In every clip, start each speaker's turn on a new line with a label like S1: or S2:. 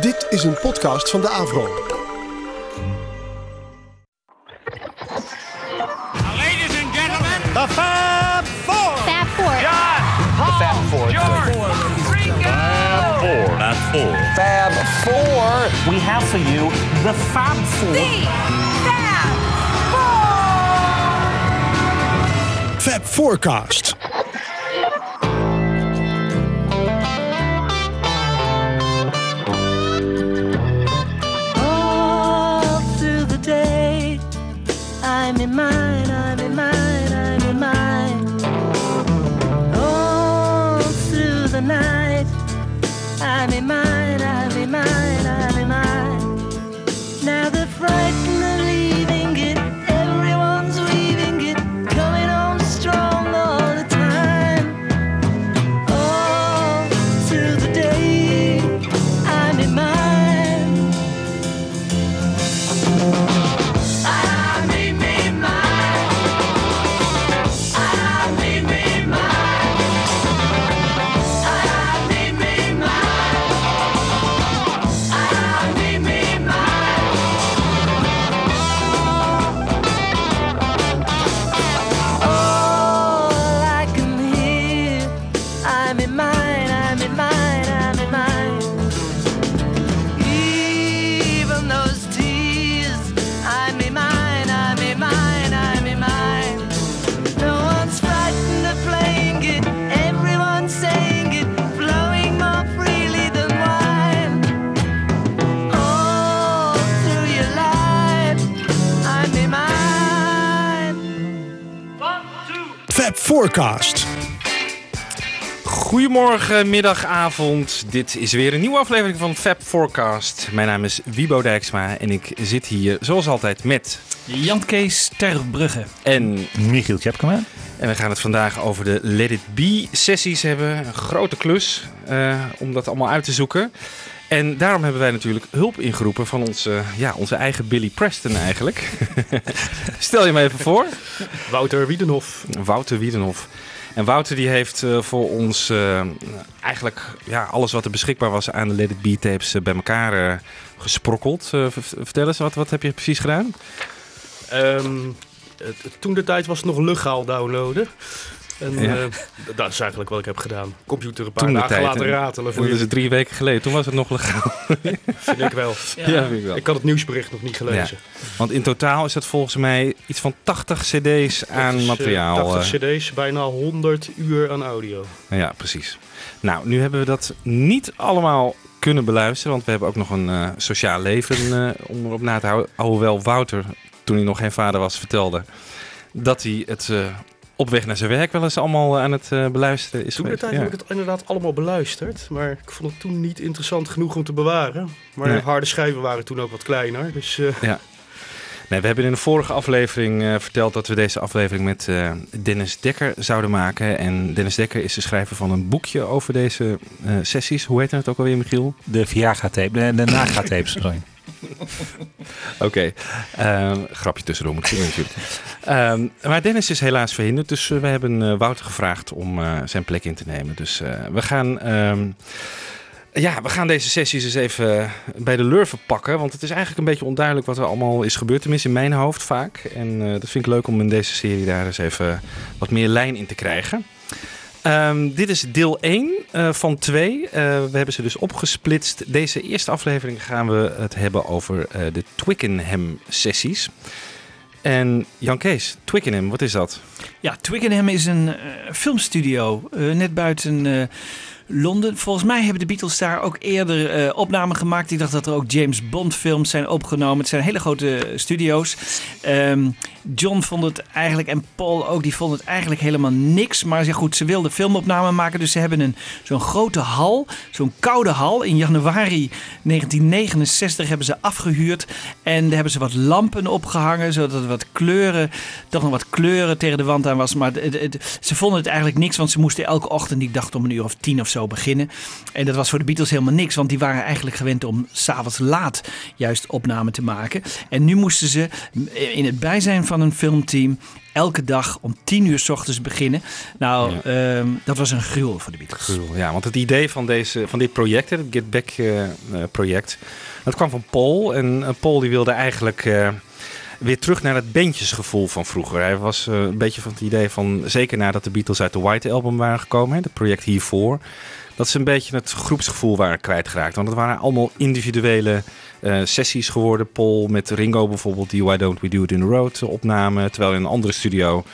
S1: Dit is een podcast van de Avro.
S2: Ladies and gentlemen,
S3: The Fab Four.
S4: Fab Four.
S2: John, Paul,
S3: Fab Four.
S2: George, Ringo.
S3: Four. Fab Four.
S5: Fab Four. We have for you the Fab Four.
S1: Fab Forecast. Forecast.
S6: Goedemorgen, middag, avond. Dit is weer een nieuwe aflevering van Fab Forecast. Mijn naam is Wibo Dijksma en ik zit hier zoals altijd met...
S7: Jan Kees Terbrugge.
S6: En,
S5: Michiel Tjepkema.
S6: en we gaan het vandaag over de Let It Be sessies hebben. Een grote klus eh, om dat allemaal uit te zoeken. En daarom hebben wij natuurlijk hulp ingeroepen van onze, ja, onze eigen Billy Preston eigenlijk. Stel je me even voor.
S8: Wouter Wiedenhof.
S6: Wouter Wiedenhof. En Wouter die heeft eh, voor ons eh, eigenlijk ja, alles wat er beschikbaar was aan de Let It Be tapes eh, bij elkaar gesprokkeld. Vertel eens, wat, wat heb je precies gedaan?
S8: Het- toen de tijd was het nog legaal downloaden. En
S6: Ja.
S8: eh, dat is eigenlijk wat ik heb gedaan. Computer een paar
S6: Toen
S8: dagen
S6: tijd,
S8: laten ratelen voor
S6: Dat is drie weken geleden. Toen was het nog legaal.
S8: vind ik wel.
S6: Ja, vind ik wel.
S8: Ik had het nieuwsbericht nog niet gelezen.
S6: Want in totaal is het volgens mij iets van 80 cd's aan
S8: Dat is, eh,
S6: materiaal.
S8: 80
S6: eh.
S8: cd's, bijna 100 uur aan audio.
S6: Ja, precies. Nou, nu hebben we dat niet allemaal kunnen beluisteren, want we hebben ook nog een eh, sociaal leven eh, om erop na te houden. Alhoewel Wouter, toen hij nog geen vader was, vertelde dat hij het eh, op weg naar zijn werk wel eens allemaal eh, aan het eh, beluisteren is
S8: Toen de tijd
S6: Ja.
S8: heb ik het inderdaad allemaal beluisterd. Maar ik vond het toen niet interessant genoeg om te bewaren. Maar
S6: Nee.
S8: harde schijven waren toen ook wat kleiner. Dus eh,
S6: Nee, we hebben in de vorige aflevering eh, verteld dat we deze aflevering met eh, Dennis Dekker zouden maken. En Dennis Dekker is de schrijver van een boekje over deze eh, sessies. Hoe heet het ook alweer, Michiel?
S5: De Viagra-tape. De, de Naga-tapes,
S6: Oké, Ehm, grapje tussendoor moet ik natuurlijk. Ehm, maar Dennis is helaas verhinderd, dus eh, we hebben eh, Wouter gevraagd om eh, zijn plek in te nemen. Dus we gaan... ehm, ja, we gaan deze sessies eens even bij de lurven pakken. Want het is eigenlijk een beetje onduidelijk wat er allemaal is gebeurd. Tenminste in mijn hoofd vaak. En dat vind ik leuk om in deze serie daar eens even wat meer lijn in te krijgen. Ehm, dit is deel 1 eh, van 2. Eh, we hebben ze dus opgesplitst. Deze eerste aflevering gaan we het hebben over eh, de Twickenham sessies. En Jan Kees, Twickenham, wat is dat?
S7: Ja, Twickenham is een filmstudio net buiten Londen. Volgens mij hebben de Beatles daar ook eerder eh, opnamen gemaakt. Ik dacht dat er ook James Bond films zijn opgenomen. Het zijn hele grote studio's. Ehm, John vond het eigenlijk, en Paul ook, die vonden het eigenlijk helemaal niks. Maar ja, goed, ze wilden filmopnamen maken. Dus ze hebben een, zo'n grote hal, zo'n koude hal. In januari 1969 hebben ze afgehuurd. En daar hebben ze wat lampen opgehangen, zodat er wat kleuren, toch nog wat kleuren tegen de wand aan was. Maar ze vonden het eigenlijk niks, want ze moesten elke ochtend, ik dacht om een uur of tien of zo beginnen. En dat was voor de Beatles helemaal niks, want die waren eigenlijk gewend om s'avonds laat juist opnamen te maken. En nu moesten ze in het bijzijn van een filmteam elke dag om tien uur s ochtends beginnen. Nou, ehm, dat was een gruwel voor de Beatles.
S6: Gruwel, ja, want het idee van, deze, van dit project, het Get Back eh, eh, project, dat kwam van Paul. En eh, Paul die wilde eigenlijk weer terug naar het bandjesgevoel van vroeger. Hij was eh, een beetje van het idee van, zeker nadat de Beatles uit de White Album waren gekomen, het project hiervoor, dat ze een beetje het groepsgevoel waren kwijtgeraakt. Want het waren allemaal individuele eh, sessies geworden. Paul met Ringo bijvoorbeeld, die Why Don't We Do It In The Road opname. Terwijl in een andere studio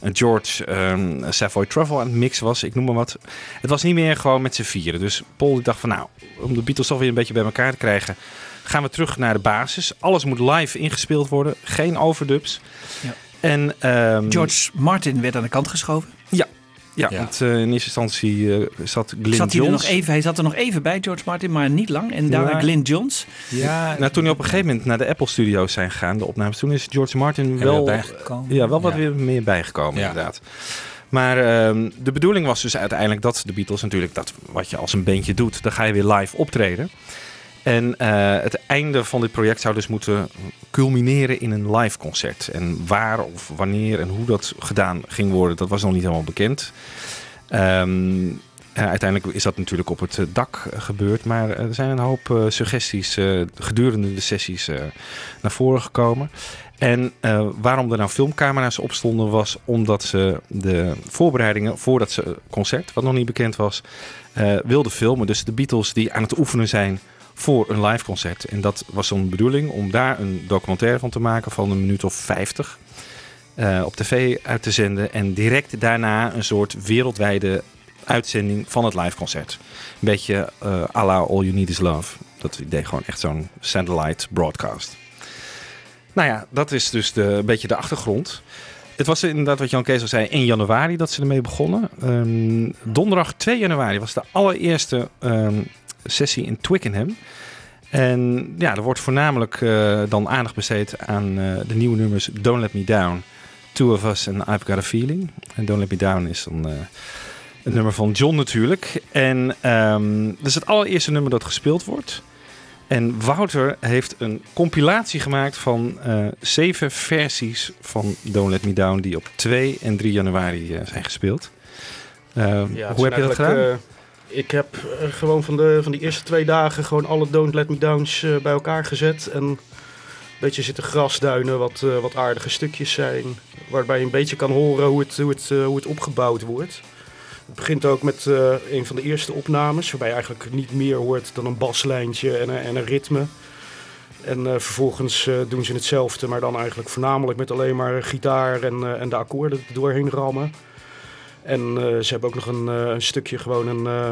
S6: eh, George um, Savoy Truffle aan mixen was. Ik noem maar wat. Het was niet meer gewoon met z'n vieren. Dus Paul dacht van nou, om de Beatles toch weer een beetje bij elkaar te krijgen... gaan we terug naar de basis. Alles moet live ingespeeld worden. Geen overdubs.
S7: Ja.
S6: En, ehm,
S7: George Martin werd aan de kant geschoven.
S6: Ja, ja,
S5: Ja.
S6: want eh, in eerste instantie eh, zat Glyn
S7: Zat hij, er
S6: Johns.
S7: nog even, hij zat er nog even bij, George Martin, maar niet lang. En daarna
S6: Ja.
S7: Glyn Johns.
S5: Ja,
S6: Nou, toen hij op een gegeven moment naar de Apple Studios zijn gegaan, de opnames, toen is George Martin wel,
S5: bijgekomen.
S6: ja, wel wat
S5: Ja.
S6: weer meer bijgekomen,
S5: Ja.
S6: inderdaad. Maar ehm, de bedoeling was dus uiteindelijk dat de Beatles natuurlijk, dat wat je als een bandje doet, dan ga je weer live optreden. En eh, het einde van dit project zou dus moeten culmineren in een live concert. En waar of wanneer en hoe dat gedaan ging worden, dat was nog niet helemaal bekend. Ehm, uiteindelijk is dat natuurlijk op het eh, dak eh, gebeurd. Maar er zijn een hoop eh, suggesties eh, gedurende de sessies eh, naar voren gekomen. En eh, waarom er nou filmcamera's op stonden was omdat ze de voorbereidingen voordat ze concert, wat nog niet bekend was, eh, wilden filmen. Dus de Beatles die aan het oefenen zijn voor een live concert. En dat was zo'n bedoeling om daar een documentaire van te maken van een minuut of 50 eh, op tv uit te zenden. En direct daarna een soort wereldwijde uitzending van het live concert. Een beetje eh à la All You Need Is Love. Dat idee gewoon echt zo'n satellite broadcast. Nou ja, dat is dus de, een beetje de achtergrond. Het was inderdaad wat Jan Kees al zei, 1 januari dat ze ermee begonnen. Ehm, donderdag 2 januari was de allereerste ehm, sessie in Twickenham. En ja, er wordt voornamelijk eh, dan aandacht besteed aan eh, de nieuwe nummers Don't Let Me Down, Two of Us en I've Got a Feeling. En Don't Let Me Down is dan eh, het nummer van John natuurlijk. En ehm, dat is het allereerste nummer dat gespeeld wordt. En Wouter heeft een compilatie gemaakt van zeven versies van Don't Let Me Down... die op 2 en 3 januari zijn gespeeld. Eh,
S8: Ja, het
S6: hoe heb je dat gedaan?
S8: Ik heb eh, gewoon van de, van die eerste twee dagen gewoon alle Don't Let Me Downs eh, bij elkaar gezet. En een beetje zitten grasduinen, wat, eh, wat aardige stukjes zijn. Waarbij je een beetje kan horen hoe het, hoe het, hoe het opgebouwd wordt. Het begint ook met een van de eerste opnames. Waarbij je eigenlijk niet meer hoort dan een baslijntje en en een ritme. En vervolgens doen ze hetzelfde, maar dan eigenlijk voornamelijk met alleen maar gitaar en, en de akkoorden doorheen rammen. En eh, ze hebben ook nog een, eh, een stukje, gewoon een, eh,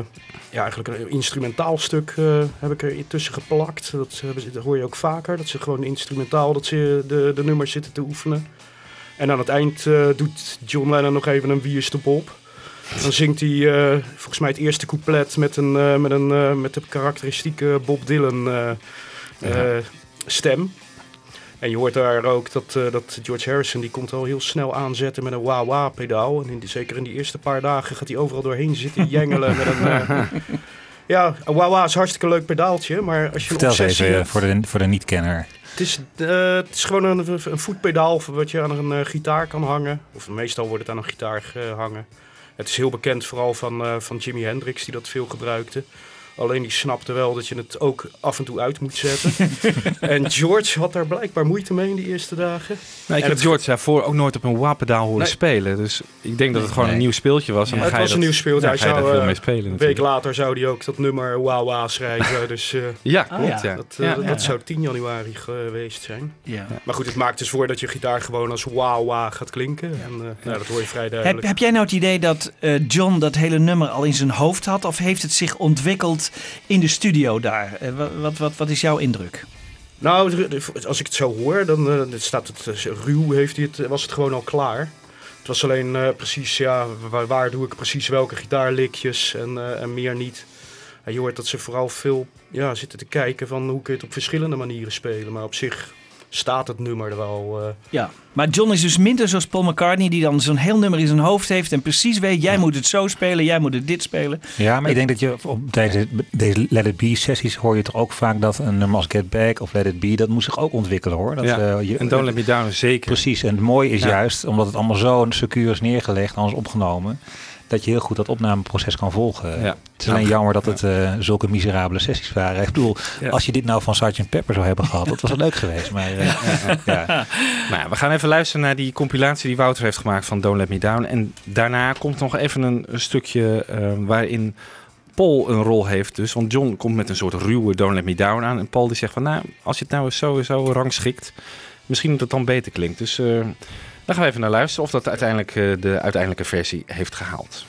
S8: ja, eigenlijk een instrumentaal stuk heb ik er tussen geplakt. Dat, dat hoor je ook vaker, dat ze gewoon instrumentaal dat ze de, de nummers zitten te oefenen. En aan het eind doet John Lennon nog even een wierste bob. Dan zingt hij volgens mij het eerste couplet met, een, met, een, met de karakteristieke Bob Dylan eh, stem. En je hoort daar ook dat, eh, dat George Harrison die komt al heel snel aanzetten met een wah-wah pedaal. En in die, zeker in die eerste paar dagen gaat hij overal doorheen zitten jengelen met een... eh, ja, een wah-wah is hartstikke leuk pedaaltje, maar als je
S5: Vertel
S8: een obsessie
S5: even
S8: hebt-
S5: voor de, voor de niet-kenner.
S8: het is, eh, het is gewoon een, een voetpedaal wat je aan een eh, gitaar kan hangen. Of meestal wordt het aan een gitaar gehangen. Het is heel bekend vooral van, eh, van Jimi Hendrix die dat veel gebruikte. Alleen die snapte wel dat je het ook af en toe uit moet zetten. en George had daar blijkbaar moeite mee in die eerste dagen.
S6: Nou, ik
S8: en
S6: heb
S8: het-
S6: George daarvoor ook nooit op een wah-pedaal horen
S8: Nee.
S6: spelen. Dus ik denk dat het gewoon
S5: Nee.
S6: een nieuw speeltje was. En
S8: Ja,
S6: dan
S8: het
S6: ga je
S8: was een
S6: dat-
S8: nieuw speeltje.
S6: ja,
S8: Hij zou,
S6: daar veel
S8: eh,
S6: mee spelen
S8: Een week later zou hij ook dat nummer Wah schrijven. dus eh,
S6: Ja,
S7: Ah,
S6: klopt.
S7: ja.
S6: ja.
S8: dat, eh,
S6: Ja,
S8: dat,
S6: ja,
S8: dat
S6: ja.
S8: zou 10 januari geweest zijn.
S7: Ja.
S8: Maar goed, het maakt dus voor dat je gitaar gewoon als Wah gaat klinken. En eh, nou, dat hoor je vrij
S7: Heb,
S8: duidelijk.
S7: heb jij nou het idee dat eh, John dat hele nummer al in zijn hoofd had? Of heeft het zich ontwikkeld in de studio daar? Eh, wat, wat, wat, is jouw indruk?
S8: Nou, als ik het zo hoor, dan eh, staat het eh, ruw, heeft hij het, was het gewoon al klaar. Het was alleen precies, ja, waar, doe ik precies welke gitaarlikjes en, en meer niet. Je hoort dat ze vooral veel ja, zitten te kijken van hoe kun je het op verschillende manieren spelen. Maar op zich staat het nummer er wel. eh,
S7: Ja, maar John is dus minder zoals Paul McCartney, die dan zo'n heel nummer in zijn hoofd heeft en precies weet, jij moet het zo spelen, jij moet het dit spelen.
S5: Ja, maar ik denk dat je op tijdens deze Let It Be sessies hoor je toch ook vaak dat een nummer als Get Back of Let It Be, dat moet zich ook ontwikkelen hoor. Dat,
S9: ja.
S5: eh, je,
S9: en Don't Let Me Down zeker.
S5: Precies, en het mooie is
S9: Ja.
S5: juist, omdat het allemaal zo secuur is neergelegd, alles opgenomen, dat je heel goed dat opnameproces kan volgen.
S9: Ja.
S5: Het is alleen jammer dat het eh, zulke miserabele sessies waren. Ik bedoel,
S9: Ja.
S5: als je dit nou van Sgt. Pepper zou hebben gehad, dat was het leuk geweest. Maar eh, ja.
S9: Nou ja, we gaan even luisteren naar die compilatie die Wouter heeft gemaakt van Don't Let Me Down. En daarna komt nog even een, stukje eh, waarin Paul een rol heeft. Dus, want John komt met een soort ruwe Don't Let Me Down aan. En Paul die zegt van, nou, als je het nou eens zo en zo rangschikt, misschien dat het dan beter klinkt. Dus daar gaan we even naar luisteren of dat uiteindelijk eh, de uiteindelijke versie heeft gehaald.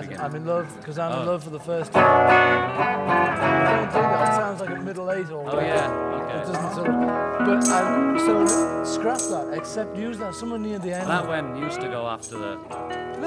S10: That. I'm in love
S11: because I'm
S12: Oh.
S11: in love for the first time. Don't do that. It sounds like a middle eight or
S12: Oh, yeah, okay.
S11: It doesn't sort of. But um, so scrap that. Except use that somewhere near the end.
S12: That one used to go after the. After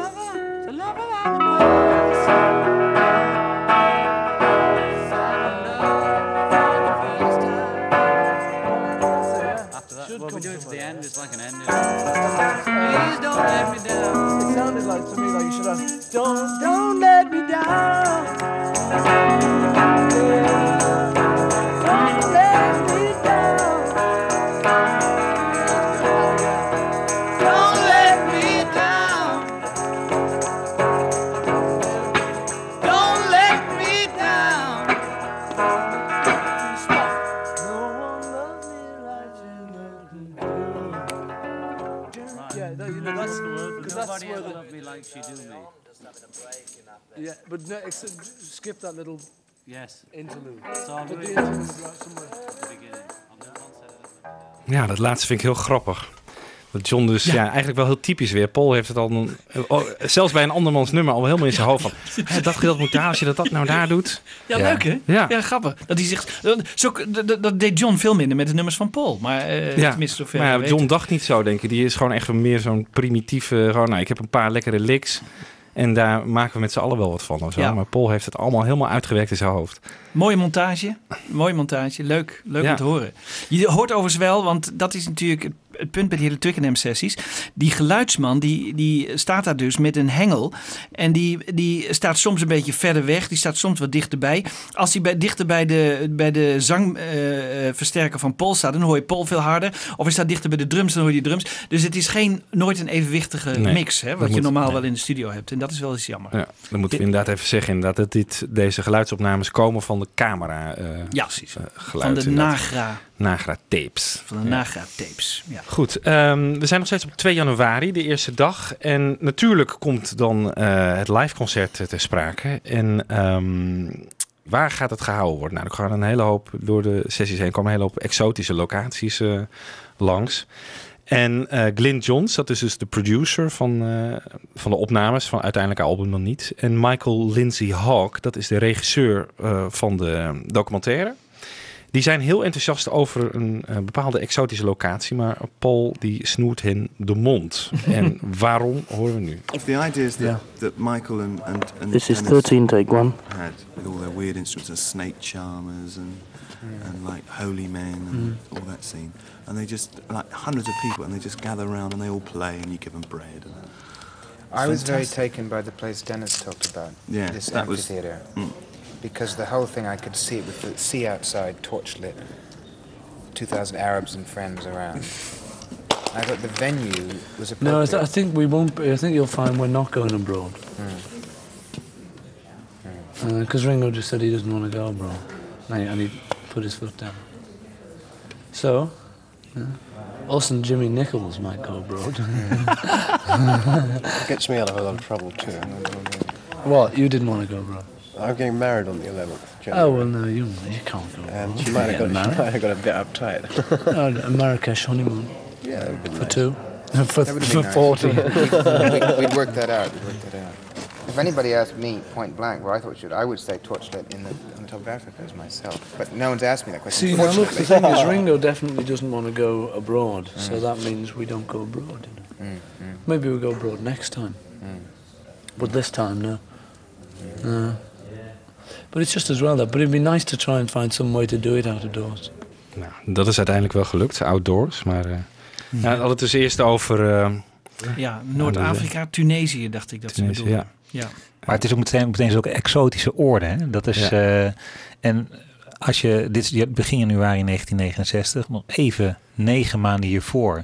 S11: yeah, but no, it's, skip that little
S12: Yes.
S11: interlude.
S12: So I'll
S11: the right somewhere.
S6: Ja, dat laatste vind ik heel grappig. Dat John dus, ja. eigenlijk wel heel typisch weer. Paul heeft het al, een- oh, zelfs bij een andermans nummer, al helemaal in zijn hoofd van... "Hè, dat gedeelte moet daar, als je dat, dat nou daar doet.
S7: Ja, leuk hè?
S6: Ja.
S7: Ja, grappig. Dat, hij zegt, zo, dat, dat deed John veel minder met de nummers van Paul. Maar eh
S6: Ja,
S7: tenminste zover
S6: maar. John dacht niet zo, denk ik. Die is gewoon echt meer zo'n primitieve... Gewoon, nou, ik heb een paar lekkere licks. En daar maken we met z'n allen wel wat van. Of zo.
S7: Ja.
S6: Maar Paul heeft het allemaal helemaal uitgewerkt in zijn hoofd.
S7: Mooie montage. Mooie montage. Leuk, leuk
S6: Ja.
S7: om te horen. Je hoort overigens wel, want dat is natuurlijk het, het punt bij die hele Twickenham sessies. Die geluidsman, die, die staat daar dus met een hengel. En die, die staat soms een beetje verder weg. Die staat soms wat dichterbij. Als hij bij, dichter bij de, bij de zangversterker van Paul staat, dan hoor je Paul veel harder. Of hij staat dichter bij de drums, dan hoor je die drums. Dus het is geen, nooit een evenwichtige
S6: Nee,
S7: mix, hè, wat je
S6: moet-
S7: normaal
S6: nee.
S7: wel in de studio hebt. En dat is wel eens jammer.
S6: Ja, dan moeten we inderdaad even zeggen inderdaad, dat dit, deze geluidsopnames komen van de camera eh
S7: Ja, precies.
S6: eh,
S7: Van de
S6: inderdaad.
S7: Nagra,
S6: Nagra tapes.
S7: van de
S6: Ja.
S7: Nagra tapes. Ja.
S6: Goed, ehm, we zijn nog steeds op 2 januari, de eerste dag. En natuurlijk komt dan eh, het liveconcert ter sprake. En ehm, waar gaat het gehouden worden? Nou, er gaan een hele hoop, door de sessies heen komen een hele hoop exotische locaties eh, langs. En eh Glyn Johns, dat is dus de producer van, van de opnames, van uiteindelijk album dan niet. En Michael Lindsay Hawk, dat is de regisseur van de documentaire. Die zijn heel enthousiast over een eh, bepaalde exotische locatie, maar Paul die snoert hen de mond. en waarom horen we nu?
S13: The idea is that,
S11: Yeah.
S13: that Michael and, and, and
S11: This is
S13: Dennis
S11: 13, take one.
S13: had with all their weird instruments, the snake charmers and and like holy men and all that scene, and they just like hundreds of people, and they just gather around and they all play, and you give them bread. And
S14: I was very taken by the place Dennis talked about.
S13: Yeah,
S14: this
S13: that was-
S14: amphitheater.
S13: Mm.
S14: Because the whole thing, I could see it with the sea outside, torch lit, 2,000 Arabs and friends around. I thought the venue was
S11: No, I,
S14: appropriate.
S11: th- I think we won't. Be, I think you'll find we're not going abroad. Hmm. Uh, because Ringo just said he doesn't want to go abroad, and he, and he put his foot down. So, yeah. us and Jimmy Nichols might go abroad.
S15: Gets me out of a lot of trouble too.
S11: what? You didn't want to go abroad?
S15: I'm getting married on the 11th.
S11: Oh well, no, you you can't go.
S15: And she might have, got, she might have got a bit uptight.
S11: married. oh, a Marrakesh honeymoon
S15: yeah, that would be
S11: for
S15: nice.
S11: two, for, for
S14: have been
S11: forty.
S14: nice. we'd, we'd work that out. We'd work that out. If anybody asked me point blank where I thought it should, I would say torchlit in the on the top of Africa as myself. But no one's asked me that question.
S11: See, now look, the thing is, Ringo definitely doesn't want to go abroad, so that means we don't go abroad. You know?
S14: Mm, mm,
S11: Maybe we'll go abroad next time,
S14: mm.
S11: but this time, no. No. But it's just as well that. But it'd be nice to try and find some way to do it out of doors.
S6: Nou, dat is uiteindelijk wel gelukt, outdoors. Maar eh ja, hadden het dus eerst over... eh,
S7: Ja, Noord-Afrika, Tunesië dacht ik dat
S6: Tunesië,
S7: ze bedoelden.
S6: ja.
S7: Ja.
S5: Maar het is ook meteen, meteen zulke exotische oorden. Hè? Dat is,
S6: Ja.
S5: eh, en als je, dit is begin januari 1969, nog even negen maanden hiervoor,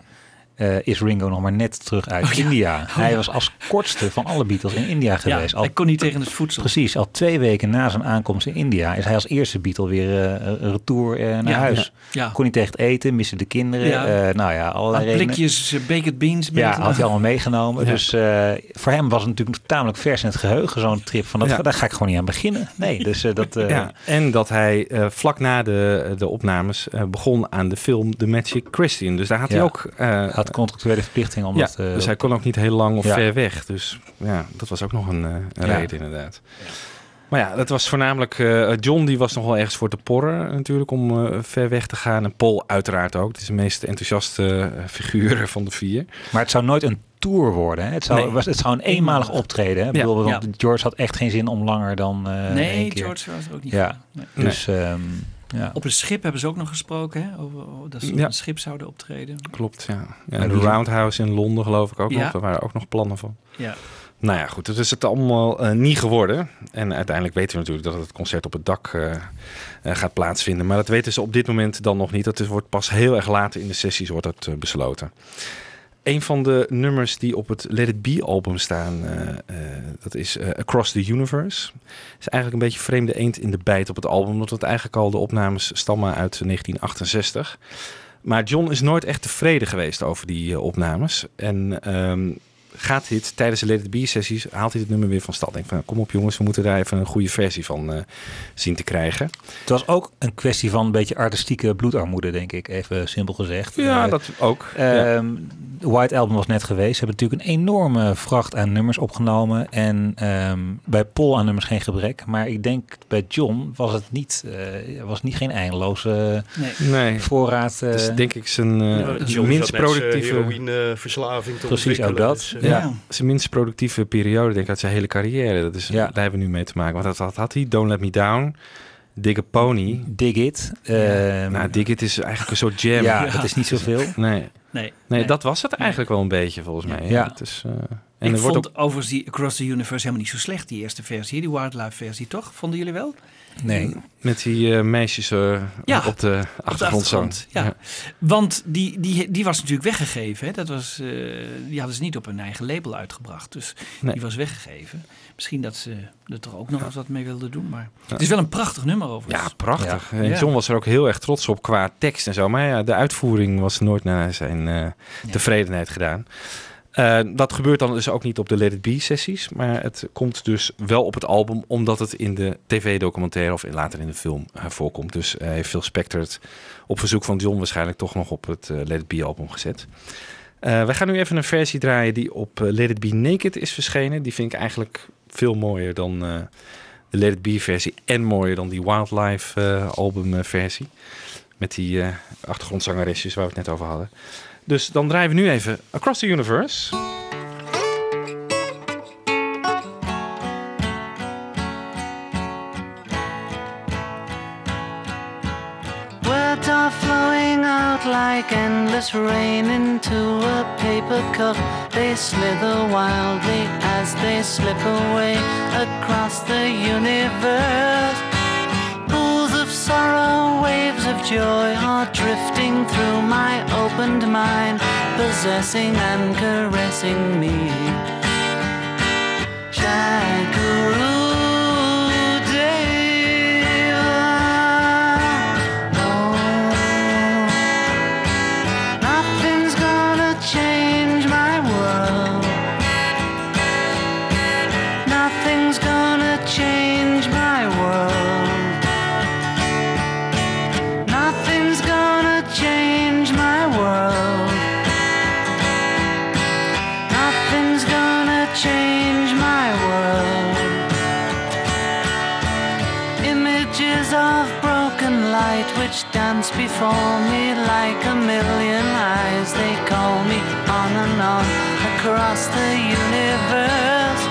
S5: eh, is Ringo nog maar net terug uit
S7: Oh ja.
S5: India.
S7: Oh
S5: hij
S7: ja.
S5: was als kortste van alle Beatles in India geweest.
S7: Ja,
S5: Al
S7: hij kon niet tegen het voedsel.
S5: Precies, al twee weken na zijn aankomst in India is hij als eerste Beatle weer eh, retour eh, naar
S7: Ja,
S5: huis.
S7: ja. Ja.
S5: Kon niet tegen het eten, miste de kinderen.
S7: Ja.
S5: eh, nou ja, allerlei redenen.
S7: blikjes baked beans. mee
S5: Ja, had hij allemaal meegenomen.
S7: Ja.
S5: Dus eh, voor hem was het natuurlijk tamelijk vers in het geheugen, zo'n trip. Van dat,
S6: Ja.
S5: Daar ga ik gewoon niet aan beginnen. Nee, dus eh, dat... eh,
S6: ja, en dat hij eh, vlak na de, de opnames eh, begon aan de film The Magic Christian. Dus daar had hij ook eh,
S5: Had contractuele verplichting om
S6: ja,
S5: dat... eh,
S6: dus hij kon ook niet heel lang of
S5: Ja.
S6: ver weg. Dus ja, dat was ook nog een, eh, een
S5: Ja.
S6: reden inderdaad. Maar ja, dat was voornamelijk... eh, John die was nog wel ergens voor te porren natuurlijk om eh, ver weg te gaan. En Paul uiteraard ook. Het is de meest enthousiaste figuur van de vier.
S5: Maar het zou nooit een tour worden. Hè? Het, zou,
S6: Nee.
S5: was, het zou een eenmalig optreden. Hè? Ik
S6: Ja.
S5: bedoel,
S7: Ja.
S5: want George had echt geen zin om langer dan eh
S7: Nee,
S5: één keer.
S7: George was er ook niet
S5: Ja.
S7: Nee.
S5: dus ehm, ja.
S7: Op het schip hebben ze ook nog gesproken, hè? Over, over dat ze op het schip zouden optreden.
S6: Klopt, ja. Ja, de Roundhouse in Londen geloof ik ook
S7: Ja.
S6: nog. Daar waren ook nog plannen van.
S7: Ja.
S6: Nou ja, goed. Dat is het allemaal eh, niet geworden. En uiteindelijk weten we natuurlijk dat het concert op het dak eh, eh, gaat plaatsvinden. Maar dat weten ze op dit moment dan nog niet. Dat is, wordt pas heel erg later in de sessies wordt dat, besloten. Een van de nummers die op het Let It Be album staan, eh, eh, dat is eh, Across the Universe. is eigenlijk een beetje vreemde eend in de bijt op het album. Omdat het eigenlijk al de opnames stammen uit 1968. Maar John is nooit echt tevreden geweest over die opnames. En ehm, gaat dit tijdens de Let It Be sessies, haalt hij het nummer weer van stad. Denk van, nou, kom op jongens, we moeten daar even een goede versie van eh, zien te krijgen.
S5: Het was ook een kwestie van een beetje artistieke bloedarmoede, denk ik. Even simpel gezegd.
S6: Ja,
S5: Eh,
S6: dat ook. Ja.
S5: Ehm, De White Album was net geweest. Ze hebben natuurlijk een enorme vracht aan nummers opgenomen. En ehm, bij Paul aan nummers geen gebrek. Maar ik denk bij John was het niet, eh, was niet geen eindeloze
S7: Nee.
S6: Nee.
S5: voorraad. eh,
S6: Dus denk ik zijn
S8: Ja,
S6: minst productieve...
S8: heroïneverslaving te
S5: Precies, ook dat.
S8: dus,
S5: Ja.
S7: Ja.
S6: Zijn minst productieve periode, denk ik, uit zijn hele carrière. Dat is,
S5: Ja.
S6: Daar hebben we nu mee te maken. Want dat had, had hij, Don't Let Me Down, Dig a Pony.
S5: Dig It. ehm,
S6: nou, Dig It is eigenlijk een soort jam.
S5: ja, het is niet zoveel.
S6: Nee.
S7: Nee.
S6: Nee,
S7: Nee.
S6: dat was het eigenlijk wel een beetje volgens mij.
S5: Ja.
S6: Het is, eh, en
S7: ik
S6: er
S7: vond
S6: wordt ook,
S7: overigens die Across the Universe helemaal niet zo slecht, die eerste versie, die wildlife versie, toch? Vonden jullie wel?
S5: Nee.
S6: met die eh, meisjes eh,
S7: Ja,
S6: op de achtergrond. zo.
S7: achtergrond, ja. Want die, die, die was natuurlijk weggegeven. Hè? Dat was, eh, die hadden ze niet op hun eigen label uitgebracht. Dus
S6: Nee.
S7: die was weggegeven. Misschien dat ze er toch ook nog eens wat mee wilden doen. Maar het is wel een prachtig nummer overigens.
S6: Ja, prachtig.
S7: Ja.
S6: En
S7: Ja.
S6: John was er ook heel erg trots op qua tekst en zo. Maar ja, de uitvoering was nooit naar zijn tevredenheid gedaan. Eh, dat gebeurt dan dus ook niet op de Let It Be sessies. Maar het komt dus wel op het album, omdat het in de tv-documentaire of later in de film eh, voorkomt. Dus eh, heeft Phil Spector het op verzoek van John waarschijnlijk toch nog op het Let It Be album gezet. Wij gaan nu even een versie draaien die op Let It Be Naked is verschenen. Die vind ik eigenlijk veel mooier dan de Let It Be versie. En mooier dan die Wildlife album versie. Met die achtergrondzangeresjes waar we het net over hadden. Dus dan draaien we nu even Across the Universe.
S1: Flowing out like endless rain into a paper cup. They slither wildly as they slip away across the universe. Pools of sorrow, waves of joy are drifting through my opened mind, possessing and caressing me. Shakuru before me like a million eyes. They call me on and on across the universe.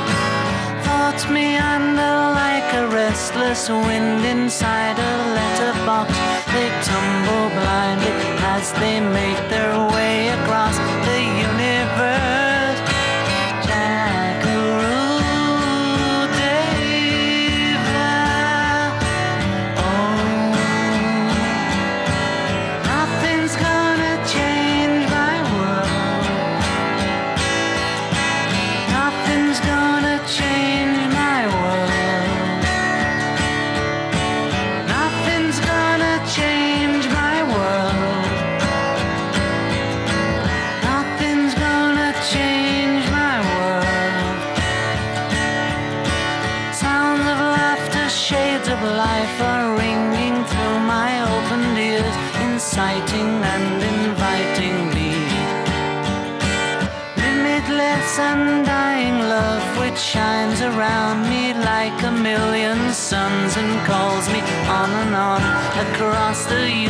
S1: Thoughts meander like a restless wind inside a letterbox. They tumble blindly as they make their way across the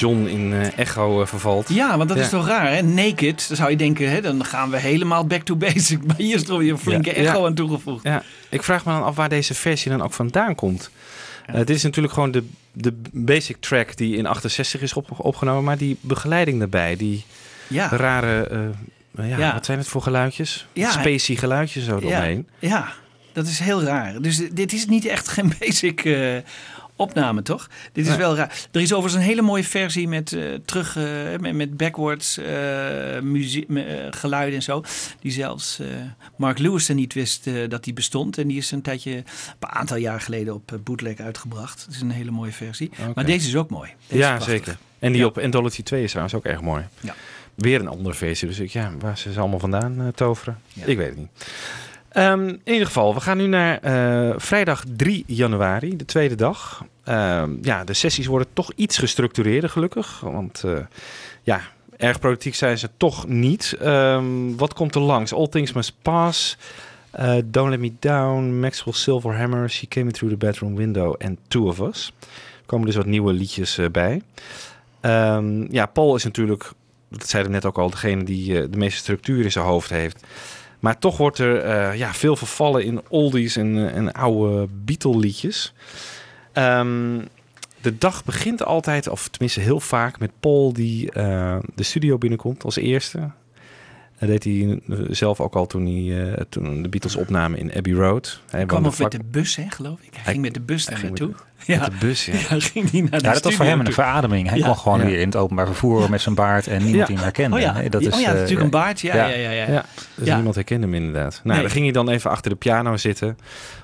S6: John in eh, echo eh, vervalt.
S7: Ja, want dat
S6: Ja.
S7: is toch raar, hè? Naked, dan zou je denken, hè, dan gaan we helemaal back to basic. Maar hier is toch weer een flinke
S6: Ja.
S7: echo
S6: Ja.
S7: aan toegevoegd.
S6: Ja, ik vraag me dan af waar deze versie dan ook vandaan komt. Eh, dit is natuurlijk gewoon de, de basic track die in 68 is op, opgenomen, maar die begeleiding daarbij, die
S7: Ja.
S6: rare, ja, wat zijn het voor geluidjes?
S7: Ja.
S6: Spacey geluidjes zo
S7: Ja,
S6: doorheen.
S7: ja, dat is heel raar. Dus dit is niet echt geen basic opname, toch? Dit is wel raar. Er is overigens een hele mooie versie met eh, terug, eh, met, met backwards eh, muzie- me- eh, geluiden en zo. Die zelfs Mark Lewis er niet wist dat die bestond. En die is een tijdje, een paar aantal jaar geleden op bootleg uitgebracht. Het is een hele mooie versie. Maar deze is ook mooi. Deze
S6: Ja, zeker. En die
S7: Ja.
S6: op Anthology 2 is trouwens ook erg mooi.
S7: Ja.
S6: Weer een andere versie. Dus ik, ja, waar ze ze allemaal vandaan toveren? Ik weet het niet. Ehm, in ieder geval, we gaan nu naar eh, vrijdag 3 januari, de tweede dag. Ehm, ja, de sessies worden toch iets gestructureerder, gelukkig. Want eh, ja, erg productief zijn ze toch niet. Ehm, wat komt er langs? All Things Must Pass. eh, Don't Let Me Down, Maxwell Silverhammer, She Came In Through the Bedroom Window en Two of Us. Er komen dus wat nieuwe liedjes bij. Ja, Paul is natuurlijk, dat zeiden we net ook al, degene die de meeste structuur in zijn hoofd heeft. Maar toch wordt er eh, ja, veel vervallen in oldies en, eh, en oude Beatle-liedjes. Ehm, de dag begint altijd, of tenminste heel vaak, met Paul die eh, de studio binnenkomt als eerste. Dat deed hij zelf ook al toen, hij, eh, toen de Beatles opnamen in Abbey Road. Hij
S7: kwam ook met de bus, hè, geloof ik. Hij,
S6: Hij-
S7: ging met de bus daar
S6: ging met
S7: naartoe.
S6: de- met de bus, ja.
S7: ging die naar de
S5: Ja, dat was voor hem een verademing. Hij
S7: Ja.
S5: kon gewoon
S6: Ja.
S5: weer in het openbaar vervoer met zijn baard en niemand
S6: Ja.
S5: die hem herkende.
S7: Oh ja.
S5: Nee, dat
S7: Ja,
S5: is,
S7: oh ja,
S5: eh,
S7: natuurlijk een baard. Ja, ja, ja. ja,
S6: Ja, dus
S7: Ja.
S6: niemand herkende hem inderdaad. Nou,
S7: Nee.
S6: dan ging hij dan even achter de piano zitten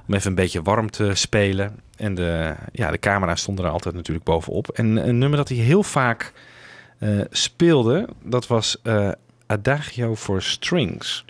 S6: om even een beetje warm te spelen. En de, ja, de camera stond er altijd natuurlijk bovenop. En een nummer dat hij heel vaak eh, speelde, dat was eh, Adagio for Strings.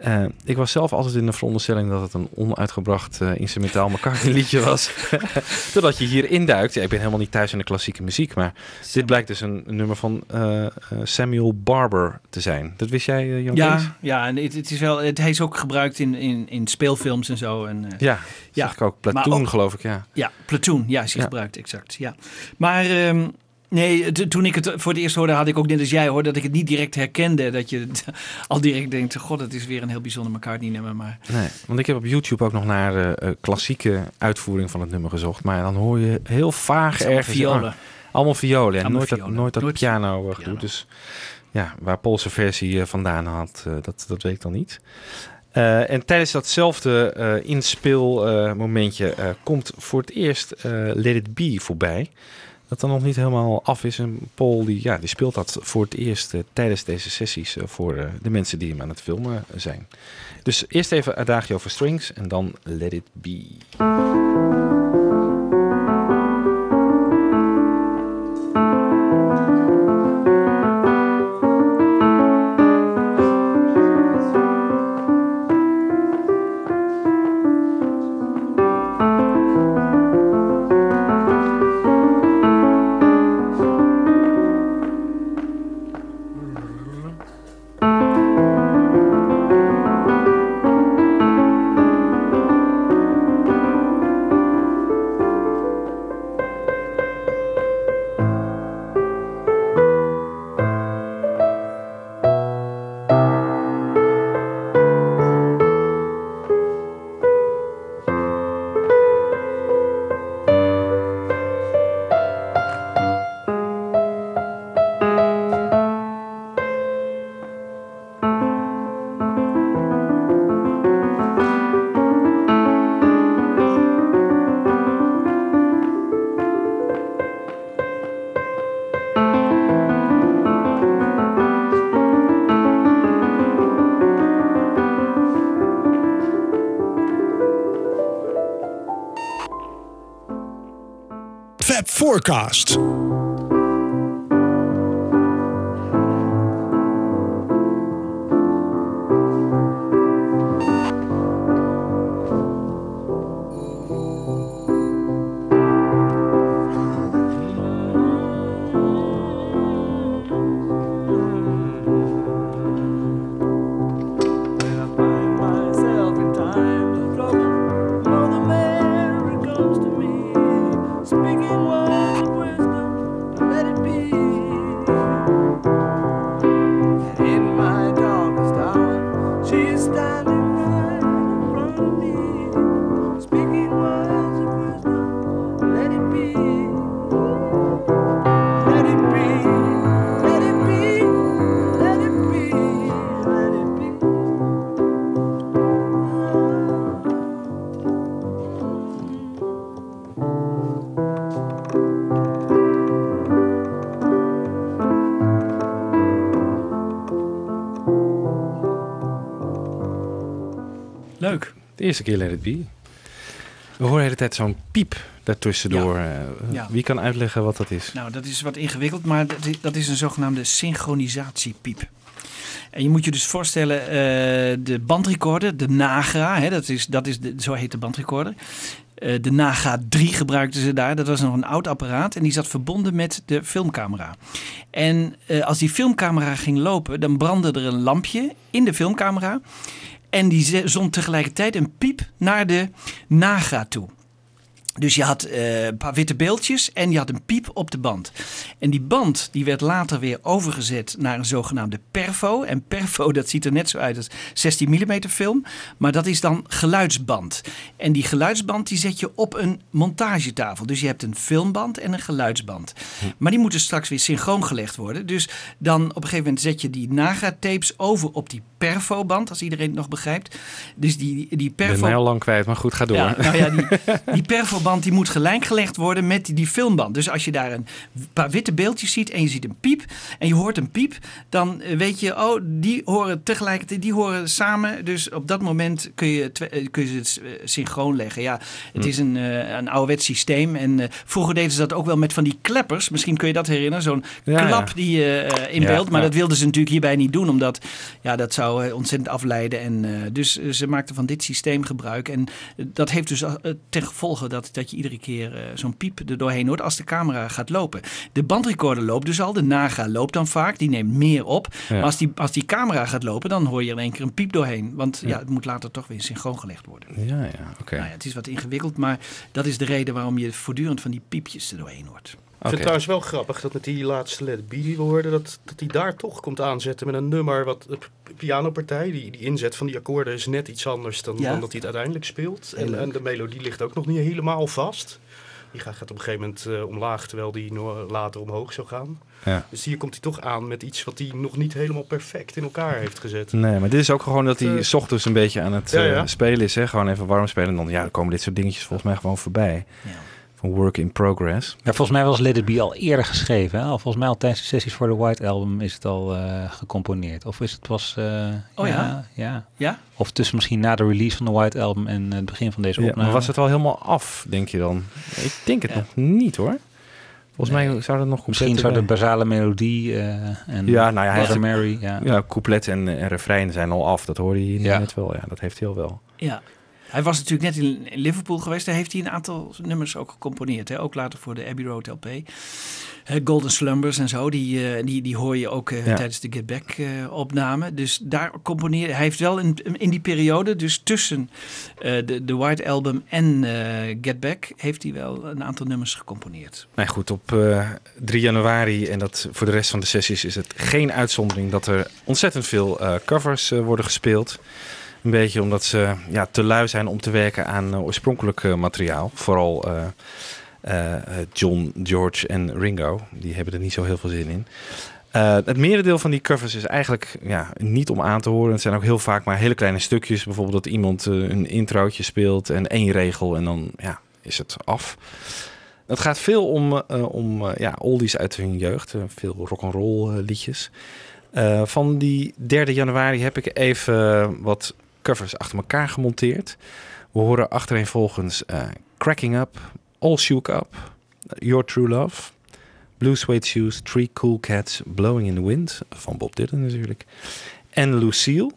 S7: Ja.
S6: Eh, ik was zelf altijd in de veronderstelling dat het een onuitgebracht eh, instrumentaal McCartney liedje was. Totdat je hier induikt. Ja, ik ben helemaal niet thuis in de klassieke muziek, maar dit blijkt dus een, een nummer van eh, Samuel Barber te zijn. Dat wist jij, Jan Kees?
S7: Ja, ja en het, het is wel, het, hij is ook gebruikt in, in, in speelfilms en zo. En,
S6: Ja,
S7: Ja,
S6: zag ik ook. Platoon
S7: ook-
S6: geloof ik, ja.
S7: Ja, Platoon. Ja, is hij
S6: Ja.
S7: gebruikt, exact. Ja. Maar ehm, nee, toen ik het voor het eerst hoorde, had ik ook net als jij hoor, dat ik het niet direct herkende. Dat je al direct denkt, god, het is weer een heel bijzonder McCartney nummer. Maar
S6: Nee, want ik heb op YouTube ook nog naar eh, klassieke uitvoering van het nummer gezocht. Maar dan hoor je heel vaag ergens...
S7: violen.
S6: ah, allemaal violen. En
S7: Allemaal
S6: nooit dat, nooit dat
S7: Nooit
S6: piano eh, gedoe. Dus ja, waar Poolse versie vandaan had, dat, dat weet ik dan niet. En tijdens datzelfde inspeelmomentje eh, komt voor het eerst Let It Be voorbij. Dat dan nog niet helemaal af is. En Paul die, ja, die speelt dat voor het eerst eh, tijdens deze sessies eh, voor eh, de mensen die hem aan het filmen zijn. Dus eerst even Adagio for Strings en dan Let It Be. De eerste keer Let It Be. We horen de hele tijd zo'n piep daartussendoor. Eh,
S7: Ja.
S6: Wie kan uitleggen wat dat is?
S7: Nou, dat is wat ingewikkeld, maar dat is, een zogenaamde synchronisatiepiep. En je moet je dus voorstellen, eh, de bandrecorder, de Nagra, hè, dat is, dat is de, zo heet de bandrecorder. Eh, de Naga 3 gebruikten ze daar. Dat was nog een oud apparaat en die zat verbonden met de filmcamera. En als die filmcamera ging lopen, dan brandde er een lampje in de filmcamera. En die zond tegelijkertijd een piep naar de Naga toe. Dus je had eh, een paar witte beeldjes en je had een piep op de band. En die band die werd later weer overgezet naar een zogenaamde perfo. En perfo dat ziet er net zo uit als 16 mm film. Maar dat is dan geluidsband. En die geluidsband die zet je op een montagetafel. Dus je hebt een filmband en een geluidsband. Maar die moeten straks weer synchroon gelegd worden. Dus dan op een gegeven moment zet je die Naga-tapes over op die perfo-band. Als iedereen het nog begrijpt. Dus die, die
S6: Ik ben
S7: perfo...
S6: mij al lang kwijt, maar goed, ga door.
S7: Ja, nou ja, die, die perfoband die moet gelijk gelegd worden met die, die filmband. Dus als je daar een paar witte beeldjes ziet en je ziet een piep en je hoort een piep, dan eh, weet je, oh, die horen tegelijkertijd, die horen samen. Dus op dat moment kun je, eh, kun je het eh, synchroon leggen. Ja, het
S6: Hm.
S7: is een, een ouderwets systeem. En vroeger deden ze dat ook wel met van die kleppers. Misschien kun je dat herinneren. Zo'n
S6: Ja,
S7: klap die je in beeld. Maar dat wilden ze natuurlijk hierbij niet doen, omdat ja, dat zou eh, ontzettend afleiden. En, eh, dus eh, ze maakten van dit systeem gebruik. En dat heeft dus ten gevolge dat, dat je iedere keer zo'n piep er doorheen hoort als de camera gaat lopen. De bandrecorder loopt dus al, de Naga loopt dan vaak, die neemt meer op.
S6: Ja.
S7: Maar als die, als die camera gaat lopen, dan hoor je in één keer een piep doorheen. Want ja,
S6: Ja.
S7: het moet later toch weer synchroon gelegd worden.
S6: Ja, ja, oké.
S7: Nou ja, het is wat ingewikkeld, maar dat is de reden waarom je voortdurend van die piepjes er doorheen hoort.
S8: Ik vind het trouwens wel grappig dat met die laatste Let Be die we hoorden, dat, dat hij daar toch komt aanzetten met een nummer wat de pianopartij, die, die inzet van die akkoorden is net iets anders dan,
S7: Ja.
S8: dan dat hij het uiteindelijk speelt. En, en de melodie ligt ook nog niet helemaal vast. Die gaat, gaat op een gegeven moment eh, omlaag, terwijl die no- later omhoog zou gaan.
S6: Ja.
S8: Dus hier komt hij toch aan met iets wat hij nog niet helemaal perfect in elkaar heeft gezet.
S6: Nee, maar dit is ook gewoon dat hij
S8: Eh,
S6: s ochtends een beetje aan het
S8: Ja, ja.
S6: eh, spelen is. Hè? Gewoon even warm spelen. En dan, ja, dan komen dit soort dingetjes volgens mij gewoon voorbij. Van work in progress.
S5: Ja, volgens mij was Let It Be al eerder geschreven. Hè? Al volgens mij al tijdens de sessies voor de White Album is het al eh, gecomponeerd. Of is het was... eh,
S7: Oh ja?
S5: ja?
S7: Ja?
S5: Of tussen misschien na de release van de White Album en eh, het begin van deze
S6: Ja,
S5: opname.
S6: maar was het al helemaal af, denk je dan? Ik denk het nog niet hoor. Volgens mij zou dat nog compleet
S5: Misschien zou de basale melodie eh, en
S6: Ja, nou ja, hij
S5: Mary. Ja.
S6: Ja, couplet en, en refrein zijn al af. Dat hoorde je hier
S5: Ja.
S6: net wel. Ja, dat heeft hij al wel.
S7: Ja. Hij was natuurlijk net in, in Liverpool geweest. Daar heeft hij een aantal nummers ook gecomponeerd. Hè? Ook later voor de Abbey Road LP. Golden Slumbers en zo. Die, eh, die, die hoor je ook eh,
S6: Ja.
S7: tijdens de Get Back eh, opname. Dus daar componeerde hij. heeft wel in, in die periode, dus tussen de, de White Album en Get Back... heeft hij wel een aantal nummers gecomponeerd.
S6: Nou goed, op eh 3 januari en dat voor de rest van de sessies is het geen uitzondering dat er ontzettend veel covers worden gespeeld. Een beetje omdat ze ja, te lui zijn om te werken aan eh, oorspronkelijk eh, materiaal. Vooral eh, John, George en Ringo. Die hebben er niet zo heel veel zin in. Eh, het merendeel van die covers is eigenlijk ja, niet om aan te horen. Het zijn ook heel vaak maar hele kleine stukjes. Bijvoorbeeld dat iemand een introotje speelt en één regel en dan ja, is het af. Het gaat veel om, om ja, oldies uit hun jeugd. veel rock'n'roll liedjes. Van die 3 januari heb ik even wat covers achter elkaar gemonteerd. We horen achtereenvolgens eh Cracking Up, All Shook Up, Your True Love. Blue Suede Shoes, Three Cool Cats, Blowing in the Wind. Van Bob Dylan natuurlijk. En Lucille.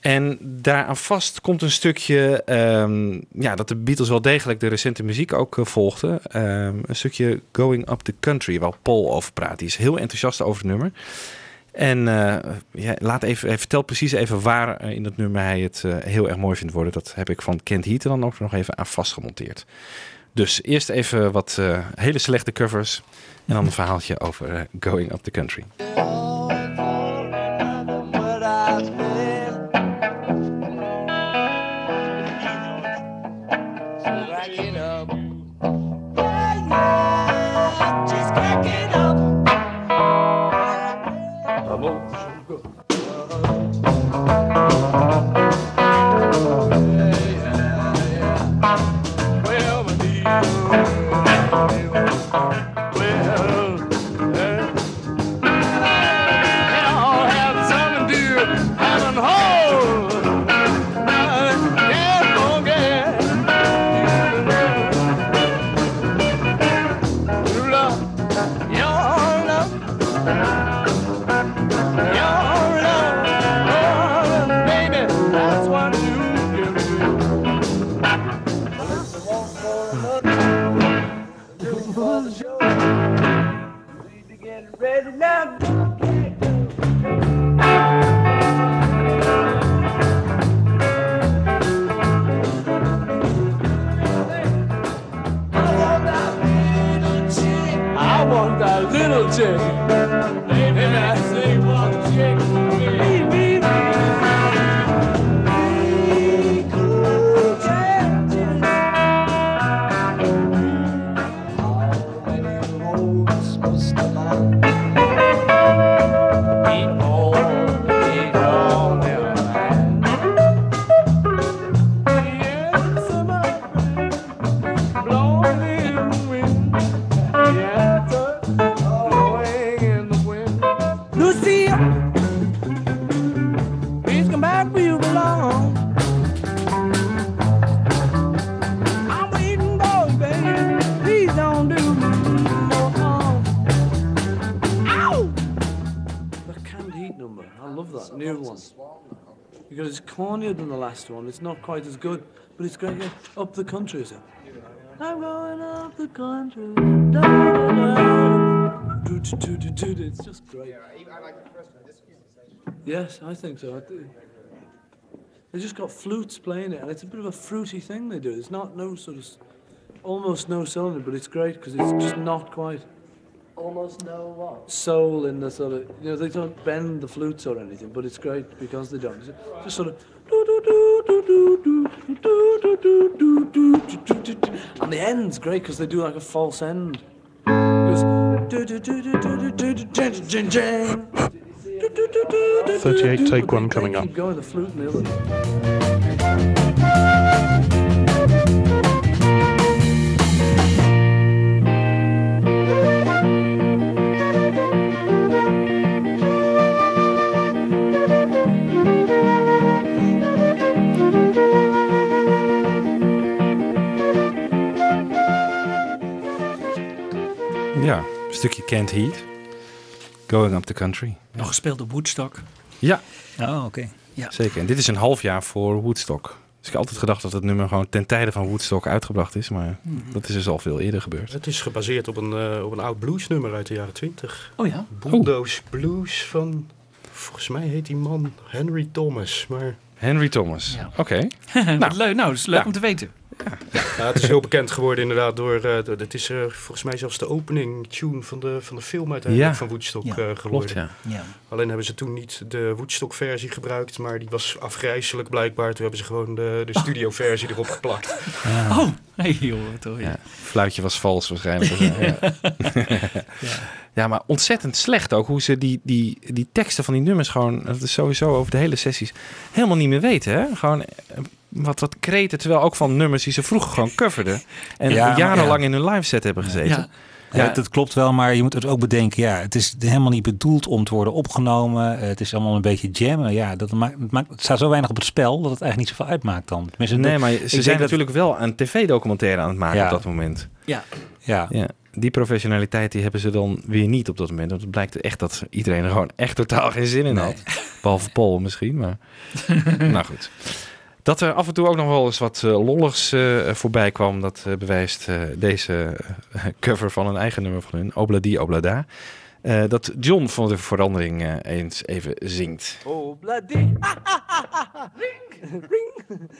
S6: En daaraan vast komt een stukje ehm, ja, dat de Beatles wel degelijk de recente muziek ook eh, volgden. Ehm, een stukje Going Up the Country, waar Paul over praat. Die is heel enthousiast over het nummer. En eh, ja, laat even, hij vertelt precies even waar eh, in dat nummer hij het eh, heel erg mooi vindt worden. Dat heb ik van Kent Heat dan ook nog even aan vastgemonteerd. Dus eerst even wat eh, hele slechte covers. En dan een verhaaltje over eh, Going Up the Country.
S16: Love that
S11: new one. Because it's cornier than the last one. It's not quite as good, but it's great. Yeah. Up the country, is it? I'm going up the country. Da, da, da. Do, do, do, do, do. It's just great. Yes, I think so. I do. They just got flutes playing it, and it's a bit of a fruity thing they do. It's not no sort of, almost no cylinder, but it's great because it's just not quite
S15: Almost no what?
S11: soul in the sort of you know they don't bend the flutes or anything, but it's great because they don't. It's just sort of and the end's great because they do like a false end. It goes
S17: 38 take one coming up.
S11: Keep going the flute and the other.
S6: Ja, een stukje Kent Heat. Going Up the Country.
S7: Nog gespeeld op Woodstock.
S6: Ja.
S5: Oh, oké.
S7: Ja.
S6: Zeker. En dit is een half jaar voor Woodstock. Dus ik heb altijd gedacht dat het nummer gewoon ten tijde van Woodstock uitgebracht is. Maar
S7: Mhm.
S6: dat is dus al veel eerder gebeurd.
S8: Het is gebaseerd op een, eh, op een oud bluesnummer uit de jaren 20.
S7: Oh ja?
S8: Bulldoze Blues van, volgens mij heet die man Henry Thomas. Maar
S6: Henry Thomas.
S7: Ja.
S6: Oké.
S7: Wat leuk. Nou, dat is leuk
S8: Ja.
S7: om te weten.
S8: Ja, het is heel bekend geworden inderdaad door, eh, door- het is eh, volgens mij zelfs de opening tune van de, van de film uiteindelijk
S6: Ja.
S8: van Woodstock
S6: Ja,
S8: eh,
S6: klopt, ja.
S7: Ja.
S8: Alleen hebben ze toen niet de Woodstock versie gebruikt, maar die was afgrijzelijk blijkbaar. Toen hebben ze gewoon de, de studio versie erop geplakt.
S7: Oh, hey joh, toch.
S6: Ja, fluitje was vals waarschijnlijk. ja. ja, maar ontzettend slecht ook hoe ze die, die, die teksten van die nummers gewoon, dat is sowieso over de hele sessies, helemaal niet meer weten. Hè? Gewoon eh, wat, wat kreten, terwijl ook van nummers die ze vroeger gewoon coverden en
S5: Ja,
S6: jarenlang
S5: ja.
S6: in hun live set hebben gezeten.
S7: Ja.
S5: Ja, dat klopt wel, maar je moet het ook bedenken. Ja, het is helemaal niet bedoeld om te worden opgenomen. Eh, Het is allemaal een beetje jammen. Ja, dat maakt, het, maakt, het staat zo weinig op het spel dat het eigenlijk niet zoveel uitmaakt dan. Tenminste,
S6: Nee, maar ze zijn
S5: dat-
S6: natuurlijk wel een tv-documentaire aan het maken
S5: Ja.
S6: op dat moment.
S7: Ja.
S5: Ja.
S6: ja. Die professionaliteit die hebben ze dan weer niet op dat moment. Want het blijkt echt dat iedereen er gewoon echt totaal geen zin in had. Behalve Paul misschien, maar... nou goed. Dat er af en toe ook nog wel eens wat eh, lolligs eh, voorbij kwam... dat eh, bewijst deze cover van een eigen nummer van hun. Obladi Oblada. Dat John van de verandering eens even zingt.
S12: Oh, ring, ring.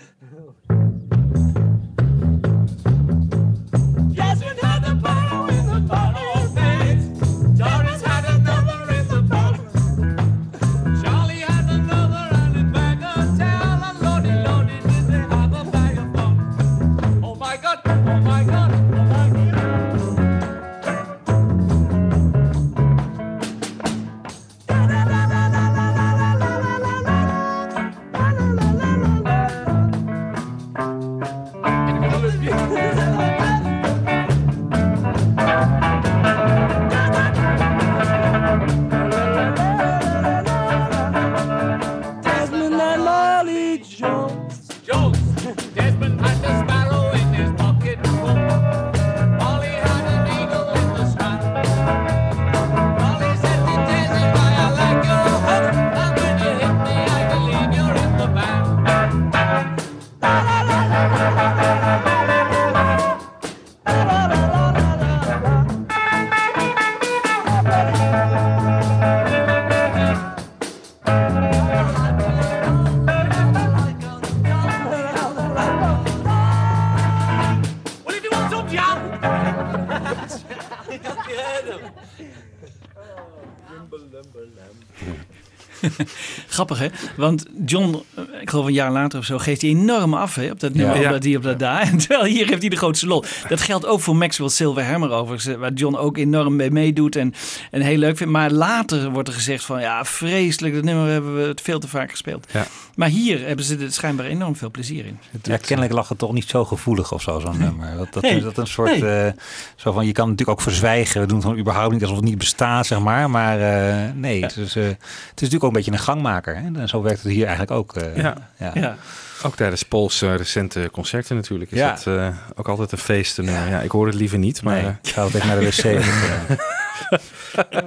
S7: Hè? Want John, eh, ik geloof een jaar later of zo, geeft hij enorm af hè, op dat nummer,
S6: Ja.
S7: op dat die op dat daar. En terwijl hier heeft hij de grootste lol. Dat geldt ook voor Maxwell Silverhammer overigens, eh, waar John ook enorm mee meedoet en, en heel leuk vindt. Maar later wordt er gezegd van ja, vreselijk, dat nummer hebben we het veel te vaak gespeeld.
S6: Ja.
S7: Maar hier hebben ze er schijnbaar enorm veel plezier in.
S5: Ja, kennelijk lag het toch niet zo gevoelig of zo, zo'n nummer. Dat, dat,
S7: Nee,
S5: dat een soort,
S7: nee.
S5: eh, zo van, je kan het natuurlijk ook verzwijgen. We doen het gewoon überhaupt niet alsof het niet bestaat, zeg maar. Maar eh, nee, het, is, eh, het is natuurlijk ook een beetje een gangmaker. Hè? En zo werkt het hier eigenlijk ook. eh,
S6: Ja.
S5: ja.
S6: Ook tijdens Pauls eh, recente concerten natuurlijk is
S5: Ja.
S6: dat eh, ook altijd een feest. Eh, ja, ik hoor het liever niet, maar...
S5: Nee,
S6: eh,
S5: ik ga altijd naar de wc.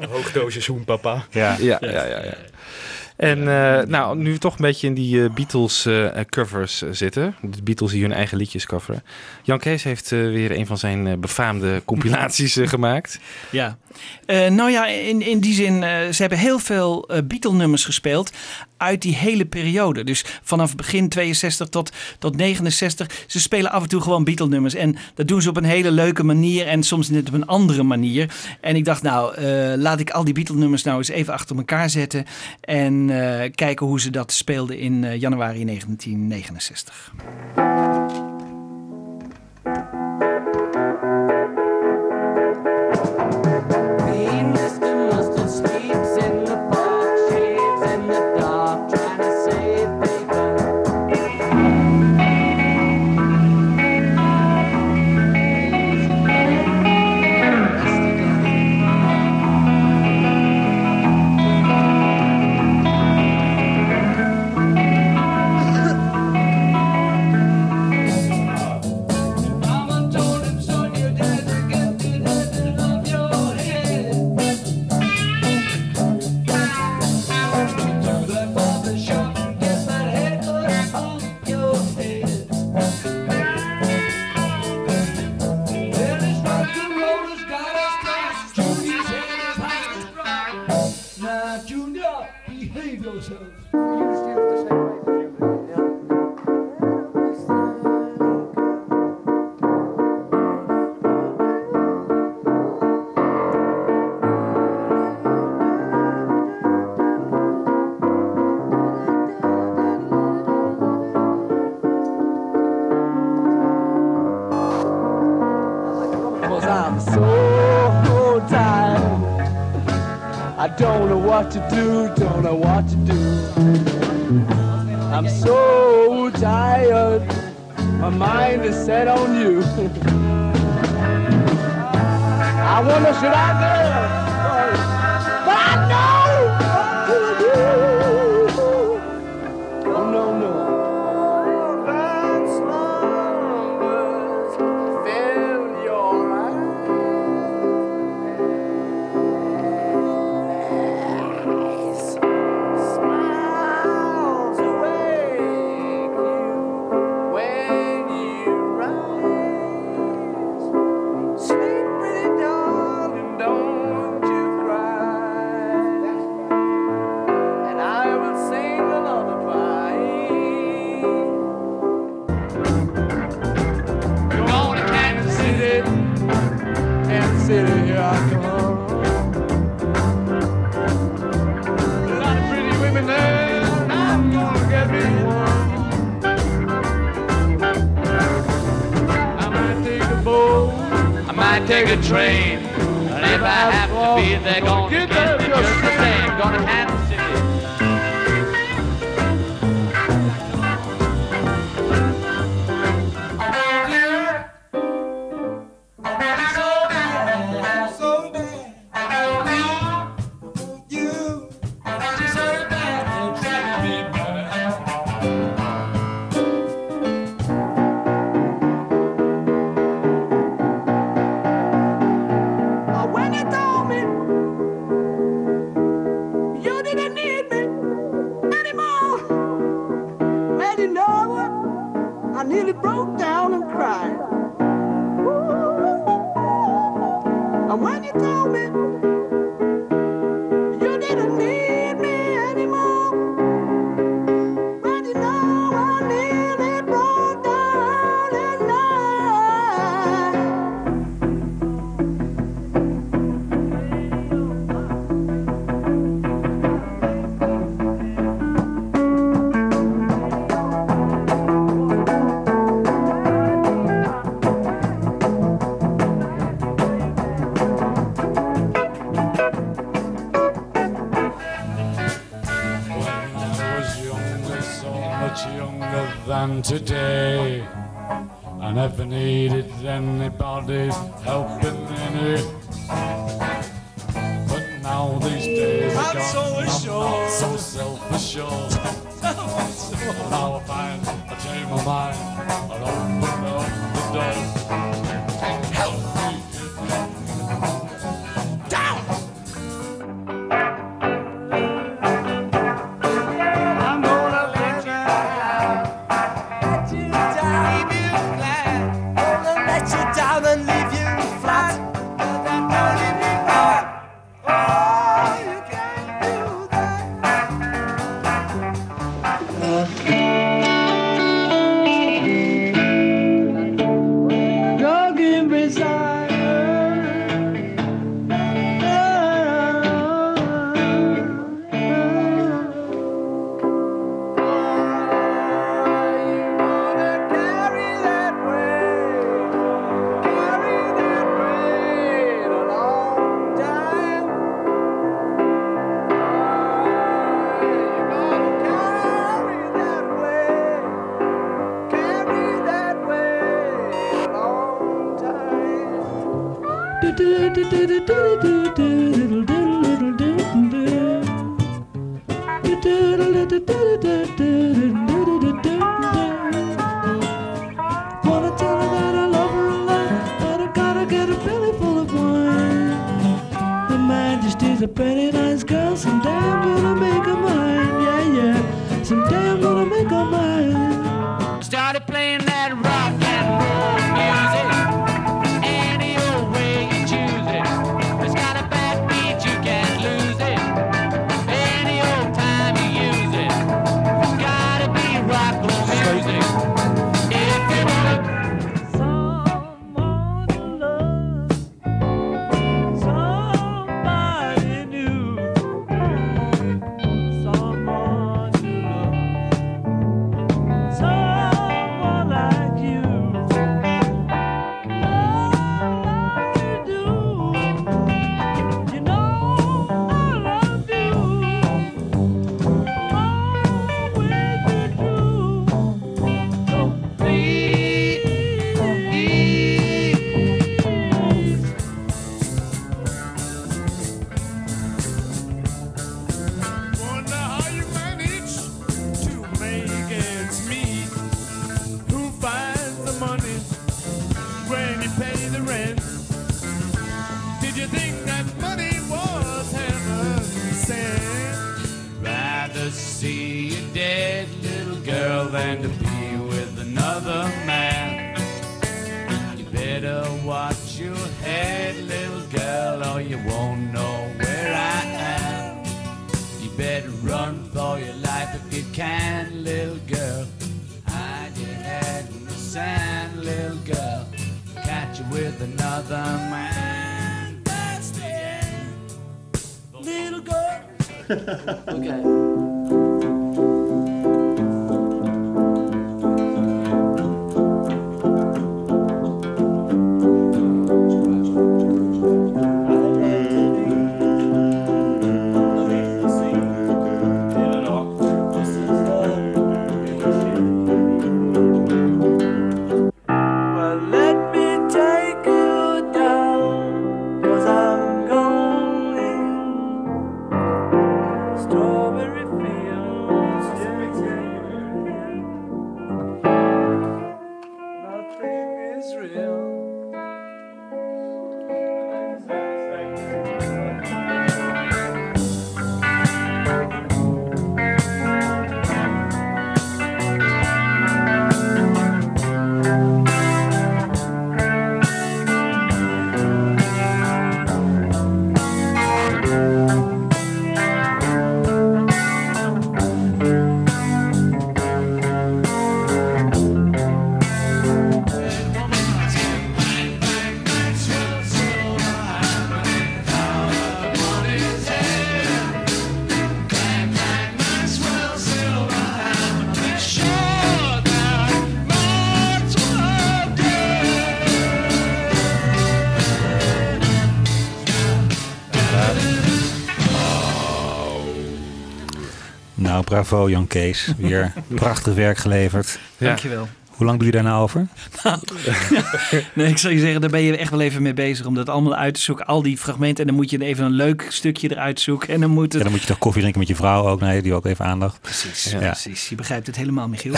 S8: Hoogdosis hoenpapa.
S5: Ja.
S6: ja, ja, ja. ja. En eh, nou, nu we toch een beetje in die eh, Beatles eh, covers zitten. De Beatles die hun eigen liedjes coveren. Jan Kees heeft weer een van zijn befaamde compilaties gemaakt.
S7: Ja, nou ja, in, in die zin, ze hebben heel veel eh Beatle-nummers gespeeld uit die hele periode. Dus vanaf begin 62 tot, tot 69. Ze spelen af en toe gewoon Beatle-nummers. En dat doen ze op een hele leuke manier en soms net op een andere manier. En ik dacht, nou, eh, laat ik al die Beatle-nummers nou eens even achter elkaar zetten. En eh, kijken hoe ze dat speelden in eh, januari 1969.
S16: should I do? nice girl. Someday I'm gonna make her mine. Yeah, yeah. Someday I'm gonna make her mine.
S5: Bravo Jan Kees. Weer prachtig werk geleverd.
S7: Ja. Dankjewel.
S5: Hoe lang doe je daar nou over?
S7: nee, ik zou je zeggen, daar ben je echt wel even mee bezig om dat allemaal uit te zoeken. Al die fragmenten. En dan moet je even een leuk stukje eruit zoeken. En dan moet
S5: Ja,
S7: het...
S5: dan moet je toch koffie drinken met je vrouw ook. Nee, die ook even aandacht.
S7: Precies,
S5: Ja.
S7: precies. Je begrijpt het helemaal, Michiel.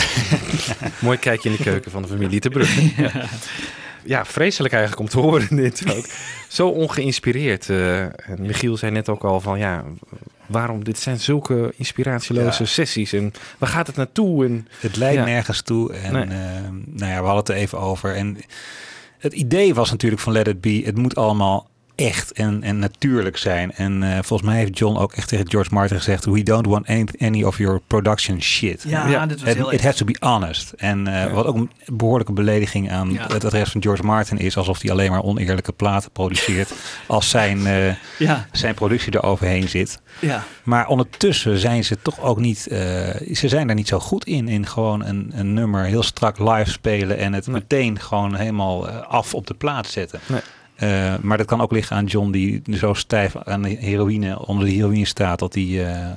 S6: Mooi kijkje in de keuken van de familie te Brugge. Ja. ja, vreselijk eigenlijk om te horen dit ook. Zo ongeïnspireerd. eh, en Michiel zei net ook al van ja, waarom dit zijn zulke inspiratieloze
S5: Ja.
S6: sessies en waar gaat het naartoe? En,
S5: Het leidt
S6: ja.
S5: nergens toe. En
S6: Nee.
S5: ehm, nou ja, we hadden het er even over. En het idee was natuurlijk van Let It Be, het moet allemaal echt en, en natuurlijk zijn. En eh, volgens mij heeft John ook echt tegen George Martin gezegd: We don't want any, any of your production shit.
S7: Ja, Ja. dit was
S5: it,
S7: heel
S5: it has to be honest. En eh, wat ook een behoorlijke belediging aan
S7: Ja.
S5: het adres van George Martin is, alsof hij alleen maar oneerlijke platen produceert als zijn, eh,
S7: Ja.
S5: zijn productie er overheen zit.
S7: Ja.
S5: Maar ondertussen zijn ze toch ook niet, eh, ze zijn daar niet zo goed in, in gewoon een, een nummer heel strak live spelen en het meteen gewoon helemaal af op de plaat zetten.
S6: Nee.
S5: Eh, maar dat kan ook liggen aan John die zo stijf aan de heroïne, onder de heroïne staat, dat hij eh,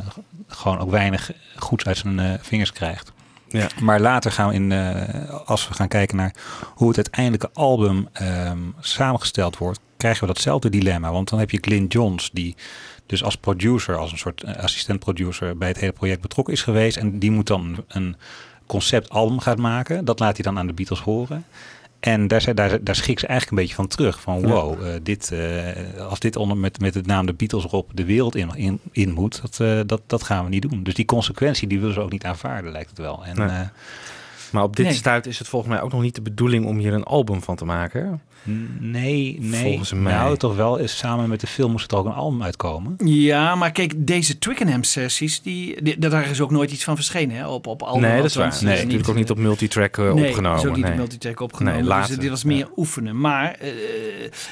S5: gewoon ook weinig goeds uit zijn eh, vingers krijgt.
S6: Ja.
S5: Maar later gaan we in, als we gaan kijken naar hoe het uiteindelijke album ehm, samengesteld wordt, krijgen we datzelfde dilemma. Want dan heb je Glyn Johns, die dus als producer, als een soort assistent-producer bij het hele project betrokken is geweest. En die moet dan een conceptalbum gaan maken. Dat laat hij dan aan de Beatles horen. En daar, daar, daar schrik ze eigenlijk een beetje van terug. Van
S6: Ja.
S5: wow, eh, dit, eh, als dit onder met, met het naam de Beatles erop de wereld in, in, in moet, dat, eh, dat, dat gaan we niet doen. Dus die consequentie die willen ze ook niet aanvaarden, lijkt het wel. En,
S6: Nee. Maar op dit
S5: Nee.
S6: stuit is het volgens mij ook nog niet de bedoeling om hier een album van te maken.
S5: Nee, nee.
S6: Volgens mij.
S5: Nou, toch wel. Is samen met de film moest er ook een album uitkomen.
S7: Ja, maar kijk, deze Twickenham-sessies, die, die, daar is ook nooit iets van verschenen hè, op, op album.
S6: nee, dat is waar. Nee, natuurlijk ook niet op multitrack eh,
S7: Nee,
S6: opgenomen.
S7: is ook niet
S6: nee.
S7: op multitrack opgenomen.
S6: Nee,
S7: dus
S6: later.
S7: dit was meer oefenen. Maar eh,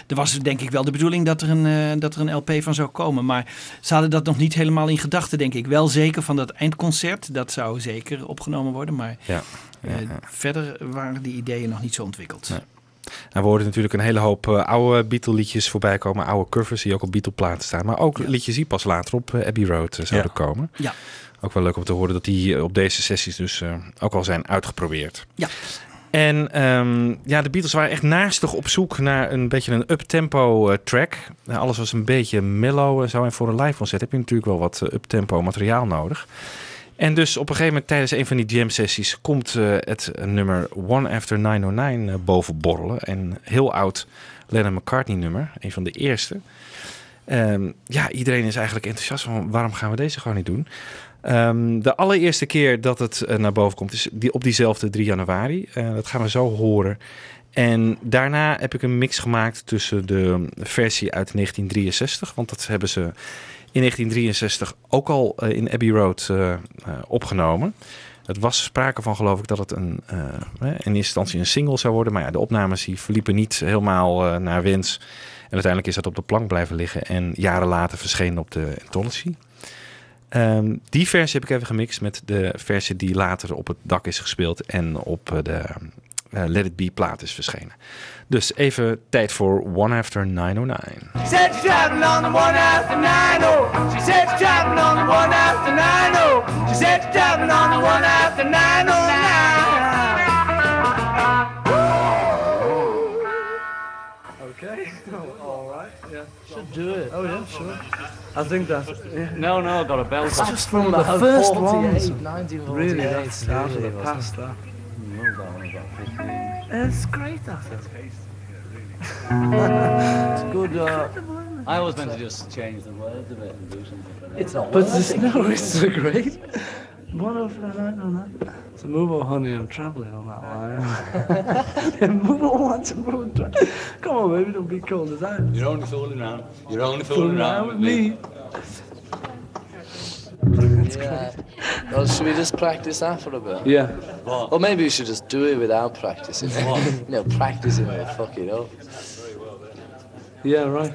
S7: er was denk ik wel de bedoeling dat er, een, eh, dat er een LP van zou komen. Maar ze hadden dat nog niet helemaal in gedachten, denk ik. Wel zeker van dat eindconcert. Dat zou zeker opgenomen worden. Maar
S6: Ja, ja,
S7: eh,
S6: ja.
S7: verder waren die ideeën nog niet zo ontwikkeld.
S6: Nou, we hoorden natuurlijk een hele hoop eh, oude Beatle-liedjes voorbij komen. Oude covers die ook op Beatle-platen staan. Maar ook liedjes die pas later op eh, Abbey Road eh, zouden komen.
S7: Ja.
S6: Ook wel leuk om te horen dat die op deze sessies dus ook al zijn uitgeprobeerd.
S7: Ja.
S6: En ehm, ja, de Beatles waren echt naastig op zoek naar een beetje een up-tempo track. Nou, alles was een beetje mellow en zo. En voor een live concert heb je natuurlijk wel wat up-tempo materiaal nodig. En dus op een gegeven moment tijdens een van die jam sessies komt eh, het nummer One After 909 eh, boven borrelen. En heel oud Lennon McCartney nummer, een van de eerste. Ehm, ja, iedereen is eigenlijk enthousiast van waarom gaan we deze gewoon niet doen. Ehm, de allereerste keer dat het eh, naar boven komt is die, op diezelfde 3 januari. Dat gaan we zo horen. En daarna heb ik een mix gemaakt tussen de versie uit 1963, want dat hebben ze in 1963 ook al eh, in Abbey Road eh, eh, opgenomen. Het was sprake van, geloof ik, dat het een, in eerste instantie een single zou worden. Maar ja, de opnames die verliepen niet helemaal naar wens. En uiteindelijk is dat op de plank blijven liggen. En jaren later verschenen op de anthology. Ehm, die versie heb ik even gemixt met de versie die later op het dak is gespeeld. En op de Let It Be plaat is verschenen. Dus even tijd voor One After 909.
S16: She said she's driving on the one after nine oh. She said she's driving on the one after nine oh. She said she's driving on the one after nine oh
S11: Okay. all right. Yeah. Should do it. Oh yeah, sure. I think that. Yeah.
S9: No, no, got a belt.
S11: It's
S9: on.
S11: just from the first ones.
S9: 1948,
S11: Really, that's out of the past. That.
S9: No, that one about 15.
S11: It's great. That.
S9: It's good. Uh, I always meant to just change the words a bit and do something. But
S11: It's not. But it's, no, it's so great. One of the night on that. So move on, honey, I'm travelling on that line. yeah, move on, want to move on. tra- Come on, baby, don't be cold as ice.
S9: You're only fooling around. You're only
S11: Fooling
S9: fooling around with me.
S15: Yeah. Well, should we just practice that for a bit?
S11: Yeah.
S9: What?
S15: Or maybe we should just do it without practicing.
S9: What?
S15: you know, practicing will fuck it up.
S11: Yeah, right.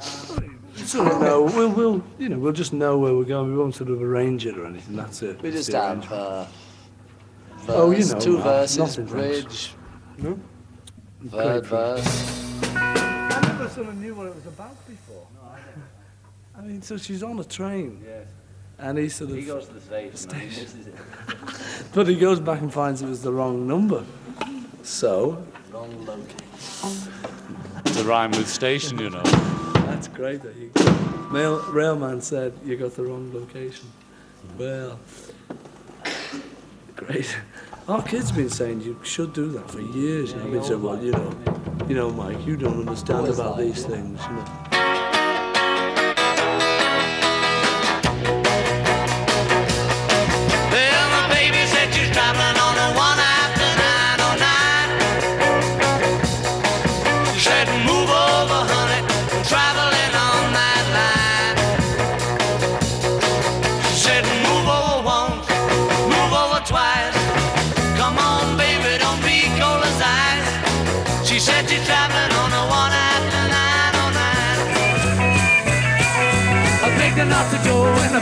S11: Sort of know. We'll, we'll, you know, we'll just know where we're going. We won't sort of arrange it or anything. That's it.
S15: We just
S11: the
S15: have
S11: arrangement.
S15: uh,
S11: Oh, you
S15: verse,
S11: know,
S15: two verses,
S11: nothing
S15: bridge,
S11: No?
S15: third verse.
S11: I never sort of knew what it was about before. I mean, so she's on a train.
S9: Yes.
S11: And he sort of.
S9: He goes to the station. and it.
S11: But he goes back and finds it was the wrong number. So.
S15: Wrong location.
S9: It's a rhyme with station, you know.
S11: That's great that you. Mail, railman said you got the wrong location. Well. Great. Our kid's been saying you should do that for years. and I've been saying, well, you know, you know, Mike, you don't understand about
S15: like
S11: these
S15: it.
S11: things, you know.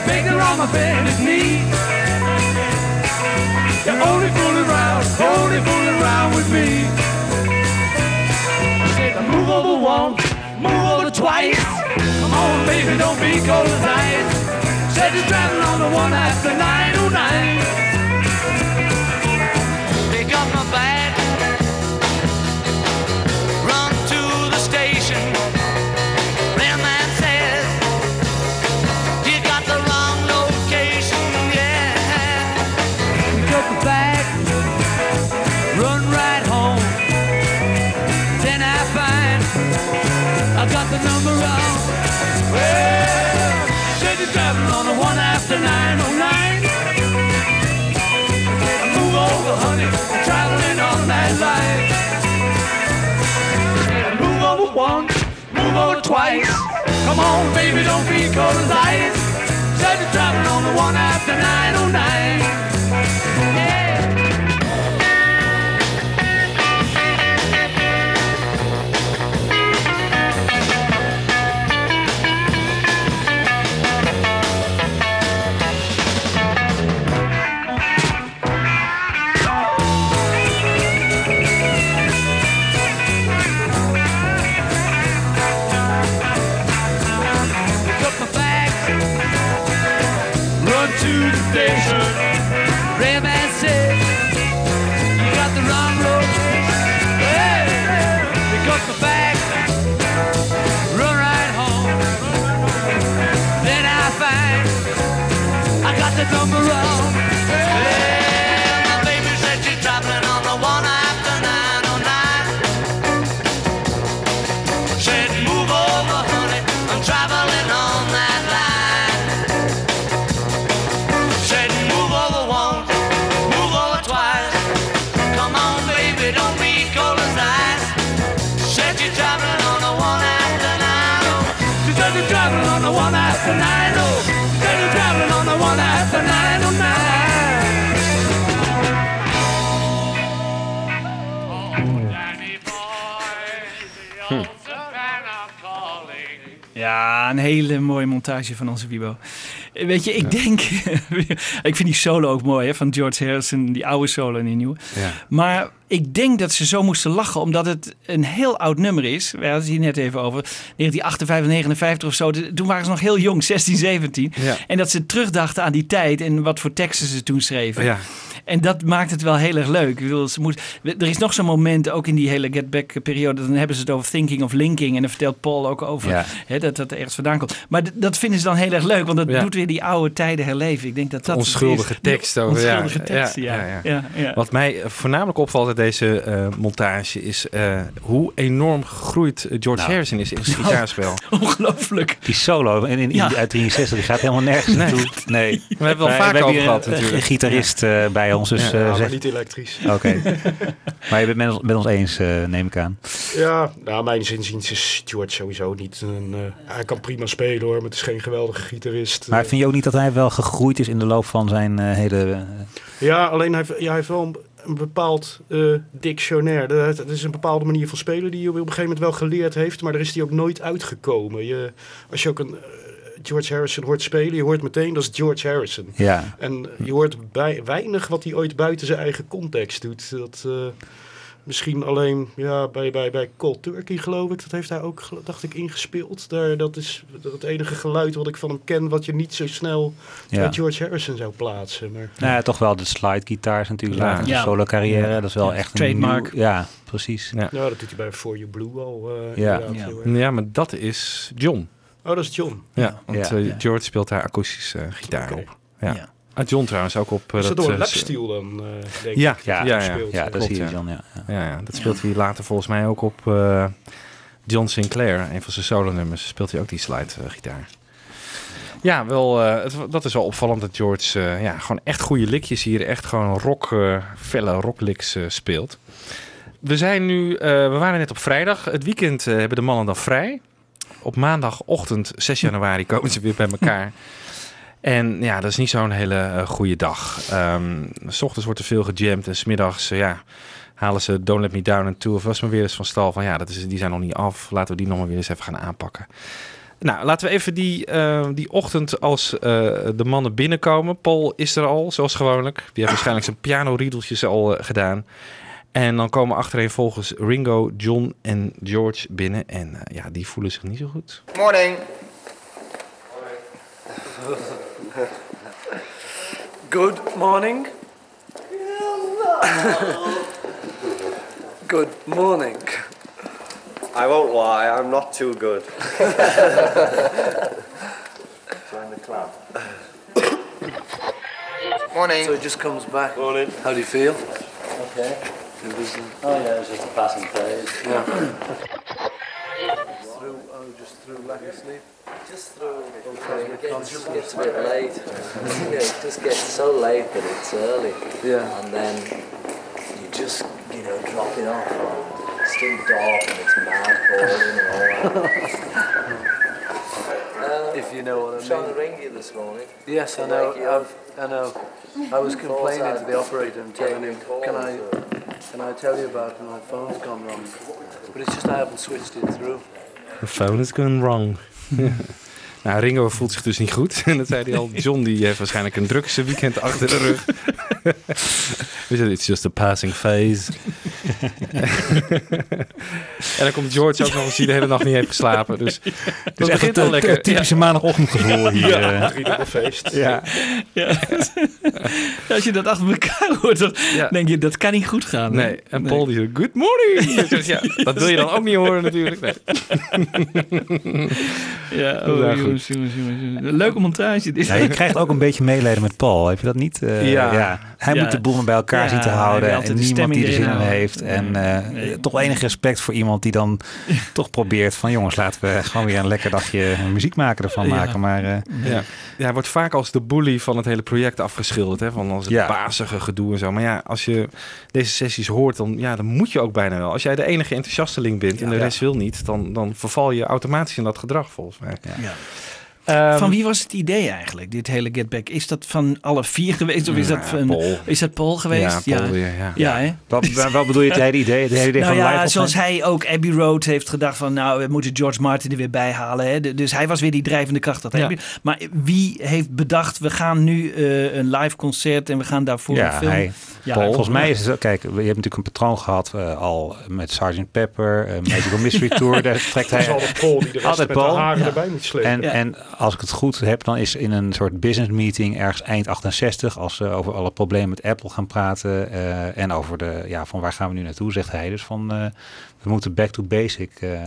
S16: Her on my bended knee. You're only fooling around, only fooling around with me. I move over once, move over twice. Come on, baby, don't be cold as ice. Said you're driving on the one after 909. Twice. Come on, baby, don't be cold as ice. Said you're driving on the one after 909.
S7: Ja, een hele mooie montage van onze Wibo. Eh, Weet je, ik denk... ik vind die solo ook mooi, hè, van George Harrison. Die oude solo en die nieuwe.
S6: Ja.
S7: Maar ik denk dat ze zo moesten lachen, omdat het een heel oud nummer is. We hadden het hier net even over. 1958, 59 of zo. Toen waren ze nog heel jong, 16, 17.
S6: Ja.
S7: En dat ze terugdachten aan die tijd en wat voor teksten ze toen schreven.
S6: Ja.
S7: En dat maakt het wel heel erg leuk. Ik bedoel, ze moet, er is nog zo'n moment, ook in die hele Get Back-periode, dan hebben ze het over thinking of linking. En dan vertelt Paul ook over
S5: Ja.
S7: hè, dat dat ergens vandaan komt. Maar dat vinden ze dan heel erg leuk, want dat
S6: Ja.
S7: doet weer die oude tijden herleven. Ik denk dat dat
S6: onschuldige tekst over. ja,
S7: Onschuldige teksten, ja. ja, ja.
S6: Wat mij voornamelijk opvalt deze eh, montage is eh, hoe enorm gegroeid George
S5: Nou,
S6: Harrison is in zijn
S5: nou,
S6: gitaarspel.
S7: Ongelooflijk.
S5: Die solo in, in, in-
S7: Ja.
S5: uit 63 die gaat helemaal nergens
S6: Nee.
S5: naartoe. Nee.
S6: We hebben wel vaak
S5: we hebben
S6: over
S5: hier
S6: gehad
S5: een,
S6: natuurlijk.
S5: Een gitarist eh, bij ons. Dus,
S6: Ja,
S8: Ja, maar
S5: zeg-
S8: niet elektrisch.
S5: Oké. maar je bent met ons, met ons eens, eh, neem ik aan.
S8: Ja, nou, mijn zinziens is George sowieso niet een... eh, hij kan prima spelen hoor, maar het is geen geweldige gitarist.
S5: Maar vind je ook niet dat hij wel gegroeid is in de loop van zijn eh, hele...
S8: Ja, alleen hij, ja, hij heeft wel een, een bepaald eh dictionair. Dat, dat is een bepaalde manier van spelen die hij op een gegeven moment wel geleerd heeft, maar daar is hij ook nooit uitgekomen. Je, als je ook een eh, George Harrison hoort spelen, je hoort meteen dat is George Harrison.
S5: Ja.
S8: En je hoort bij, weinig wat hij ooit buiten zijn eigen context doet. Dat, eh, misschien alleen ja, bij, bij, bij Cold Turkey geloof ik, dat heeft hij ook, dacht ik, ingespeeld. Daar, dat is het enige geluid wat ik van hem ken, wat je niet zo snel
S5: Ja.
S8: bij George Harrison zou plaatsen. Maar,
S5: Nou ja, toch wel de slide gitaars natuurlijk
S6: Ja.
S5: later in de
S7: Ja.
S5: solo carrière.
S8: Ja.
S5: Dat is wel
S7: Ja,
S5: echt een
S7: trademark.
S5: nieuw- ja, precies.
S6: Ja.
S8: Ja, dat doet hij bij For You Blue al. eh,
S5: Ja.
S7: Ja.
S6: maar dat is John.
S8: Oh, dat is John.
S6: Ja, want
S5: Ja.
S6: eh. George speelt daar akoestische eh, gitaar op. Ja. Ah, John trouwens ook op... eh,
S8: is dat door
S6: eh,
S8: een lapsteel dan, eh, denk
S6: Ja,
S8: ik?
S6: ja,
S8: dat
S6: ja, ja.
S8: speelt,
S5: Ja, dat zie je
S6: ja.
S5: Ja. ja.
S6: Ja, ja, dat speelt hij later volgens mij ook op eh, John Sinclair. Een van zijn solo-nummers speelt hij ook die slide-gitaar. ja, wel, eh, het, dat is wel opvallend dat George eh, ja, gewoon echt goede likjes hier, echt gewoon rock, eh felle rocklicks speelt. We zijn nu, eh, we waren net op vrijdag. Het weekend hebben de mannen dan vrij. Op maandagochtend 6 januari komen ze weer bij elkaar. En ja, dat is niet zo'n hele eh, goede dag. Ehm, s ochtends wordt er veel gejamd en smiddags, eh, ja, halen ze Don't Let Me Down en Two of Us maar weer eens van stal. Van ja, dat is, die zijn nog niet af. Laten we die nog maar weer eens even gaan aanpakken. Nou, laten we even die, eh, die ochtend als eh, de mannen binnenkomen. Paul is er al, zoals gewoonlijk. Die heeft waarschijnlijk zijn piano-riedeltjes al gedaan. En dan komen achtereen volgens Ringo, John en George binnen. En ja, die voelen zich niet zo goed.
S14: Morning.
S11: Good morning. Good morning.
S18: I won't lie, I'm not too good. Join the club.
S14: Morning.
S11: So it just comes back.
S18: Morning.
S11: How do you feel?
S9: Okay.
S11: It was, uh,
S9: Oh yeah, it was just a passing phase.
S11: yeah. through, oh, just through lack of sleep.
S15: Just through. It gets, gets a bit late. you know, it just gets so late that it's early.
S11: Yeah.
S15: And then you just, you know, drop it off. It's still dark and it's mad falling and all that. Uh,
S11: If you know what I
S15: I'm trying to ring you this morning.
S11: Yes, I know.
S15: wake you up.
S11: I've, I know. I was complaining to the operator and telling him, "Can I, can I tell you about my phone's gone wrong?" But it's just I haven't switched it through.
S6: The phone is gone wrong. nou, Ringo voelt zich dus niet goed. En dat zei hij al. John die heeft waarschijnlijk een drukste weekend achter de rug. We zeiden, it's just a passing phase. en dan komt George ook nog eens die de hele nacht niet heeft geslapen. Dus dat
S5: Dus echt
S6: begint al
S5: eh,
S6: lekker.
S5: typische maandagochtendgevoel hier.
S6: Ja.
S5: eh.
S6: Ja.
S7: Ja. Als je dat achter elkaar hoort, dan
S6: Ja.
S7: denk je, dat kan niet goed gaan.
S6: Nee, en Paul die zegt, good morning. Dus dat wil je dan ook niet horen natuurlijk. Nee.
S7: Ja, oh, jongens, jongens, jongens, leuke montage. Dit.
S5: Ja, je krijgt ook een beetje medelijden met Paul. Heb je dat niet? Eh,
S6: Ja.
S5: Hij
S7: Ja.
S5: moet de boel maar bij elkaar
S7: Ja,
S5: zien te
S7: hij
S5: houden. En niemand die er zin in
S7: erin
S5: heeft. En eh,
S7: Nee.
S5: toch enig respect voor iemand die dan toch probeert van... jongens, laten we gewoon weer een lekker dagje muziek maken ervan
S7: Ja.
S5: maken. Maar eh,
S6: Ja. ja, hij wordt vaak als de bully van het hele project afgeschilderd. Hè? Van als het
S5: Ja.
S6: bazige gedoe en zo. Maar ja, als je deze sessies hoort, dan, ja, dan moet je ook bijna wel. Als jij de enige enthousiasteling bent en de
S5: Ja.
S6: rest wil niet... Dan, dan verval je automatisch in dat gedrag volgens mij.
S7: Ja.
S6: Ehm,
S7: van wie was het idee eigenlijk, dit hele Get Back? Is dat van alle vier geweest of is dat van
S6: Paul.
S7: is dat Paul geweest?
S6: Ja, Paul weer, ja.
S7: ja hè?
S5: Wat, wat bedoel je, het hele idee, het hele idee
S7: nou
S5: van
S7: ja,
S5: live
S7: zoals hij ook Abbey Road heeft gedacht van nou, we moeten George Martin er weer bij halen. Hè? De- Dus hij was weer die drijvende kracht. Dat
S5: Ja.
S7: Abbey- Maar wie heeft bedacht, we gaan nu eh, een live concert en we gaan daarvoor een
S5: Ja,
S7: film.
S5: hij,
S7: Ja,
S5: Volgens
S7: ja.
S5: mij is het kijk, je hebt natuurlijk een patroon gehad eh, al met Sgt. Pepper, eh, Magical Mystery Tour, daar trekt hij
S8: Het is altijd Paul die de rest
S5: altijd
S8: met de
S5: Paul.
S8: haren
S5: Ja.
S8: erbij moet slepen.
S5: En,
S8: Ja.
S5: en als ik het goed heb, dan is in een soort business meeting ergens eind 68, als ze over alle problemen met Apple gaan praten eh, en over de, ja, van waar gaan we nu naartoe, zegt hij dus van, eh, we moeten back to basic. eh,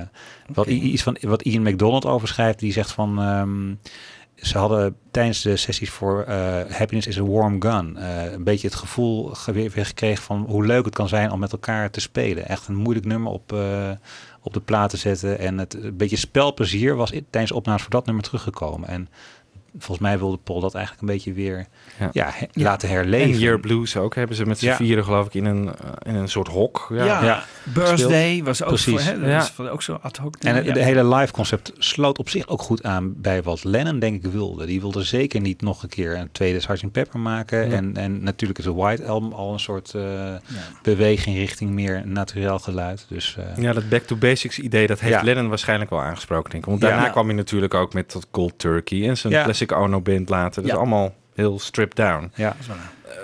S5: wat, iets van, wat Ian McDonald overschrijft, die zegt van, ehm, ze hadden tijdens de sessies voor Happiness is a Warm Gun een beetje het gevoel ge- weer, gekregen van hoe leuk het kan zijn om met elkaar te spelen. Echt een moeilijk nummer op, op de plaat te zetten. En het een beetje spelplezier was tijdens opnames voor dat nummer teruggekomen. En volgens mij wilde Paul dat eigenlijk een beetje weer ja. he- laten herleven.
S6: En Year Blues ook hebben ze met z'n
S5: Ja.
S6: vieren geloof ik in een, eh, in een soort hok.
S7: Ja,
S6: Ja,
S7: Birthday was ook,
S5: Precies.
S7: voor, hè, was ook zo ad hoc.
S5: En het
S7: Ja.
S5: de hele live concept sloot op zich ook goed aan bij wat Lennon denk ik wilde. Die wilde zeker niet nog een keer een tweede Sgt. Pepper maken.
S6: Ja.
S5: En, en natuurlijk is de White Album al een soort eh, beweging richting meer naturel geluid. Dus eh,
S6: Ja, dat back to basics idee, dat heeft
S5: Ja.
S6: Lennon waarschijnlijk wel aangesproken, denk ik. Want daarna
S5: Ja.
S6: kwam hij natuurlijk ook met dat Cold Turkey en zijn
S5: Ja.
S6: Classic Ono Band later. Dus
S5: Ja.
S6: allemaal heel stripped down.
S5: ja.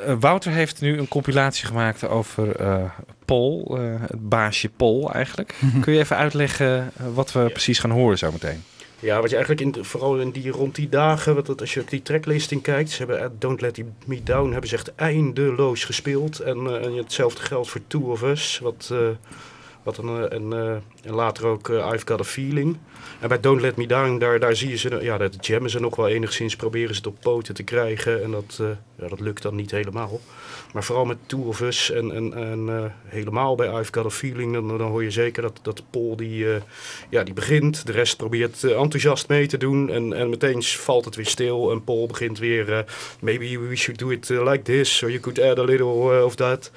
S6: Eh, Wouter heeft nu een compilatie gemaakt over eh Paul, eh, het baasje Paul eigenlijk. Kun je even uitleggen wat we precies gaan horen zometeen?
S8: Ja, wat je eigenlijk in, de- vooral in die, rond die dagen, wat dat, als je op die tracklisting kijkt, ze hebben Don't Let Me Down hebben ze echt eindeloos gespeeld. En, eh, en hetzelfde geldt voor Two of Us, wat, eh, wat een, eh, en, eh, later ook eh, I've Got a Feeling. En bij Don't Let Me Down, daar, daar zie je ze, ja, dat jammen ze nog wel enigszins, proberen ze het op poten te krijgen. En dat, ja, dat lukt dan niet helemaal. Maar vooral met Two of Us en, en, helemaal bij I've Got a Feeling, dan, dan hoor je zeker dat, dat Paul die, ja, die begint. De rest probeert enthousiast mee te doen. En, en meteen valt het weer stil. En Paul begint weer, maybe we should do it like this. Or you could add a little of that.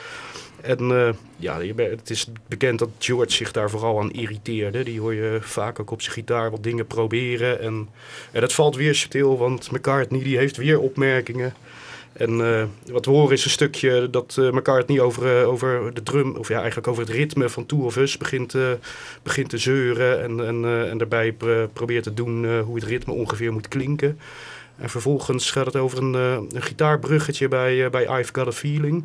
S8: En eh, ja, het is bekend dat George zich daar vooral aan irriteerde. Die hoor je vaak ook op zijn gitaar wat dingen proberen. En, en dat valt weer stil, want McCartney die heeft weer opmerkingen. En eh, wat we horen is een stukje dat eh McCartney over, over de drum, of ja, eigenlijk over het ritme van Two of Us begint, begint te zeuren. En, en, en daarbij pro- probeert te doen hoe het ritme ongeveer moet klinken. En vervolgens gaat het over een, eh, een gitaarbruggetje bij, eh, bij I've Got a Feeling.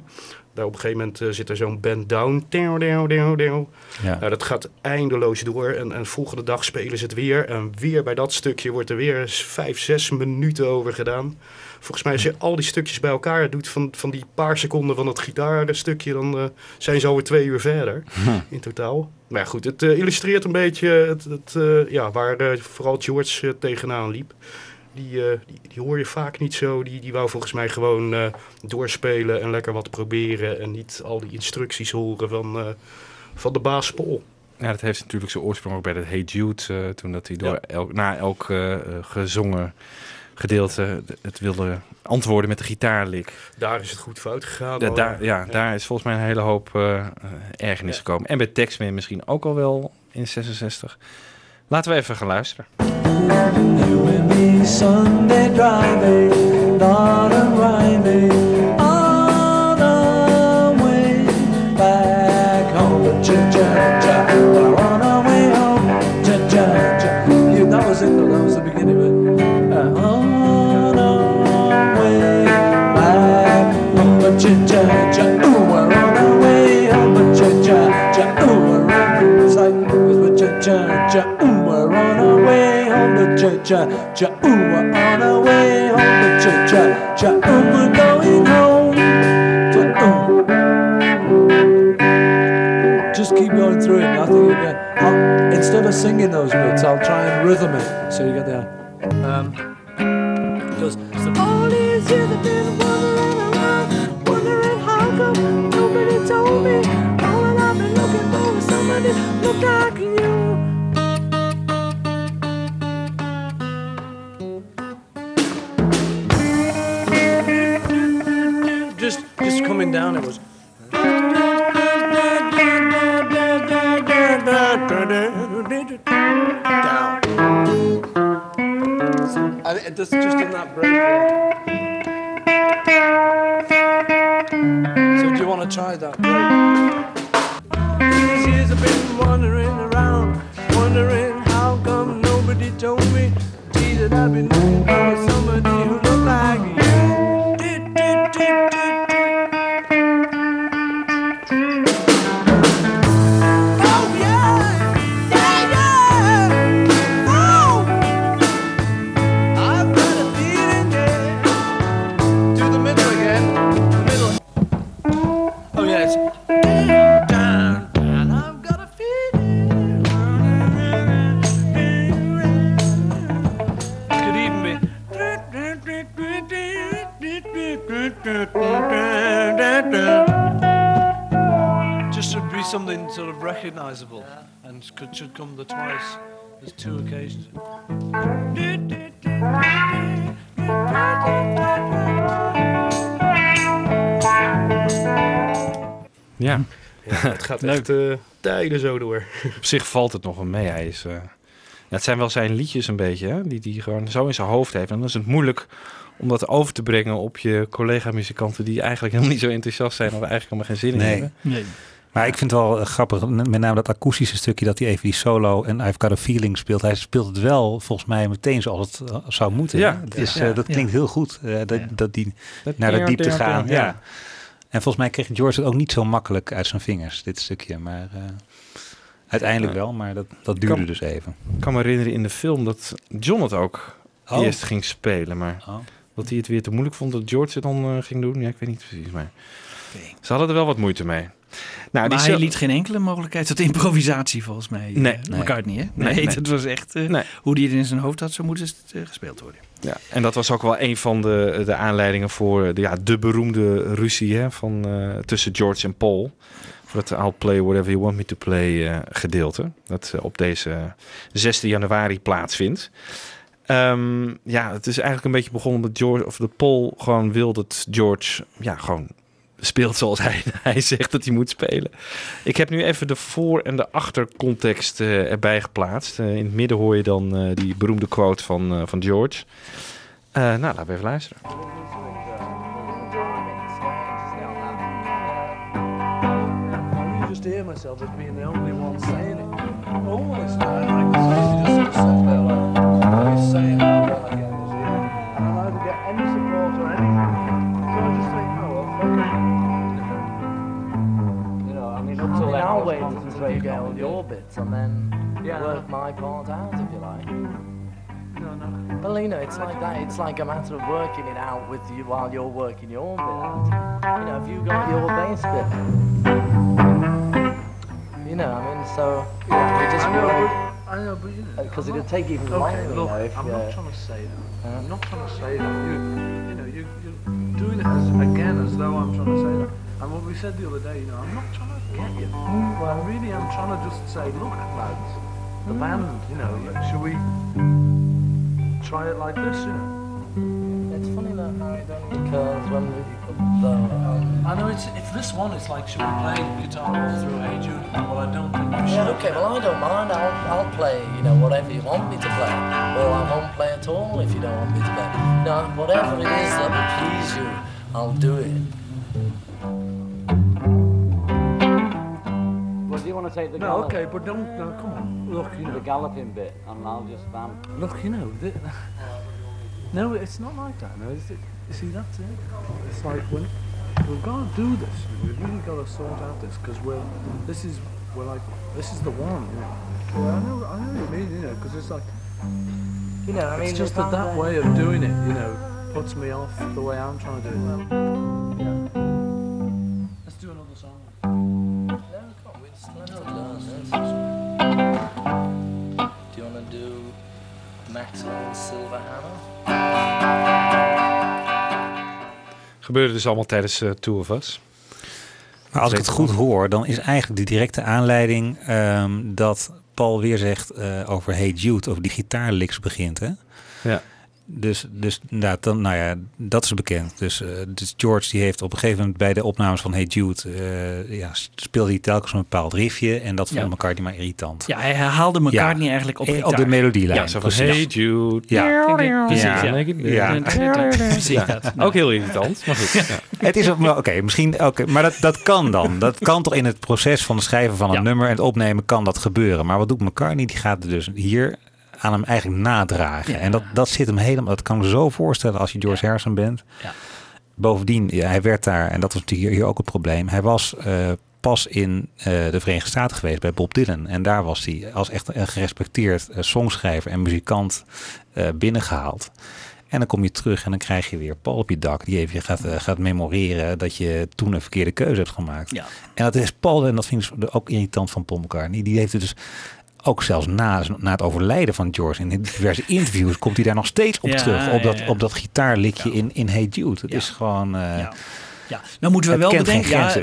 S8: Daar op een gegeven moment eh, zit er zo'n bend down. Down, down, down, down.
S5: Ja.
S8: Nou, dat gaat eindeloos door. En, en volgende dag spelen ze het weer. En weer bij dat stukje wordt er weer eens vijf, zes minuten over gedaan. Volgens mij als je al die stukjes bij elkaar doet van, van die paar seconden van het gitaarstukje, dan zijn ze alweer twee uur verder in totaal. Maar ja, goed, het illustreert een beetje het, het, ja, waar vooral George tegenaan liep. Die, eh, die, die hoor je vaak niet zo. Die, die wou volgens mij gewoon eh, doorspelen en lekker wat proberen. En niet al die instructies horen van, eh, van de baas Paul.
S6: Ja, dat heeft natuurlijk zijn oorsprong ook bij dat Hey Jude, toen dat hij door elk, na elk gezongen gedeelte het wilde antwoorden met de gitaarlik.
S8: Daar is het goed fout gegaan.
S6: Da- daar, ja, daar is volgens mij een hele hoop ergernis gekomen. En bij Texman misschien ook al wel in 66. Laten we even gaan luisteren.
S16: Me Sunday driving, not arriving Cha cha. Ooh, we're on our way home. Cha cha cha. Ooh, we're going home. Cha, ooh. Just keep going through it. I think you get. I'll, instead of singing those bits, I'll try and rhythm it. So you get the. Um,
S11: Just
S16: all these
S11: just down. It was.
S14: I
S11: that break. yeah. So do you want to try that break? These years I've been wandering around, wondering how come nobody told me. Gee, that I've been looking for somebody who something sort of recognisable, and could should come the twice. There's two occasions.
S6: Ja.
S8: Ja, het gaat echt eh, tijden zo door.
S6: Op zich valt het nog wel mee. Hij is, eh, ja, het zijn wel zijn liedjes een beetje, hè, die hij gewoon zo in zijn hoofd heeft. En dan is het moeilijk om dat over te brengen op je collega-muzikanten... die eigenlijk helemaal niet zo enthousiast zijn... of eigenlijk helemaal geen zin in
S5: Nee.
S6: hebben.
S7: Nee.
S5: Maar ik vind het wel eh, grappig, met name dat akoestische stukje dat hij even die solo en I've Got a Feeling speelt. Hij speelt het wel volgens mij meteen zoals het eh, zou moeten.
S6: Ja,
S5: hè? dus
S6: ja,
S5: eh, dat
S6: ja.
S5: klinkt heel goed, eh, dat, dat die
S6: Dat
S5: naar de diepte gaan. ja. En volgens mij kreeg George het ook niet zo makkelijk uit zijn vingers, dit stukje. Maar eh, uiteindelijk wel, maar dat, dat duurde
S6: Kan-
S5: dus even.
S6: Ik kan me herinneren in de film dat John het ook
S5: Oh.
S6: eerst ging spelen. Maar
S5: Oh.
S6: dat hij het weer te moeilijk vond dat George het dan eh, ging doen. Ja, ik weet niet precies. Maar ze hadden er wel wat moeite mee. Nou,
S7: maar
S6: die
S7: hij liet geen enkele mogelijkheid tot improvisatie volgens mij.
S6: Nee.
S7: Eh,
S6: Nee.
S7: McCartney, hè?
S6: Nee,
S7: dat was echt eh, hoe hij het in zijn hoofd had, zo moet het eh, gespeeld worden.
S6: Ja, en dat was ook wel een van de, de aanleidingen voor de, ja, de beroemde ruzie hè, van, tussen George en Paul. Voor het I'll play whatever you want me to play gedeelte. Dat op deze 16 januari plaatsvindt. Ehm, ja, het is eigenlijk een beetje begonnen dat George of de Paul gewoon wil dat George ja, gewoon speelt zoals hij, hij zegt dat hij moet spelen. Ik heb nu even de voor- en de achtercontext eh, erbij geplaatst. Eh, in het midden hoor je dan eh, die beroemde quote van, van George. Nou, laten we even luisteren.
S11: Just I
S9: mean,
S15: I
S9: up till
S15: mean,
S9: then, I
S15: I'll wait until you get
S9: on
S15: all
S9: the
S15: your bits and then
S11: Yeah.
S15: work my part out, if you like.
S11: No, no.
S15: Well, you know, it's like that. It's like a matter of working it out with you while you're working your bit out. You know, if you got your bass bit, you know, I mean, so you just
S11: I know,
S15: work
S11: but, I know, but you know.
S15: because
S11: not-
S15: take even
S11: okay,
S15: longer.
S11: look,
S15: you know, if
S11: I'm not trying to say that.
S15: Uh,
S11: I'm not trying to say that. You, you know, you, you're doing it as, again as though I'm trying to say that. And what we said the other day, you know, I'm not trying to get you. Well, I really am trying to just say, look, lads, the band, you know, should we try it like this, you know?
S15: It's funny that Harry done because when we the um,
S11: I know it's if this one, it's like, should we play guitar all through Hey Jude? Well, I don't think we should.
S15: Yeah, okay, well I don't mind, I'll, I'll play, you know, whatever you want me to play. Or I won't play at all if you don't want me to play. No, whatever it is that will please you, I'll do it.
S9: Want to take the
S11: No,
S9: gallop?
S11: okay, but don't, no, come on. Look, you know.
S9: The galloping bit, and I'll just vamp.
S11: Look, you know, th- no, it's not like that. No, it's, you see, that's it. It's like when we've got to do this. We've really got to sort out this because we're. This is we're like this is the one. You know. Well, I know, I know what you mean. You know, because it's like.
S15: You know, I mean,
S11: it's just that that way of doing it, you know, puts me off the way I'm trying to do it. Yeah. Let's do another song.
S15: No. Do you do Maxwell?
S6: Gebeurde dus allemaal tijdens eh Two of Us.
S5: Maar als ik het goed hoor, dan is eigenlijk de directe aanleiding ehm, dat Paul weer zegt eh, over Hey Jude, over die gitaarlicks begint. Hè?
S6: Ja.
S5: Dus, dus inderdaad, dan, nou ja, dat is bekend. Dus, eh, dus George die heeft op een gegeven moment bij de opnames van Hey Jude... eh, ja, speelde hij telkens een bepaald riffje. En dat vond
S7: Ja.
S5: McCartney maar irritant.
S7: Ja, hij herhaalde McCartney eigenlijk op
S5: op de melodielijn.
S6: Ja, zo van
S5: precies.
S6: Hey Jude.
S5: Ja.
S7: Precies,
S5: Ja.
S7: ja.
S5: Ja. Ja.
S6: Ook heel irritant, maar goed. Ja.
S5: Het is oké, misschien oké, maar dat, dat kan dan. Dat kan toch in het proces van het schrijven van een nummer en het opnemen kan dat gebeuren. Maar wat doet McCartney? Die gaat er dus hier aan hem eigenlijk nadragen. En dat, dat zit hem helemaal. Dat kan ik me zo voorstellen als je George Harrison bent.
S7: Ja.
S5: Bovendien, ja, hij werd daar, en dat was natuurlijk hier, ook het probleem. Hij was eh, pas in eh, de Verenigde Staten geweest bij Bob Dylan. En daar was hij als echt een gerespecteerd eh, songschrijver en muzikant eh, binnengehaald. En dan kom je terug en dan krijg je weer Paul op je dak. Die even gaat, gaat memoreren dat je toen een verkeerde keuze hebt gemaakt.
S7: Ja.
S5: En dat is Paul, en dat vind ik ook irritant van Paul McCartney. Die heeft het dus ook zelfs na, na het overlijden van George in diverse interviews komt hij daar nog steeds op
S7: Ja,
S5: terug. Op dat, op dat gitaarlikje in, in Hey Jude. Het is gewoon... eh,
S7: Ja, nou moeten we
S5: Het
S7: wel bedenken, ja,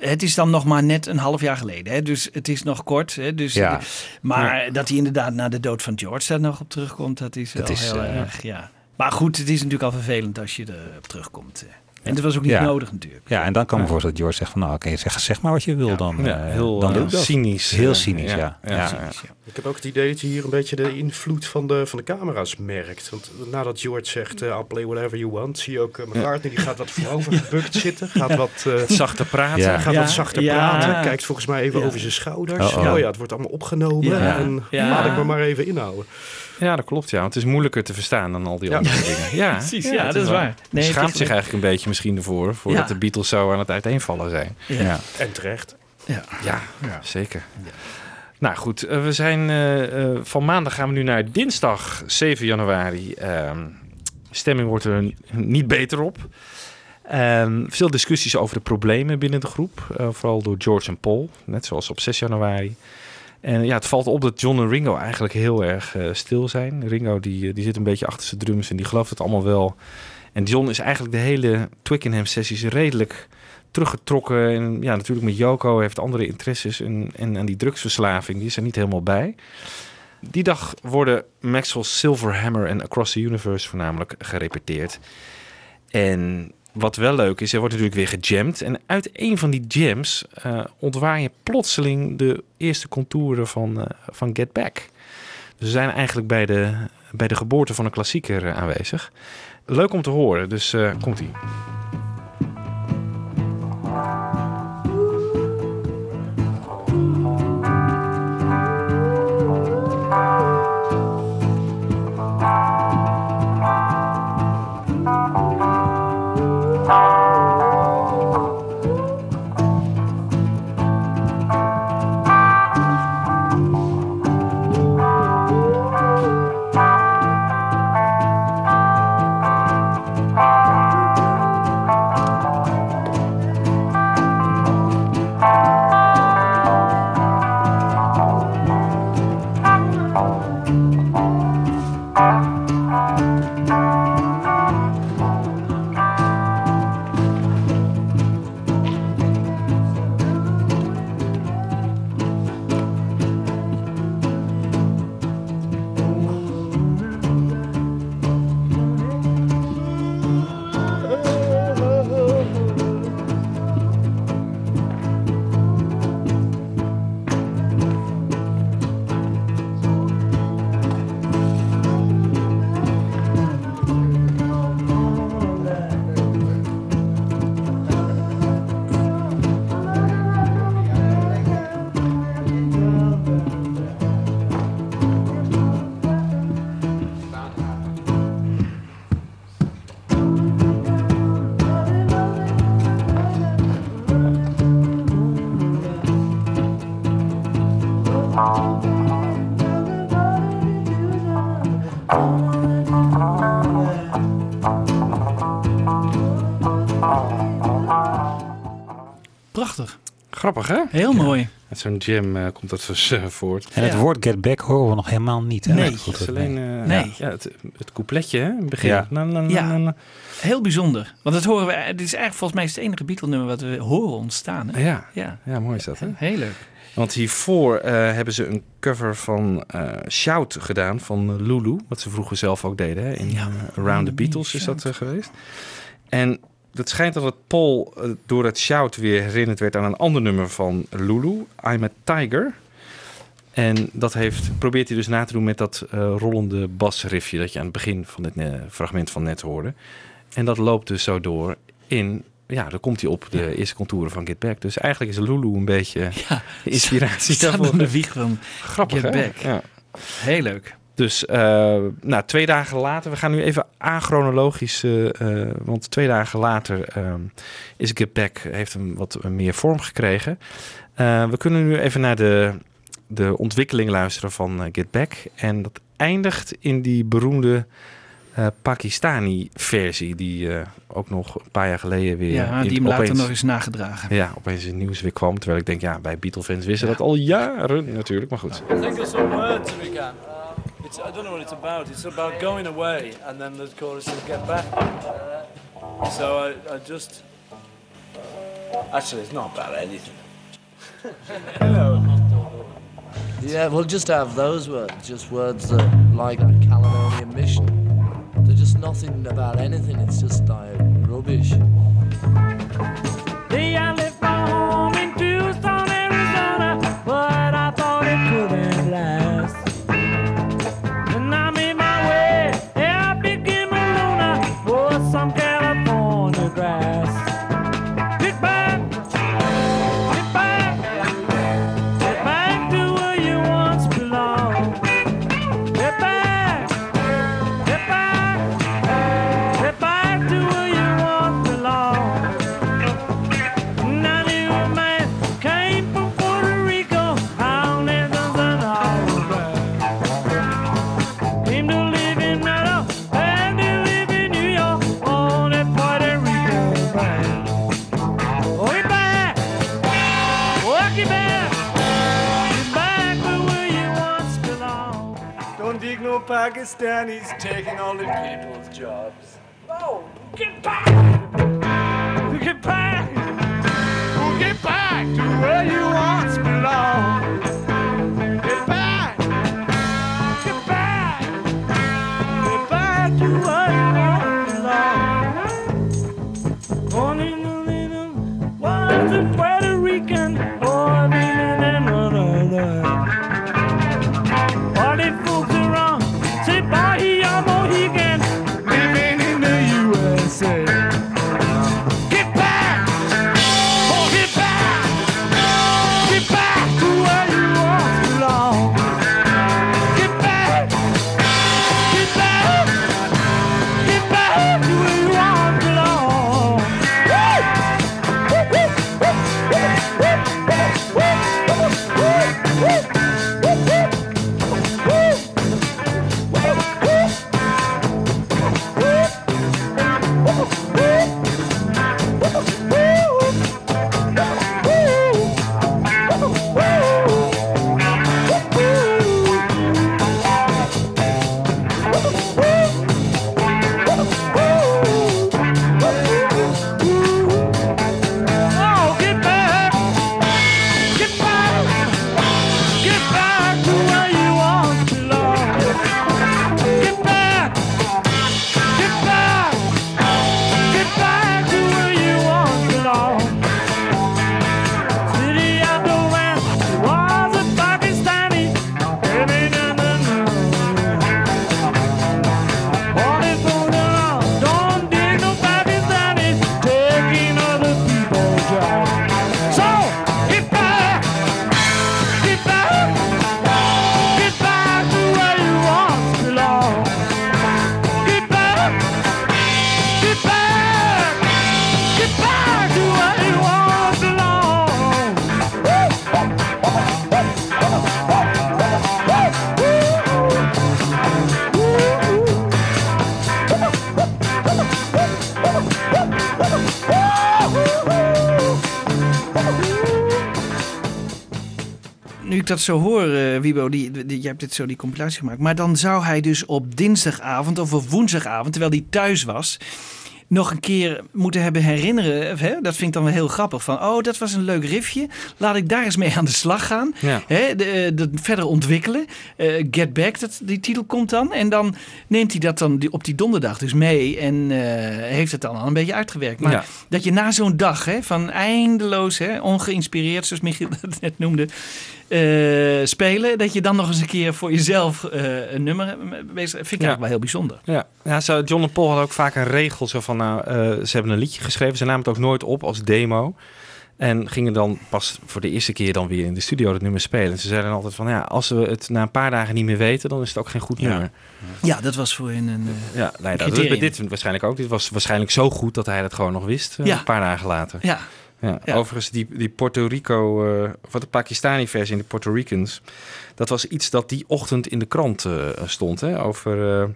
S7: het is dan nog maar net een half jaar geleden. Hè, dus het is nog kort. Hè, dus,
S5: Ja.
S7: Maar dat hij inderdaad na de dood van George daar nog op terugkomt, dat is wel
S5: is,
S7: heel
S5: eh,
S7: erg. Ja. Maar goed, het is natuurlijk al vervelend als je erop terugkomt. En dat was ook niet
S5: Ja.
S7: nodig natuurlijk.
S5: Ja, en dan kan ik me voorstellen dat George zegt van nou oké, zeg, zeg maar wat je wil dan.
S6: Ja,
S5: eh,
S6: heel,
S5: dan
S6: eh, cynisch,
S5: Heel
S6: eh,
S5: cynisch,
S6: ja.
S5: ja.
S6: Ja,
S5: Ja.
S6: cynisch,
S8: Ik heb ook het idee dat je hier een beetje de invloed van de, van de camera's merkt. Want nadat George zegt, eh, I'll play whatever you want, zie je ook uh, McCartney, die gaat wat voorover gebukt zitten. Gaat wat eh,
S6: Zachter praten.
S5: Ja.
S8: Gaat
S7: Ja,
S8: wat zachter
S7: ja.
S8: praten. Kijkt volgens mij even
S7: Ja.
S8: over zijn schouders.
S5: Oh, oh.
S8: Oh ja, het wordt allemaal opgenomen.
S7: Ja.
S8: En
S7: Ja.
S8: laat ik me maar even inhouden.
S6: Ja, dat klopt. Ja. Want het is moeilijker te verstaan dan al die
S8: Ja.
S6: andere dingen. Ja,
S7: Precies, ja, dat is
S6: wel.
S7: waar. Nee, het
S6: Schaamt zich eigenlijk een beetje misschien ervoor. Voordat
S7: Ja.
S6: de Beatles zo aan het uiteenvallen zijn.
S7: Ja.
S5: Ja.
S8: En terecht.
S7: Ja.
S6: Ja, zeker. Nou goed, eh, we zijn eh, eh, van maandag gaan we nu naar dinsdag 7 januari. Ehm, stemming wordt er niet beter op. Ehm, veel discussies over de problemen binnen de groep. eh, vooral door George en Paul, net zoals op 6 januari. En ja, het valt op dat John en Ringo eigenlijk heel erg eh, stil zijn. Ringo die, eh, die zit een beetje achter zijn drums en die gelooft het allemaal wel. En John is eigenlijk de hele Twickenham sessies redelijk teruggetrokken. En ja, natuurlijk met Yoko heeft andere interesses. En, en aan die drugsverslaving, die is er niet helemaal bij. Die dag worden Maxwell's Silverhammer en Across the Universe voornamelijk gerepeteerd. En wat wel leuk is, er wordt natuurlijk weer gejamd. En uit een van die jams eh ontwaar je plotseling de eerste contouren van, eh, van Get Back. Dus we zijn eigenlijk bij de, bij de geboorte van een klassieker eh, aanwezig. Leuk om te horen, dus komt-ie. Grappig, hè?
S7: Heel mooi.
S6: Met zo'n jam eh, komt dat dus eh, voort.
S5: En het
S7: Ja.
S5: woord Get Back horen we nog helemaal niet. Hè?
S7: Nee.
S5: Goed,
S6: Het is alleen eh,
S7: Nee.
S6: ja, het, het coupletje, hè? in het begin.
S5: Ja.
S6: Na, na.
S7: Heel bijzonder. Want dat horen we, dit is eigenlijk volgens mij het enige Beatle-nummer wat we horen ontstaan. Hè?
S6: Ja.
S7: Ja.
S6: ja, mooi is dat, hè?
S7: Heel leuk.
S6: Want hiervoor eh, hebben ze een cover van eh, Shout gedaan van Lulu. Wat ze vroeger zelf ook deden. Hè? In Around the Beatles is dat geweest. En het schijnt dat het Paul eh, door het Shout weer herinnerd werd aan een ander nummer van Lulu. I'm a Tiger. En dat heeft, probeert hij dus na te doen met dat eh, rollende basriffje... dat je aan het begin van dit eh, fragment van net hoorde. En dat loopt dus zo door in... Ja, dan komt hij op de eerste contouren van Get Back. Dus eigenlijk is Lulu een beetje de inspiratie daarvoor.
S7: de wieg van
S6: Grappig,
S7: Get
S6: hè?
S7: Back.
S6: Ja.
S7: Heel leuk.
S6: Dus uh, nou, twee dagen later, we gaan nu even achronologisch, uh, uh, want twee dagen later is Get Back, heeft hem wat meer vorm gekregen. Uh, we kunnen nu even naar de, de ontwikkeling luisteren van uh, Get Back. En dat eindigt in die beroemde uh, Pakistani-versie, die uh, ook nog een paar jaar geleden weer.
S7: Ja, die hem later
S6: opeens,
S7: nog eens nagedragen.
S6: Ja, opeens in het nieuws weer kwam. Terwijl ik denk, ja, bij Beatle-fans wisten ja. dat al jaren natuurlijk, maar goed.
S11: Uh, it's, I don't know what it's about. It's about going away, and then the chorus is get back. So I, I just. Actually, it's not about anything. Hello. Yeah, we'll just have those words, just words that, like that Caledonian mission. They're just nothing about anything, it's just like rubbish.
S16: The alley home in Tucson, Arizona, but I thought it couldn't last.
S11: Pakistanis taking all the people's jobs.
S16: Oh, get back, get back, get back to where you once belonged.
S7: Dat zo hoor, eh, Wiebo, die, die, je hebt dit zo die compilatie gemaakt. Maar dan zou hij dus op dinsdagavond of op woensdagavond, terwijl hij thuis was, nog een keer moeten hebben herinneren. Hè? Dat vind ik dan wel heel grappig. Van, oh, dat was een leuk riffje. Laat ik daar eens mee aan de slag gaan.
S6: Ja.
S7: Hè? De, eh, dat verder ontwikkelen. Eh, Get Back, dat, die titel komt dan. En dan neemt hij dat dan die- op die donderdag dus mee. En heeft het dan al een beetje uitgewerkt. Maar
S6: Ja.
S7: dat je na zo'n dag hè, van eindeloos, hè, ongeïnspireerd, zoals Michiel dat net noemde, eh, spelen. Dat je dan nog eens een keer voor jezelf eh, een nummer bezig vind ik eigenlijk wel heel bijzonder.
S6: Ja, ja zo, John en Paul hadden ook vaak een regel zo van, nou, eh, ze hebben een liedje geschreven, ze namen het ook nooit op als demo. En gingen dan pas voor de eerste keer dan weer in de studio het nummer spelen. En ze zeiden dan altijd van, ja, als we het na een paar dagen niet meer weten, dan is het ook geen goed
S7: Ja.
S6: nummer.
S7: Ja, dat was voor hen een eh,
S6: Ja, nee, dat is bij dit waarschijnlijk ook. Dit was waarschijnlijk zo goed dat hij dat gewoon nog wist,
S7: Ja.
S6: een paar dagen later.
S7: Ja.
S6: Ja,
S7: Ja.
S6: Overigens, die, die Puerto Rico, eh of de Pakistani-versie in de Puerto Ricans, dat was iets dat die ochtend in de krant eh, stond. Hè, over, eh,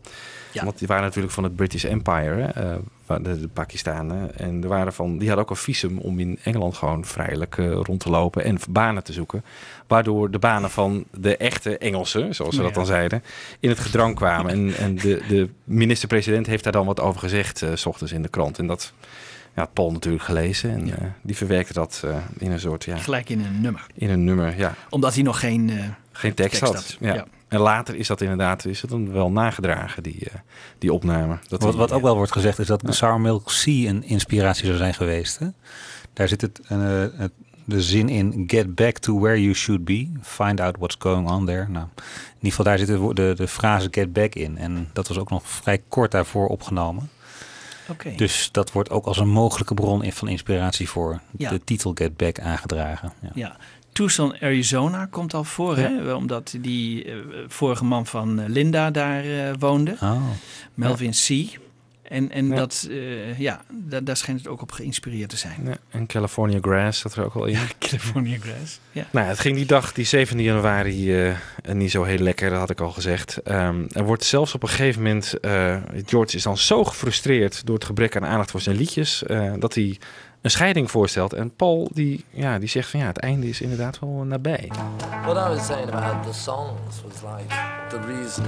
S6: Want die waren natuurlijk van het British Empire, hè, de, de Pakistanen. En er waren van, die hadden ook een visum om in Engeland gewoon vrijelijk rond te lopen en banen te zoeken. Waardoor de banen van de echte Engelsen, zoals ze dat dan zeiden, in het gedrang kwamen. En, en de, de minister-president heeft daar dan wat over gezegd, s ochtends in de krant. En dat ja, Paul natuurlijk gelezen. En eh, die verwerkte dat eh, in een soort... Ja,
S7: Gelijk in een nummer.
S6: in een nummer, ja.
S7: Omdat hij nog geen, eh,
S6: Geen tekst,
S7: tekst
S6: had.
S7: had.
S6: Ja.
S7: Ja.
S6: En later is dat inderdaad is het dan wel nagedragen, die, eh, die opname. Dat
S5: Wat,
S6: die-
S5: wat ook wel wordt gezegd is dat Sour Milk Sea een inspiratie zou zijn geweest. Hè? Daar zit het, eh, het, de zin in: Get back to where you should be. Find out what's going on there. Nou, in ieder geval, daar zit de, de, de frase get back in. En dat was ook nog vrij kort daarvoor opgenomen. Dus dat wordt ook als een mogelijke bron van inspiratie voor
S7: Ja.
S5: de titel Get Back aangedragen. Ja.
S7: Ja. Tucson, Arizona komt al voor, hè? Omdat die eh, vorige man van eh, Linda daar eh, woonde.
S5: Oh.
S7: Melvin C. En, en
S6: Ja.
S7: dat, eh, ja, da- daar schijnt het ook op geïnspireerd te zijn.
S6: Ja, en California Grass zat er ook al in.
S7: California Grass. Ja.
S6: Nou, het ging die dag, die 7 januari, eh, niet zo heel lekker, dat had ik al gezegd. Ehm, er wordt zelfs op een gegeven moment, eh, George is dan zo gefrustreerd door het gebrek aan aandacht voor zijn liedjes, eh, dat hij een scheiding voorstelt. En Paul, die, ja, die zegt van ja, het einde is inderdaad wel nabij.
S15: What I was saying about the songs was like the reason,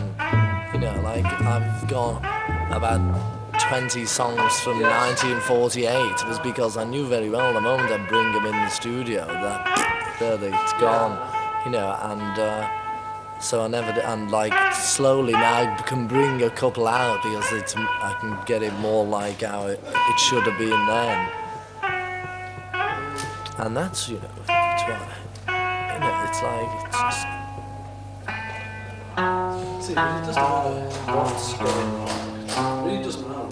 S15: you know, like I've got about 20 songs from 1948 was because I knew very well the moment I bring them in the studio that there they- it's gone, you know, and uh, so I never, and like slowly now I can bring a couple out because it's, I can get it more like how it, it should have been then. And that's, you know, it's you know, it's like, it's just. See, it doesn't matter what's going wrong. It really doesn't matter.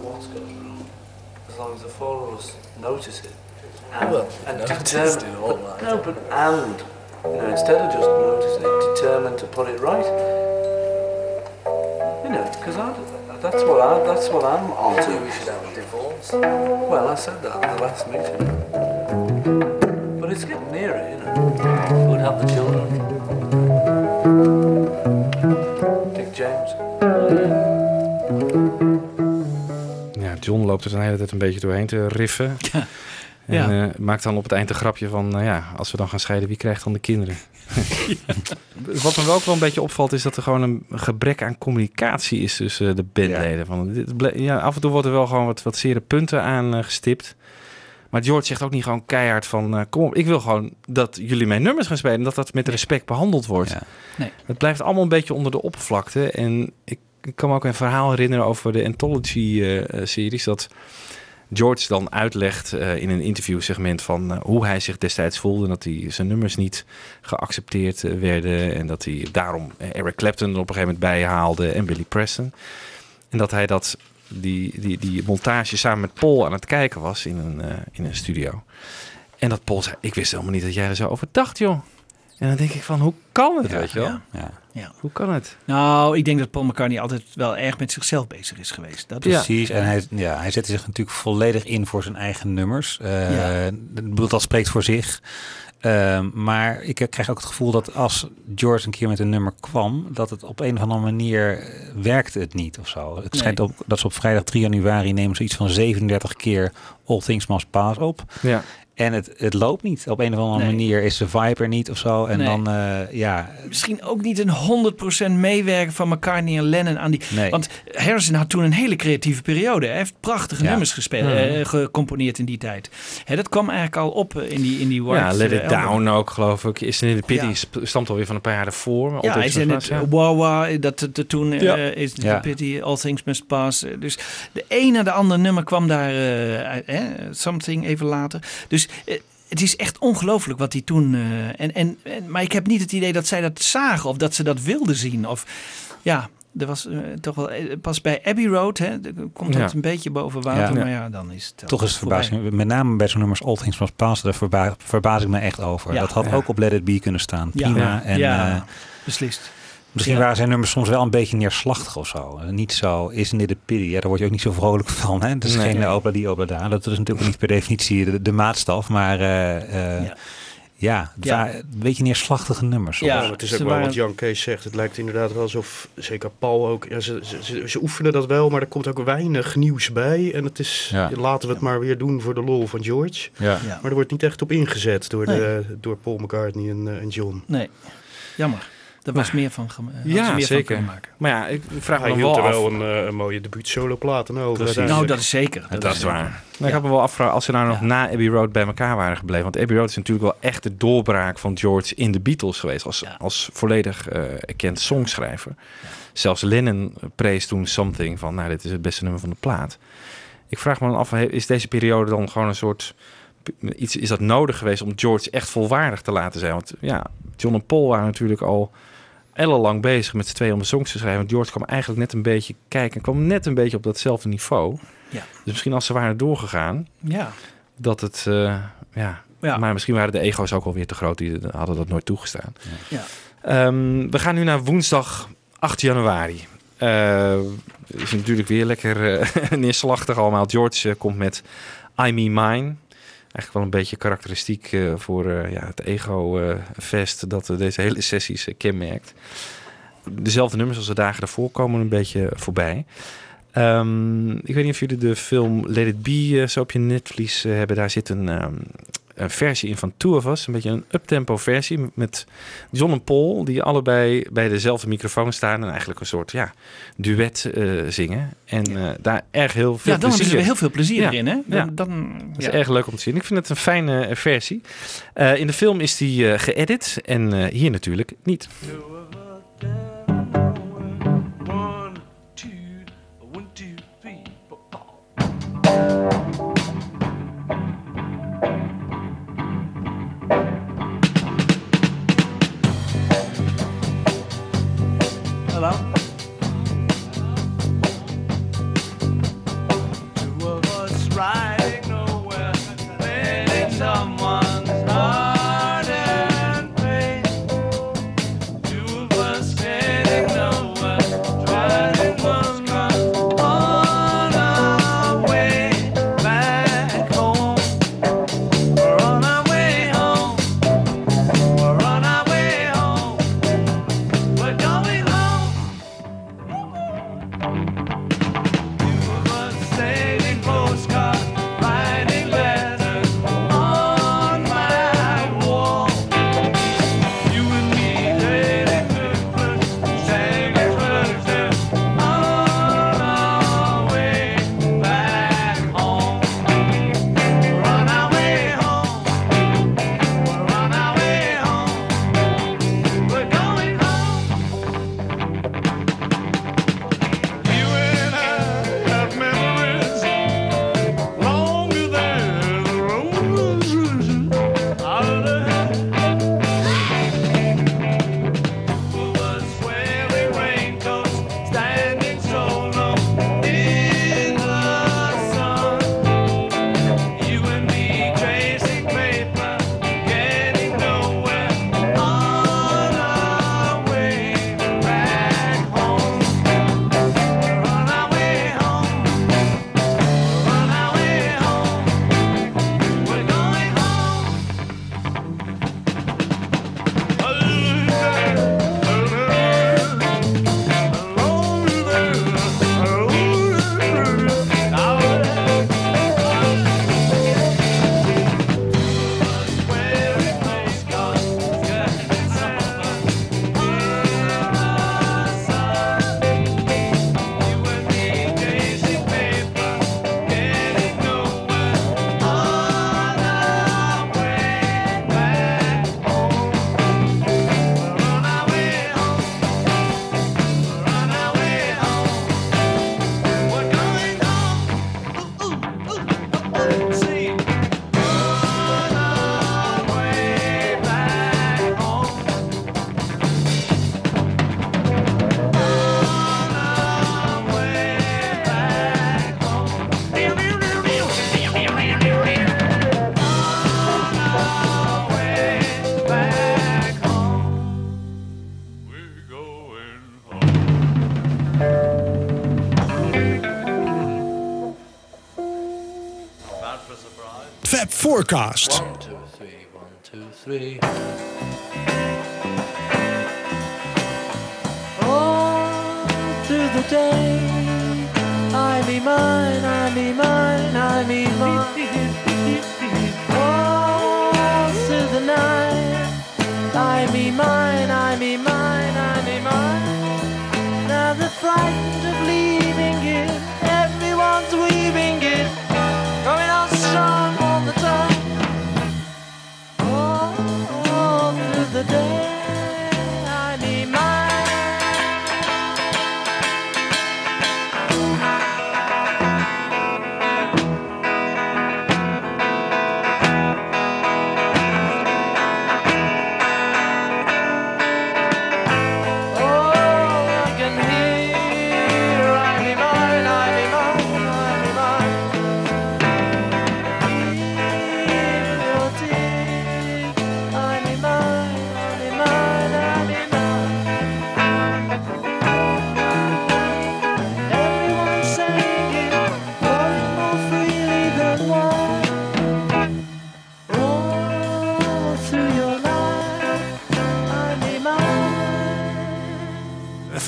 S15: As long as the four of us notice it. And,
S18: Well,
S15: and
S18: we've
S15: determine-
S18: noticed it all right.
S15: No, but and, you know, instead of just noticing it, determined to put it right. You know, because that's what I, that's what I'm onto.
S18: Maybe we should have a divorce.
S15: Well, I said that at the last meeting. But it's getting nearer, you know.
S18: Who'd have the children?
S15: Dick James.
S6: Oh, John loopt er de hele tijd een beetje doorheen te riffen. En
S7: Ja.
S6: eh, maakt dan op het eind een grapje van, nou ja, als we dan gaan scheiden, wie krijgt dan de kinderen? Wat me wel ook wel een beetje opvalt, is dat er gewoon een gebrek aan communicatie is tussen eh, de bandleden. Van, dit ja, af en toe wordt er wel gewoon wat, wat zere punten aan eh, gestipt. Maar George zegt ook niet gewoon keihard van, kom op, ik wil gewoon dat jullie mijn nummers gaan spelen en dat dat met respect behandeld wordt.
S7: Nee.
S6: Het blijft allemaal een beetje onder de oppervlakte. En ik, ik kan me ook een verhaal herinneren over de Anthology-series. dat George dan uitlegt eh, in een interviewsegment van eh, hoe hij zich destijds voelde. Dat hij zijn nummers niet geaccepteerd eh, werden. En dat hij daarom eh, Eric Clapton op een gegeven moment bijhaalde en Billy Preston. En dat hij dat, die, die, die montage samen met Paul aan het kijken was in een, eh, in een studio. En dat Paul zei, ik wist helemaal niet dat jij er zo over dacht, joh. En dan denk ik van, hoe kan het, weet je wel?
S7: Ja. Ja.
S6: Hoe kan het?
S7: Nou, ik denk dat Paul McCartney altijd wel erg met zichzelf bezig is geweest. Dat is,
S5: Precies, en hij, ja, hij zette zich natuurlijk volledig in voor zijn eigen nummers. Eh, dat spreekt voor zich. Ehm, maar ik krijg ook het gevoel dat als George een keer met een nummer kwam, dat het op een of andere manier eh, werkte het niet of zo. Het
S7: Nee.
S5: schijnt ook dat ze op vrijdag 3 januari nemen ze iets van 37 keer All Things Must Pass op.
S6: Ja.
S5: En het, het loopt niet. Op een of andere
S7: Nee.
S5: manier is de vibe er niet of zo. En
S7: Nee.
S5: dan, eh, ja,
S7: Misschien ook niet een 100% meewerken van McCartney en Lennon aan die.
S5: Nee.
S7: Want Harrison had toen een hele creatieve periode. Hij heeft prachtige
S6: Ja.
S7: nummers gespeeld,
S6: Mhm.
S7: gecomponeerd in die tijd. Hè, dat kwam eigenlijk al op eh, in die, in die
S6: Ja,
S7: White,
S6: Let
S7: eh,
S6: It
S7: album.
S6: Down ook, geloof ik. Is in de Pity
S7: Ja.
S6: stamt alweer van een paar jaar ervoor.
S7: Ja, hij zei
S6: zo'n
S7: net, Wawa, dat dat- dat toen
S6: Ja.
S7: is
S6: Ja.
S7: The Pity, All Things Must Pass. Dus de een na de andere nummer kwam daar, eh, Something even later. Dus eh, het is echt ongelooflijk wat hij toen... eh, en, en, en, maar ik heb niet het idee dat zij dat zagen of dat ze dat wilden zien. Of ja... Er was eh, toch wel pas bij Abbey Road, hè, komt dat
S5: Ja.
S7: een beetje boven water,
S5: Ja.
S7: maar ja, dan is het
S5: toch is het verbazing. Met name bij zo'n nummers All Things Must Pass, daar verba verbaas ik me echt over.
S7: Ja.
S5: Dat had
S7: Ja.
S5: ook op Let It Be kunnen staan. Prima.
S7: Ja.
S5: En,
S7: Ja,
S5: eh,
S7: beslist.
S5: Misschien
S7: Ja.
S5: waren zijn nummers soms wel een beetje neerslachtig of zo. Niet zo, is dit een pity? Ja, daar word je ook niet zo vrolijk van. Hè? Het is
S6: Nee.
S5: geen uh, opla die, opla daar. Dat is natuurlijk niet per definitie de, de maatstaf. Maar eh, eh, ja,
S8: Ja.
S5: een beetje neerslachtige nummers. soms.
S8: Ja, het is ook wel wat Jan Kees zegt. Het lijkt inderdaad wel alsof, zeker Paul ook, ja, ze, ze, ze, ze oefenen dat wel, maar er komt ook weinig nieuws bij. En het is,
S5: Ja.
S8: laten we het maar weer doen voor de lol van George.
S5: Ja.
S7: Ja.
S8: Maar er wordt niet echt op ingezet door,
S7: Nee.
S8: de, door Paul McCartney en, eh, en John.
S7: Nee, jammer. Daar was meer van,
S6: Ja,
S7: meer
S6: zeker.
S7: maken.
S6: Maar ja, ik vraag
S8: Hij
S6: me
S8: hield
S6: wel
S8: er
S6: af.
S8: wel een, eh, een mooie debuut solo plaat en over.
S6: Precies.
S7: Nou, dat is zeker.
S6: Dat, is waar. Nou, Ik had me wel afgevraagd als ze nou nog na Abbey Road bij elkaar waren gebleven. Want Abbey Road is natuurlijk wel echt de doorbraak van George in de Beatles geweest. Als, als volledig eh erkend songschrijver. Zelfs Lennon prees toen Something van, nou dit is het beste nummer van de plaat. Ik vraag me dan af, is deze periode dan gewoon een soort... Iets, is dat nodig geweest om George echt volwaardig te laten zijn? Want ja, John en Paul waren natuurlijk al ellenlang bezig met z'n tweeën om de songs te schrijven. Want George kwam eigenlijk net een beetje kijken. kwam net een beetje op datzelfde niveau.
S7: Ja.
S6: Dus misschien als ze waren doorgegaan,
S7: Ja.
S6: dat het, eh, ja.
S7: Ja.
S6: Maar misschien waren de ego's ook alweer te groot. Die hadden dat nooit toegestaan.
S7: Ja.
S6: Ehm, we gaan nu naar woensdag 8 januari. Eh is natuurlijk weer lekker eh, neerslachtig allemaal. George komt met I Me Mine. Eigenlijk wel een beetje karakteristiek eh, voor eh, ja, het ego-fest dat eh, deze hele sessies kenmerkt. Dezelfde nummers als de dagen daarvoor komen een beetje voorbij. Ehm, ik weet niet of jullie de film Let It Be zo op je netvlies hebben. Daar zit een, ehm, een versie in van Two of Us. Een beetje een uptempo versie met John en Paul. Die allebei bij dezelfde microfoon staan. En eigenlijk een soort ja, duet eh, zingen. En eh, daar erg heel veel
S7: Ja, dan hebben
S6: plezier
S7: ze heel veel plezier
S6: Ja.
S7: erin, hè? Dan,
S6: Ja.
S7: dan,
S6: Dat is
S7: ja.
S6: erg leuk om te zien. Ik vind het een fijne eh, versie. Eh, in de film is die eh, geëdit en eh, hier natuurlijk niet.
S19: Fab Forecast.
S15: One, two, three, one, two, three.
S1: All through the day, I me mine, I me mine, I me mine. All through the night, I me mine, I me mine, I me mine. Now the frightened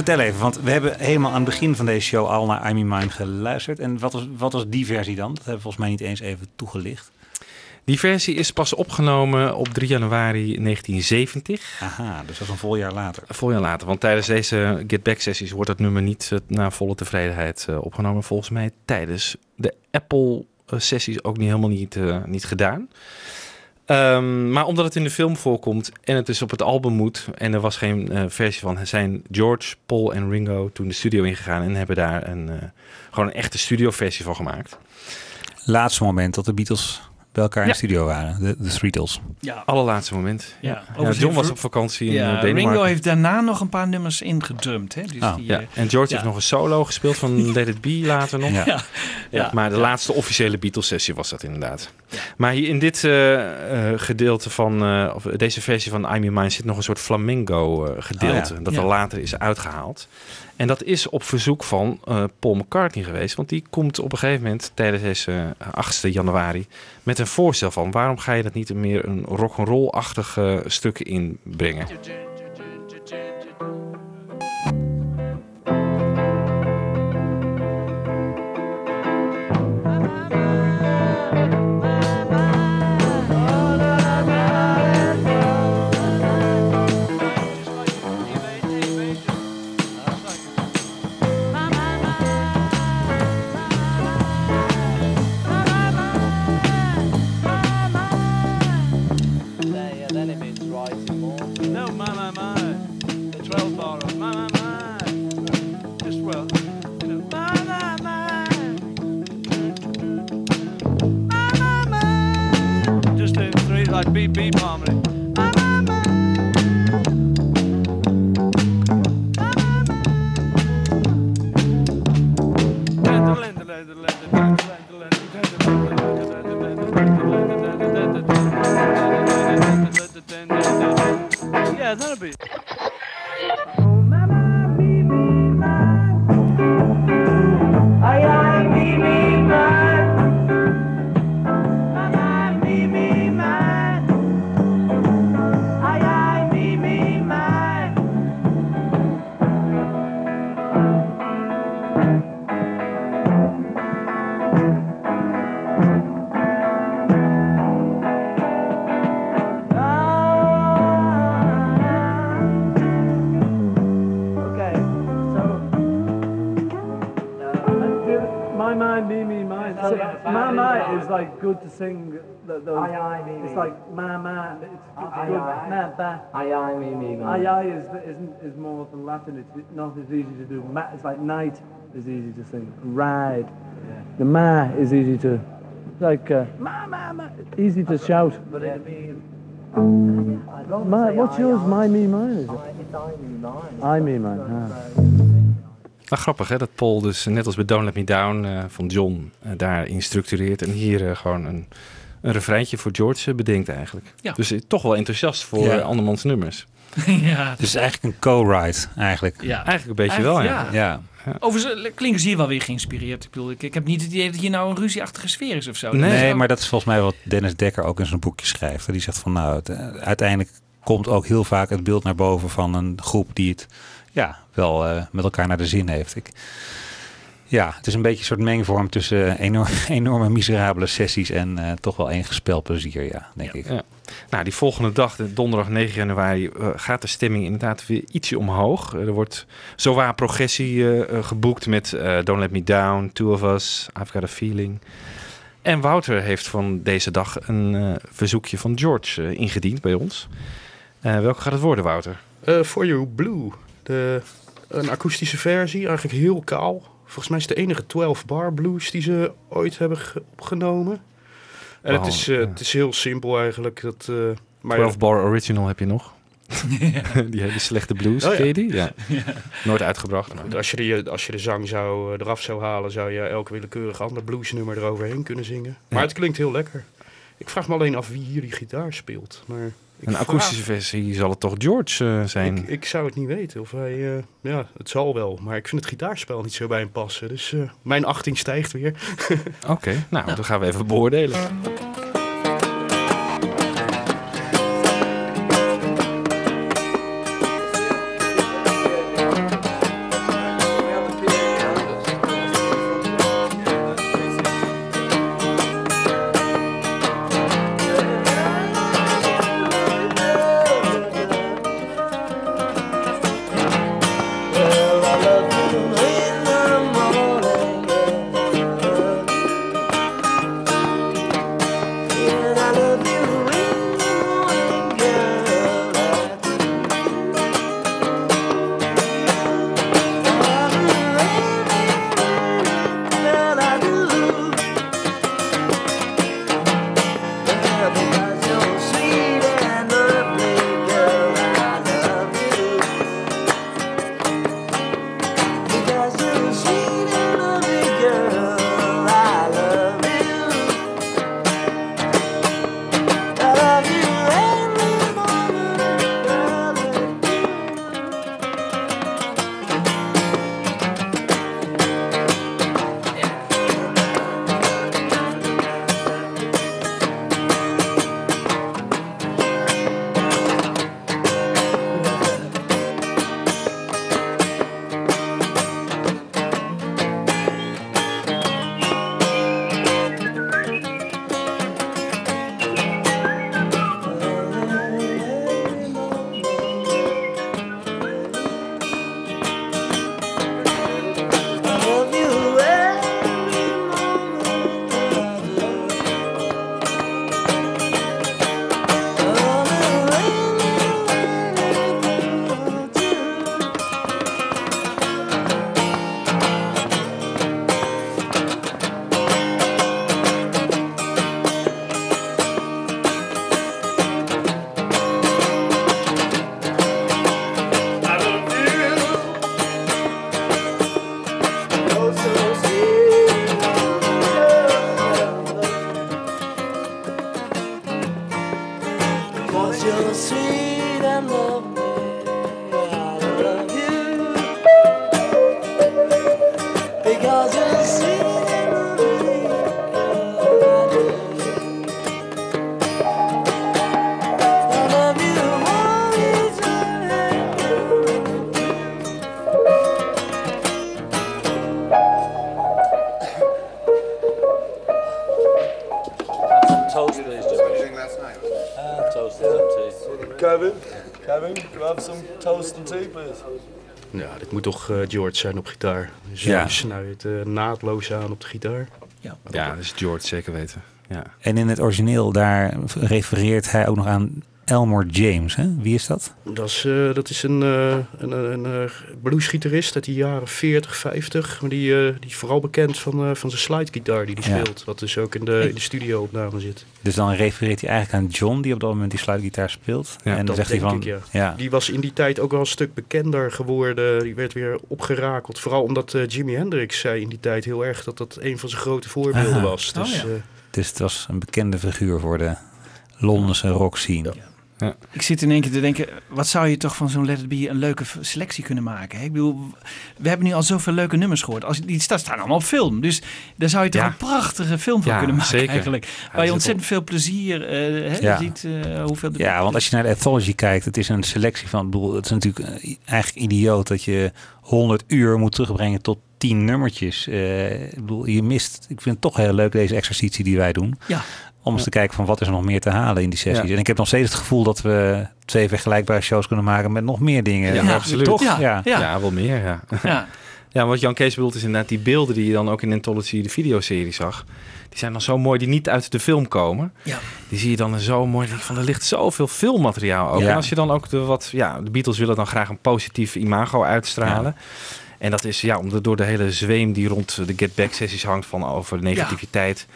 S5: Vertel even, want we hebben helemaal aan het begin van deze show al naar I'm in Mine geluisterd. En wat was, wat was die versie dan? Dat hebben we volgens mij niet eens even toegelicht.
S6: Die versie is pas opgenomen op 3 januari 1970.
S5: Aha, dus dat is een vol jaar later.
S6: Een vol jaar later, want tijdens deze Get Back sessies wordt dat nummer niet eh, naar volle tevredenheid eh, opgenomen. Volgens mij tijdens de Apple eh, sessies ook niet helemaal niet, niet gedaan. Ehm, maar omdat het in de film voorkomt en het dus op het album moet en er was geen eh, versie van, zijn George, Paul en Ringo toen de studio ingegaan en hebben daar een, eh, gewoon een echte studioversie van gemaakt.
S5: Laatste moment dat de Beatles bij elkaar in
S6: Ja.
S5: de studio waren. De, de Beatles.
S7: Ja.
S6: Allerlaatste moment.
S7: Ja,
S6: John was
S7: heeft-
S6: op vakantie in
S7: ja,
S6: eh, Denemarken.
S7: Ringo heeft daarna nog een paar nummers ingedrumd. Hè? Dus
S6: Ah,
S7: die,
S6: ja.
S7: eh,
S6: En George
S7: ja.
S6: heeft nog een solo gespeeld van Let It Be later nog.
S7: Ja.
S6: Ja.
S7: Ja.
S6: Maar de laatste officiële Beatles-sessie was dat inderdaad. Maar hier in dit eh, gedeelte van, eh, of deze versie van I'm in Mine zit nog een soort flamingo-gedeelte.
S5: Oh ja.
S6: Dat
S5: Ja.
S6: er later is uitgehaald. En dat is op verzoek van eh, Paul McCartney geweest. Want die komt op een gegeven moment tijdens deze eh, 8 januari met een voorstel van... waarom ga je dat niet meer een rock'n'roll-achtig eh, stuk inbrengen?
S20: Aye
S11: is isn't is more than Latin. It's not as easy to do. Ma, it's like night is easy to sing. Ride. The ma is easy to, like uh, ma, ma, ma. Easy to shout.
S20: But it'd be.
S11: My, what's yours? My, me, mine. Is it?
S20: It's I, me, mine.
S11: I, me, mine. Ah.
S6: Maar grappig hè, dat Paul dus net als bij Don't Let Me Down eh, van John eh, daarin structureert. En hier eh, gewoon een, een refreintje voor George bedenkt eigenlijk.
S7: Ja.
S6: Dus toch wel enthousiast voor
S5: Ja.
S6: andermans nummers.
S7: ja,
S5: Dus eigenlijk een co-write eigenlijk.
S7: Ja.
S6: Eigenlijk een beetje wel, ja.
S7: Eigenlijk,
S5: Ja.
S7: Overigens klinken ze hier wel weer geïnspireerd. Ik bedoel, ik, ik heb niet het idee dat hier nou een ruzieachtige sfeer is of zo.
S5: Nee, maar dat is volgens mij wat Dennis Dekker ook in zijn boekje schrijft. Die zegt van nou, het, eh, uiteindelijk komt ook heel vaak het beeld naar boven van een groep die het ja, wel eh, met elkaar naar de zin heeft. Ik, ja, het is een beetje een soort mengvorm tussen enorm, enorme miserabele sessies en eh, toch wel één spelplezier, ja, denk ik.
S1: Ja. Nou, die volgende dag, de donderdag 9 januari, eh, gaat de stemming inderdaad weer ietsje omhoog. Er wordt zowaar progressie eh, eh, geboekt met eh, Don't Let Me Down, Two of Us, I've Got a Feeling. En Wouter heeft van deze dag een eh, verzoekje van George eh, ingediend bij ons. Eh, welke gaat het worden, Wouter?
S8: Eh, For You Blue. De, een akoestische versie, eigenlijk heel kaal. Volgens mij is het de enige 12-bar blues die ze ooit hebben ge- opgenomen. En het, is, eh, het is heel simpel eigenlijk. Dat, eh, maar
S1: 12 Bar Original heb je nog. die hele slechte blues,
S8: Oh ja.
S1: die? Ja. Nooit uitgebracht. maar-
S8: Als je, de, als je de zang zou, eh, eraf zou halen, zou je elk willekeurig ander bluesnummer eroverheen kunnen zingen. Maar het klinkt heel lekker. Ik vraag me alleen af wie hier die gitaar speelt. Maar
S1: Een
S8: vraag-
S1: akoestische versie zal het toch George eh, zijn?
S8: Ik, ik zou het niet weten of hij... eh, ja, het zal wel. Maar ik vind het gitaarspel niet zo bij hem passen. Dus eh, mijn 18 stijgt weer.
S1: Oké, nou, dan gaan we even beoordelen.
S8: Moet toch eh, George zijn op gitaar. Zo
S1: Ja.
S8: snuit eh, naadloos aan op de gitaar.
S7: Ja,
S1: Ja, dat is George, zeker weten. Ja.
S5: En in het origineel, daar refereert hij ook nog aan Elmore James. Hè? Wie is dat?
S8: Dat is, eh, dat is een, eh, een, een, een bluesgitarist uit de jaren 40, 50. Maar die, eh, die is vooral bekend van, eh, van zijn slidegitaar die hij
S5: Ja.
S8: speelt. Wat dus ook in de, in de studio-opname zit.
S5: Dus dan refereert hij eigenlijk aan John, die op dat moment die sluitgitaar speelt. en dan
S8: dat
S5: zegt hij van,
S8: ik, ja.
S5: ja.
S8: Die was in die tijd ook wel een stuk bekender geworden. Die werd weer opgerakeld. Vooral omdat eh, Jimi Hendrix zei in die tijd heel erg dat dat een van zijn grote voorbeelden
S5: Aha.
S8: was. Dus,
S5: Oh, ja.
S8: eh,
S5: Dus het was een bekende figuur voor de Londense rock scene.
S6: Ja.
S7: Ik zit in één keer te denken, wat zou je toch van zo'n Let It Be een leuke selectie kunnen maken? hè? Ik bedoel, we hebben nu al zoveel leuke nummers gehoord. Als, die staan staan allemaal op film. Dus daar zou je toch
S6: Ja.
S7: een prachtige film van
S6: Ja,
S7: kunnen maken
S6: zeker.
S7: eigenlijk. Waar je ontzettend veel plezier eh hè, ziet eh, hoeveel... de-
S5: Ja, want als je naar de Anthology kijkt, het is een selectie van, ik bedoel, het is natuurlijk eh, eigenlijk idioot dat je 100 uur moet terugbrengen tot 10 nummertjes. Eh, ik bedoel, je mist, ik vind het toch heel leuk deze exercitie die wij doen.
S7: Ja.
S5: Om eens te kijken van wat is er nog meer te halen in die sessies.
S6: Ja.
S5: En ik heb nog steeds het gevoel dat we twee vergelijkbare shows kunnen maken met nog meer dingen.
S6: Ja, absoluut.
S5: Toch?
S7: Ja.
S5: Ja.
S6: Ja, wel meer, ja.
S7: Ja.
S6: Ja, wat Jan Kees bedoelt is inderdaad die beelden die je dan ook in Anthology, de videoserie zag. Die zijn dan zo mooi, die niet uit de film komen.
S7: Ja.
S6: Die zie je dan zo mooi. Van, er ligt zoveel filmmateriaal ook.
S5: Ja.
S6: En als je dan ook de wat, ja, de Beatles willen dan graag een positief imago uitstralen. En dat is ja, om de, door de hele zweem die rond de Get Back sessies hangt van over negativiteit.
S7: Ja.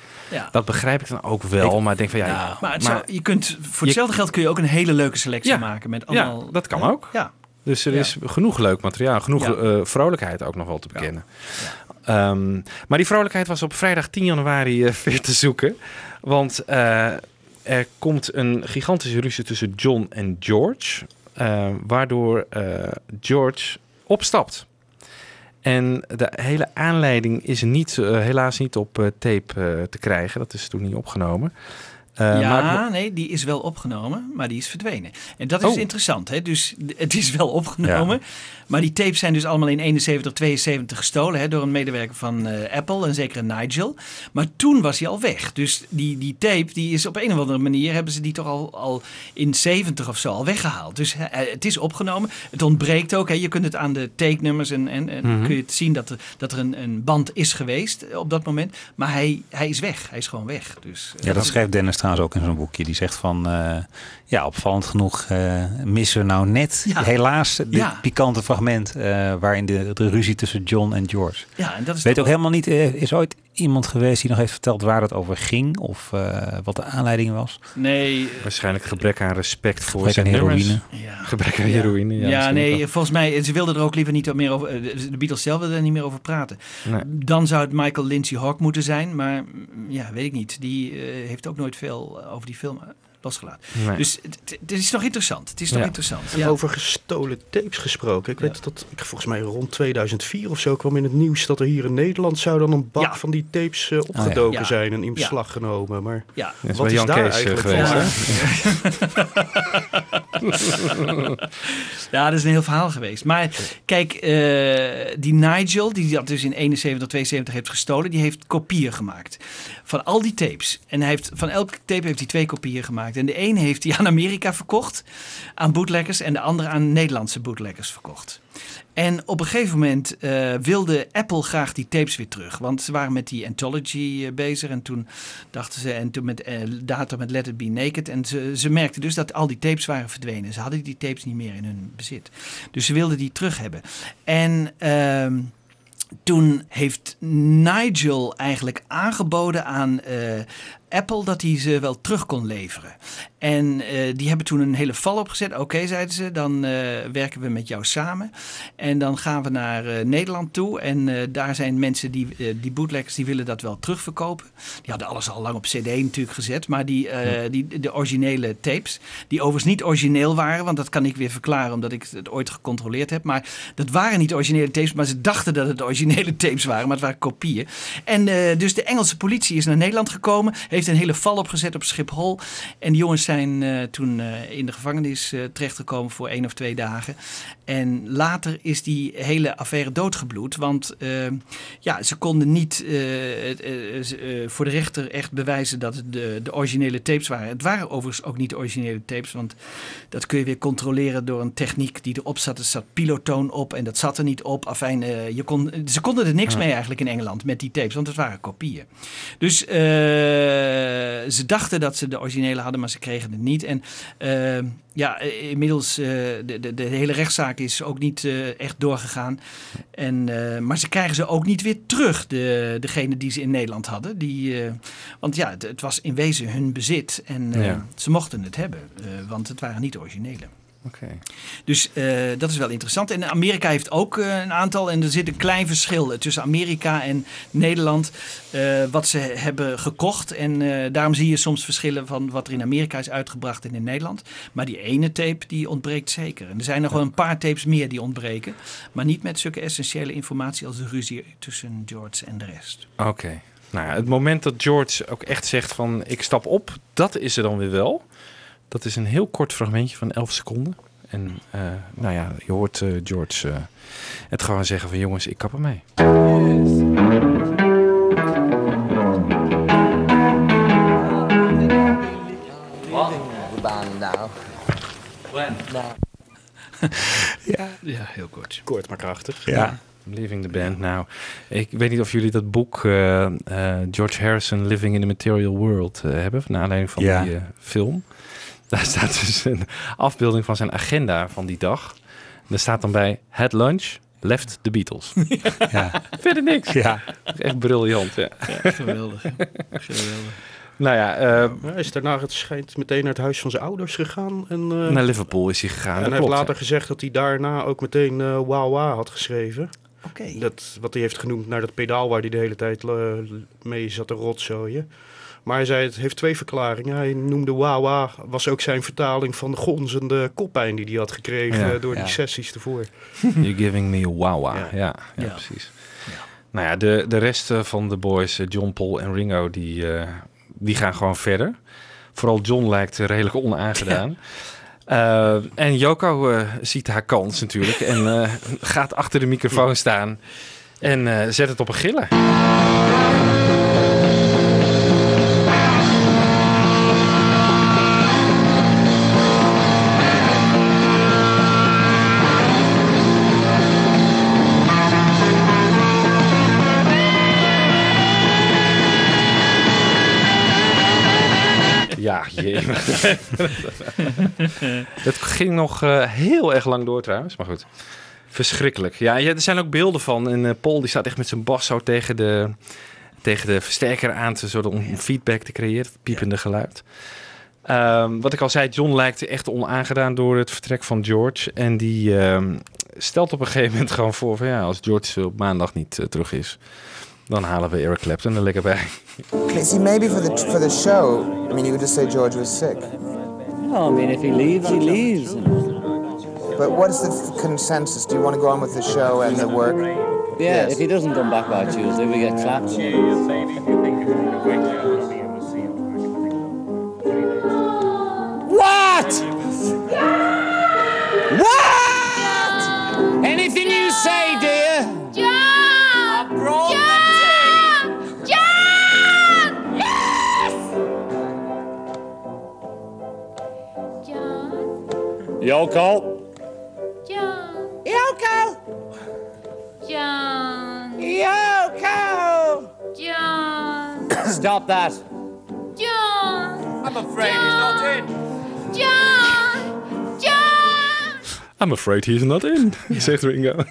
S6: Dat begrijp ik dan ook wel. maar ik denk van ja,
S7: Ja, maar, het
S6: maar-
S7: zou- je kunt, voor hetzelfde geld kun je ook een hele leuke selectie
S6: Ja.
S7: maken. Met
S6: Ja,
S7: allemaal,
S6: dat kan ook.
S7: Ja.
S6: Dus er
S7: Ja.
S6: is genoeg leuk materiaal, genoeg
S7: Ja.
S6: eh, vrolijkheid ook nog wel te bekennen. Ehm, maar die vrolijkheid was op vrijdag 10 januari eh, weer te zoeken. Want eh, er komt een gigantische ruzie tussen John en George. eh, waardoor eh, George opstapt. En de hele aanleiding is niet, eh, helaas niet op eh, tape eh, te krijgen. Dat is toen niet opgenomen.
S7: Ja,
S6: maar-
S7: nee, die is wel opgenomen, maar die is verdwenen. En dat is
S6: Oh.
S7: interessant. Hè? Dus het is wel opgenomen. Maar die tapes zijn dus allemaal in 71, 72 gestolen hè, door een medewerker van eh, Apple, een zekere Nigel. Maar toen was hij al weg. Dus die, die tape, die is op een of andere manier, hebben ze die toch al, al in 70 of zo al weggehaald. Dus eh, het is opgenomen. Het ontbreekt ook. Hè. Je kunt het aan de take-nummers en, en, en
S5: Mhm.
S7: kun je het zien dat er, dat er een, een band is geweest op dat moment. Maar hij, hij is weg. Hij is gewoon weg. Dus, eh,
S5: Ja, dat schrijft Dennis trouwens ook in zo'n boekje. Die zegt van, eh, ja, opvallend genoeg eh, missen we nou net,
S7: Ja.
S5: helaas, dit
S7: Ja.
S5: pikante fragment eh, waarin de, de ruzie tussen John en George.
S7: Ja, en dat is
S5: Weet ook
S7: wel-
S5: helemaal niet, eh, is ooit iemand geweest die nog heeft verteld waar het over ging of eh, wat de aanleiding was?
S7: Nee.
S6: Waarschijnlijk gebrek aan respect voor
S5: Gebrek
S6: zijn
S5: heroïne.
S7: Ja.
S6: Gebrek aan
S7: Ja.
S6: heroïne. Ja,
S7: nee,
S6: wel.
S7: volgens mij, ze wilden er ook liever niet meer over, de Beatles zelf wilden er niet meer over praten.
S6: Nee.
S7: Dan zou het Michael Lindsay Hawk moeten zijn, maar mm, ja, weet ik niet. Die eh, heeft ook nooit veel over die film losgelaten.
S6: Nee.
S7: Dus het, is nog interessant. Het is nog
S6: Ja.
S7: interessant.
S8: En
S7: Ja.
S8: over gestolen tapes gesproken. Ik weet dat ik volgens mij rond 2004 of zo kwam in het nieuws dat er hier in Nederland zou dan een bak
S7: Ja.
S8: van die tapes eh, opgedoken
S7: Ja.
S8: zijn en in
S7: Ja.
S8: beslag genomen. Maar
S7: Ja.
S6: Is
S8: wat is
S6: Jan
S8: daar
S6: Kees, eh,
S8: eigenlijk
S6: geweest,
S8: van?
S7: Ja, dat is een heel verhaal geweest. Maar kijk, eh, die Nigel, die dat dus in 71, 72 heeft gestolen, die heeft kopieën gemaakt. Van al die tapes. En hij heeft, van elke tape heeft hij twee kopieën gemaakt. En de ene heeft hij aan Amerika verkocht, aan bootleggers, en de andere aan Nederlandse bootleggers verkocht. En op een gegeven moment eh, wilde Apple graag die tapes weer terug. Want ze waren met die Anthology eh, bezig. En toen dachten ze, en toen met eh, later met Let It Be Naked. En ze, ze merkten dus dat al die tapes waren verdwenen. Ze hadden die tapes niet meer in hun bezit. Dus ze wilden die terug hebben. En ehm, toen heeft Nigel eigenlijk aangeboden aan eh, Apple dat hij ze wel terug kon leveren. En eh, die hebben toen een hele val opgezet. Oké, zeiden ze, dan eh, werken we met jou samen. En dan gaan we naar eh, Nederland toe. En daar zijn mensen die, die bootleggers, die willen dat wel terugverkopen. Die hadden alles al lang op cd natuurlijk gezet. Maar die, die, de originele tapes, die overigens niet origineel waren. Want dat kan ik weer verklaren, omdat ik het ooit gecontroleerd heb. Maar dat waren niet originele tapes, maar ze dachten dat het originele tapes waren. Maar het waren kopieën. En dus de Engelse politie is naar Nederland gekomen. Heeft een hele val opgezet op Schiphol. En die jongens zijn eh, toen eh, in de gevangenis eh, terechtgekomen voor één of twee dagen. En later is die hele affaire doodgebloed. Want eh, ja, ze konden niet eh, eh, eh, voor de rechter echt bewijzen dat het de, de originele tapes waren. Het waren overigens ook niet de originele tapes. Want dat kun je weer controleren door een techniek die erop zat. Er zat pilotoon op en dat zat er niet op. Afijn, je kon, ze konden er niks
S6: Ja.
S7: mee eigenlijk in Engeland met die tapes. Want het waren kopieën. Dus ze dachten dat ze de originele hadden, maar ze kregen het niet. En eh, ja, inmiddels, de, de, de hele rechtszaak is ook niet uh, echt doorgegaan. En, uh, maar ze krijgen ze ook niet weer terug, de, degene die ze in Nederland hadden. Die, uh, want ja, het, het, was in wezen hun bezit en
S6: Ja.
S7: ze mochten het hebben, want het waren niet originele. Dus eh, dat is wel interessant. En Amerika heeft ook eh, een aantal. En er zit een klein verschil tussen Amerika en Nederland. eh, wat ze hebben gekocht. En daarom zie je soms verschillen van wat er in Amerika is uitgebracht en in Nederland. Maar die ene tape die ontbreekt zeker. En er zijn nog wel een paar tapes meer die ontbreken. Maar niet met zulke essentiële informatie als de ruzie tussen George en de rest.
S6: Oké. Nou ja, het moment dat George ook echt zegt van ik stap op, dat is er dan weer wel. Dat is een heel kort fragmentje van 11 seconden. En eh, nou ja, je hoort eh, George eh, het gewoon zeggen van jongens, ik kap ermee.
S9: When?
S14: Now.
S7: Ja, ja heel kort.
S8: Kort maar krachtig.
S6: Ja. Living the Band Now. Ik weet niet of jullie dat boek eh, eh, George Harrison Living in the Material World hebben, naar aanleiding van
S5: Ja.
S6: die film. Daar staat dus een afbeelding van zijn agenda van die dag. Daar staat dan bij het lunch left the Beatles.
S5: Ja.
S6: Verder niks.
S5: Ja.
S6: Echt briljant. Ja.
S7: geweldig. geweldig.
S6: Nou ja, eh,
S8: Hij is daarna, het schijnt, meteen naar het huis van zijn ouders gegaan. En, eh,
S6: naar Liverpool is hij gegaan.
S8: en hij heeft
S6: klopt,
S8: later gezegd dat hij daarna ook meteen eh Wow Wow had geschreven.
S7: Oké.
S8: Dat, wat hij heeft genoemd naar dat pedaal waar hij de hele tijd eh, mee zat te rotzooien. Maar hij zei, het heeft twee verklaringen. Hij noemde Wawa, was ook zijn vertaling van de gonzende koppijn die hij had gekregen
S6: Ja.
S8: door
S6: Ja.
S8: die sessies ervoor.
S6: You're giving me a wawa. Ja, ja,
S8: Ja.
S6: precies. Nou ja, de, de rest van de boys, eh, John, Paul en Ringo, die, eh, die gaan gewoon verder. Vooral John lijkt redelijk onaangedaan. Eh, en Joko eh, ziet haar kans natuurlijk en eh, gaat achter de microfoon staan en eh, zet het op een gillen. het ging nog eh, heel erg lang door trouwens, maar goed. Verschrikkelijk. Ja, er zijn ook beelden van. En eh, Paul die staat echt met zijn bas zo tegen de, tegen de versterker aan te zodat om feedback te creëren, piepende geluid. Ehm, wat ik al zei, John lijkt echt onaangedaan door het vertrek van George. En die ehm, stelt op een gegeven moment gewoon voor van ja, als George op maandag niet eh, terug is, dan halen we Eric Clapton er lekker bij.
S14: See, maybe for the for the show, I mean, you could just say George was sick.
S9: No, I mean, if he leaves, he leaves.
S14: But what is the consensus? Do you want to go on with the show and the work?
S9: Yeah,
S14: Yes.
S9: if he doesn't come back by Tuesday, we get clapped.
S4: What? What?
S3: Yoko.
S4: John! Yoko! John! Yoko! John!
S9: Stop that.
S4: John!
S3: I'm afraid he's not in.
S4: John! John!
S6: I'm afraid he's not in, zegt Ringo.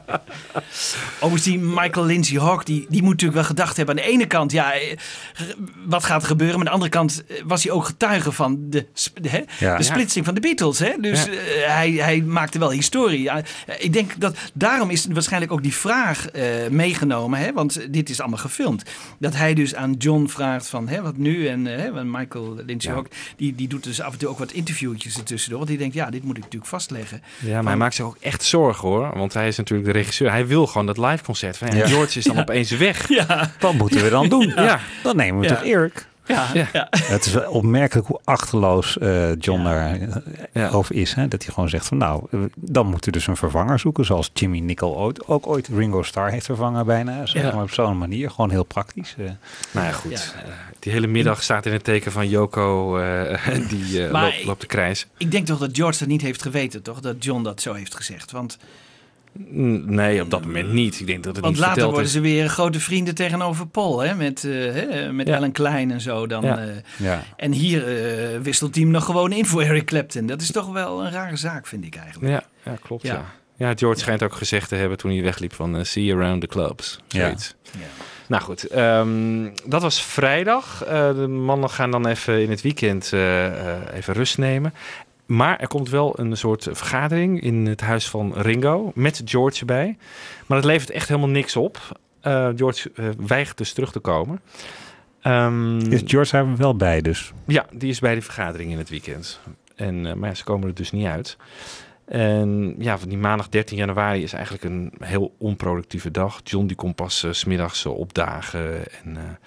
S7: Overigens, die Michael Lindsay Hawk, die, die moet natuurlijk wel gedacht hebben. Aan de ene kant, ja, eh, wat gaat er gebeuren? Maar aan de andere kant eh, was hij ook getuige van de, de, hè,
S5: Ja.
S7: de splitsing van de Beatles. Hè? Dus
S5: Ja.
S7: eh, hij, hij maakte wel historie. Ja, ik denk dat daarom is waarschijnlijk ook die vraag eh, meegenomen. Hè? Want dit is allemaal gefilmd. Dat hij dus aan John vraagt van, hè, wat nu? En hè, want Michael Lindsay
S6: Ja.
S7: Hawk, die, die doet dus af en toe ook wat interviewtjes ertussendoor. Want die denkt, ja, dit moet ik natuurlijk vastleggen.
S6: Ja, maar hij maakt zich ook echt zorgen hoor. Want hij is natuurlijk de regisseur. Hij wil gewoon dat live concert. Van, ja,
S5: Ja.
S6: George is dan
S7: Ja.
S6: opeens weg.
S7: Ja.
S5: Wat moeten we dan doen?
S6: Ja.
S5: Dan nemen we
S7: Ja.
S5: toch Erik.
S7: Ja,
S6: Ja.
S7: ja.
S5: Het is wel opmerkelijk hoe achterloos eh, John daar eh,
S6: Ja.
S5: over is. Hè? Dat hij gewoon zegt van nou, eh, dan moet u dus een vervanger zoeken. Zoals Jimmy Nicol ooit, ook ooit Ringo Starr heeft vervangen bijna. Zeg
S6: Ja.
S5: maar op zo'n manier. Gewoon heel praktisch. eh.
S6: Nou ja, goed. Die hele middag staat in het teken van Joko. eh, die loopt, loopt de krijs.
S7: Ik denk toch dat George dat niet heeft geweten, toch? Dat John dat zo heeft gezegd. Want,
S6: Nee, op dat moment niet. Ik denk dat het
S7: want
S6: niet
S7: later worden
S6: is.
S7: ze weer grote vrienden tegenover Paul. Hè? Met, eh hè? met
S6: Ja.
S7: Ellen Klein en zo. Dan,
S6: Ja.
S7: eh,
S5: Ja.
S7: en hier eh, wisselt hij hem nog gewoon in voor Eric Clapton. Dat is toch wel een rare zaak, vind ik eigenlijk.
S6: Ja, ja klopt. Ja.
S7: Ja.
S6: Ja. George schijnt ook gezegd te hebben toen hij wegliep van see you around the clubs.
S5: Ja.
S6: Nou goed, ehm, dat was vrijdag. Eh, de mannen gaan dan even in het weekend eh, eh, even rust nemen. Maar er komt wel een soort vergadering in het huis van Ringo met George erbij. Maar dat levert echt helemaal niks op. Eh, George eh, weigert dus terug te komen. Ehm,
S5: Is George daar wel bij dus?
S6: ja, die is bij de vergadering in het weekend. En, eh, maar ja, ze komen er dus niet uit. En ja, van die maandag 13 januari is eigenlijk een heel onproductieve dag. John die komt pas 's smiddags opdagen. En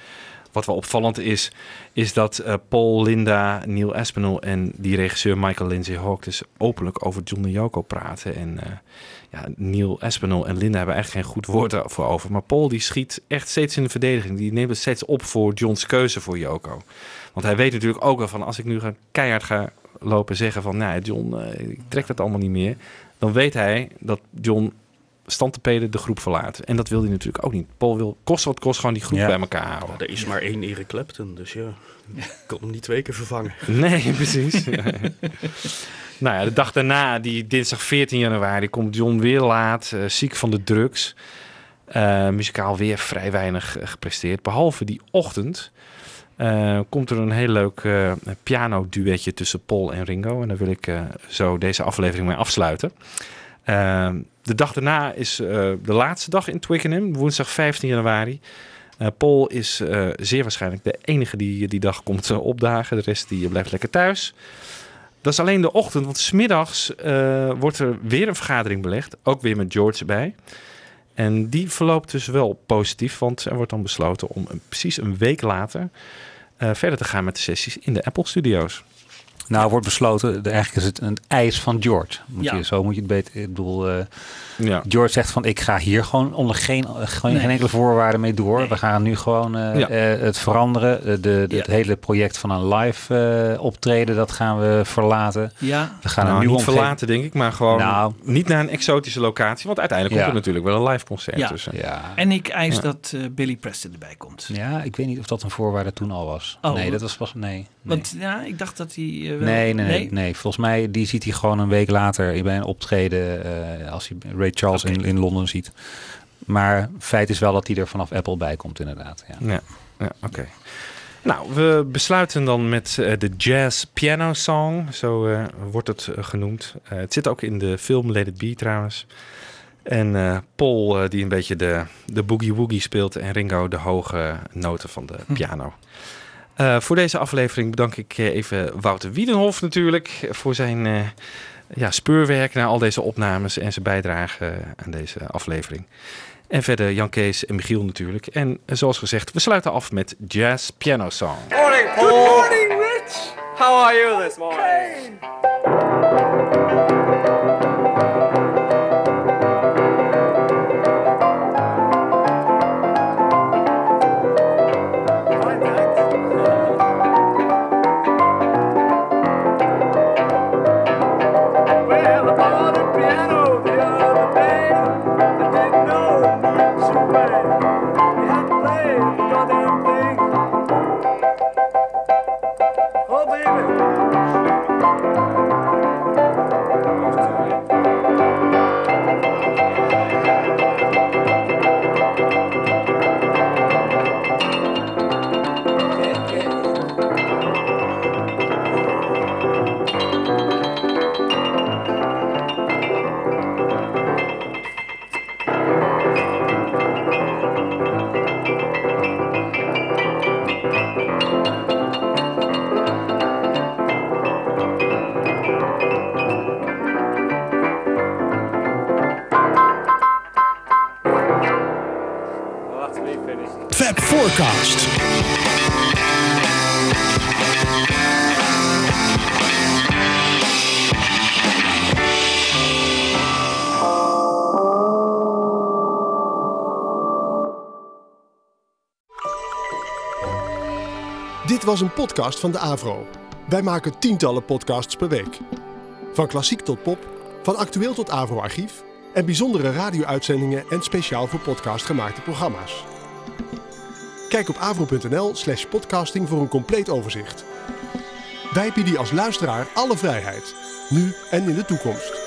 S6: wat wel opvallend is, is dat eh, Paul, Linda, Neil Aspinall en die regisseur Michael Lindsay Hawk dus openlijk over John en Yoko praten. En eh, ja, Neil Aspinall en Linda hebben eigenlijk geen goed woord ervoor over. Maar Paul die schiet echt steeds in de verdediging. Die neemt het steeds op voor John's keuze voor Yoko. Want hij weet natuurlijk ook wel van als ik nu ga, keihard ga lopen zeggen van nou John, eh, ik trek dat allemaal niet meer. Dan weet hij dat John stand te peden de groep verlaat. En dat wil hij natuurlijk ook niet. Paul wil kost wat kost gewoon die groep
S8: Ja.
S6: bij elkaar houden.
S8: Er is maar één Eric Clapton, dus ja, ik kan hem niet twee keer vervangen.
S6: Nee, precies. Nou ja, de dag daarna, die dinsdag 14 januari, komt John weer laat, eh, ziek van de drugs. Eh, muzikaal weer vrij weinig eh, gepresteerd. Behalve die ochtend eh, komt er een heel leuk eh piano-duetje tussen Paul en Ringo. En daar wil ik eh, zo deze aflevering mee afsluiten. De dag daarna is eh, de laatste dag in Twickenham, woensdag 15 januari. Eh, Paul is eh, zeer waarschijnlijk de enige die die dag komt opdagen. De rest die blijft lekker thuis. Dat is alleen de ochtend, want smiddags wordt er weer een vergadering belegd. Ook weer met George erbij. En die verloopt dus wel positief, want er wordt dan besloten om precies een week later verder te gaan met de sessies in de Apple Studios.
S5: Nou, wordt besloten, de- eigenlijk is het een eis van George. Moet
S6: Ja.
S5: je, zo moet je het beter. Ik bedoel, eh,
S6: Ja.
S5: George zegt van ik ga hier gewoon onder geen, gewoon
S7: Nee.
S5: geen enkele voorwaarden mee door. We gaan nu gewoon eh,
S6: Ja.
S5: eh, het veranderen. De, de, Het hele project van een live eh, optreden, dat gaan we verlaten.
S7: Ja.
S5: We gaan
S6: nou,
S5: een nieuwe
S6: niet verlaten, denk ik, maar gewoon
S5: Nou.
S6: niet naar een exotische locatie. Want uiteindelijk
S5: Ja.
S6: komt er natuurlijk wel een live concert
S7: Ja.
S6: tussen.
S7: En ik eis
S6: Ja.
S7: dat eh, Billy Preston erbij komt.
S5: Ja, ik weet niet of dat een voorwaarde toen al was.
S7: Oh.
S5: nee, dat was pas. Nee. nee.
S7: Want ja, ik dacht dat hij eh, wel...
S5: Nee, nee, nee, nee. Volgens mij die ziet hij gewoon een week later bij een optreden eh, als hij Ray Charles in, in Londen ziet. Maar feit is wel dat hij er vanaf Apple bij komt, inderdaad. Ja.
S6: Ja, ja oké. Nou, we besluiten dan met eh, de Jazz Piano Song. Zo eh, wordt het genoemd. Het zit ook in de film Let It Be trouwens. En Paul die een beetje de, de boogie woogie speelt. En Ringo de hoge noten van de
S7: Hm.
S6: Eh, voor deze aflevering bedank ik eh, even Wouter Wiedenhof natuurlijk. Voor zijn eh, ja, speurwerk naar al deze opnames en zijn bijdrage aan deze aflevering. En verder Jan Kees en Michiel natuurlijk. En zoals gezegd, we sluiten af met Jazz Piano Song.
S16: Morning, Paul. Good morning, Rich. How are you this morning?
S19: Forecast. Dit was een podcast van de Avro. Wij maken tientallen podcasts per week. Van klassiek tot pop, van actueel tot Avro-archief en bijzondere radio-uitzendingen en speciaal voor podcast gemaakte programma's. Kijk op avro.nl slash podcasting voor een compleet overzicht. Wij bieden als luisteraar alle vrijheid, nu en in de toekomst.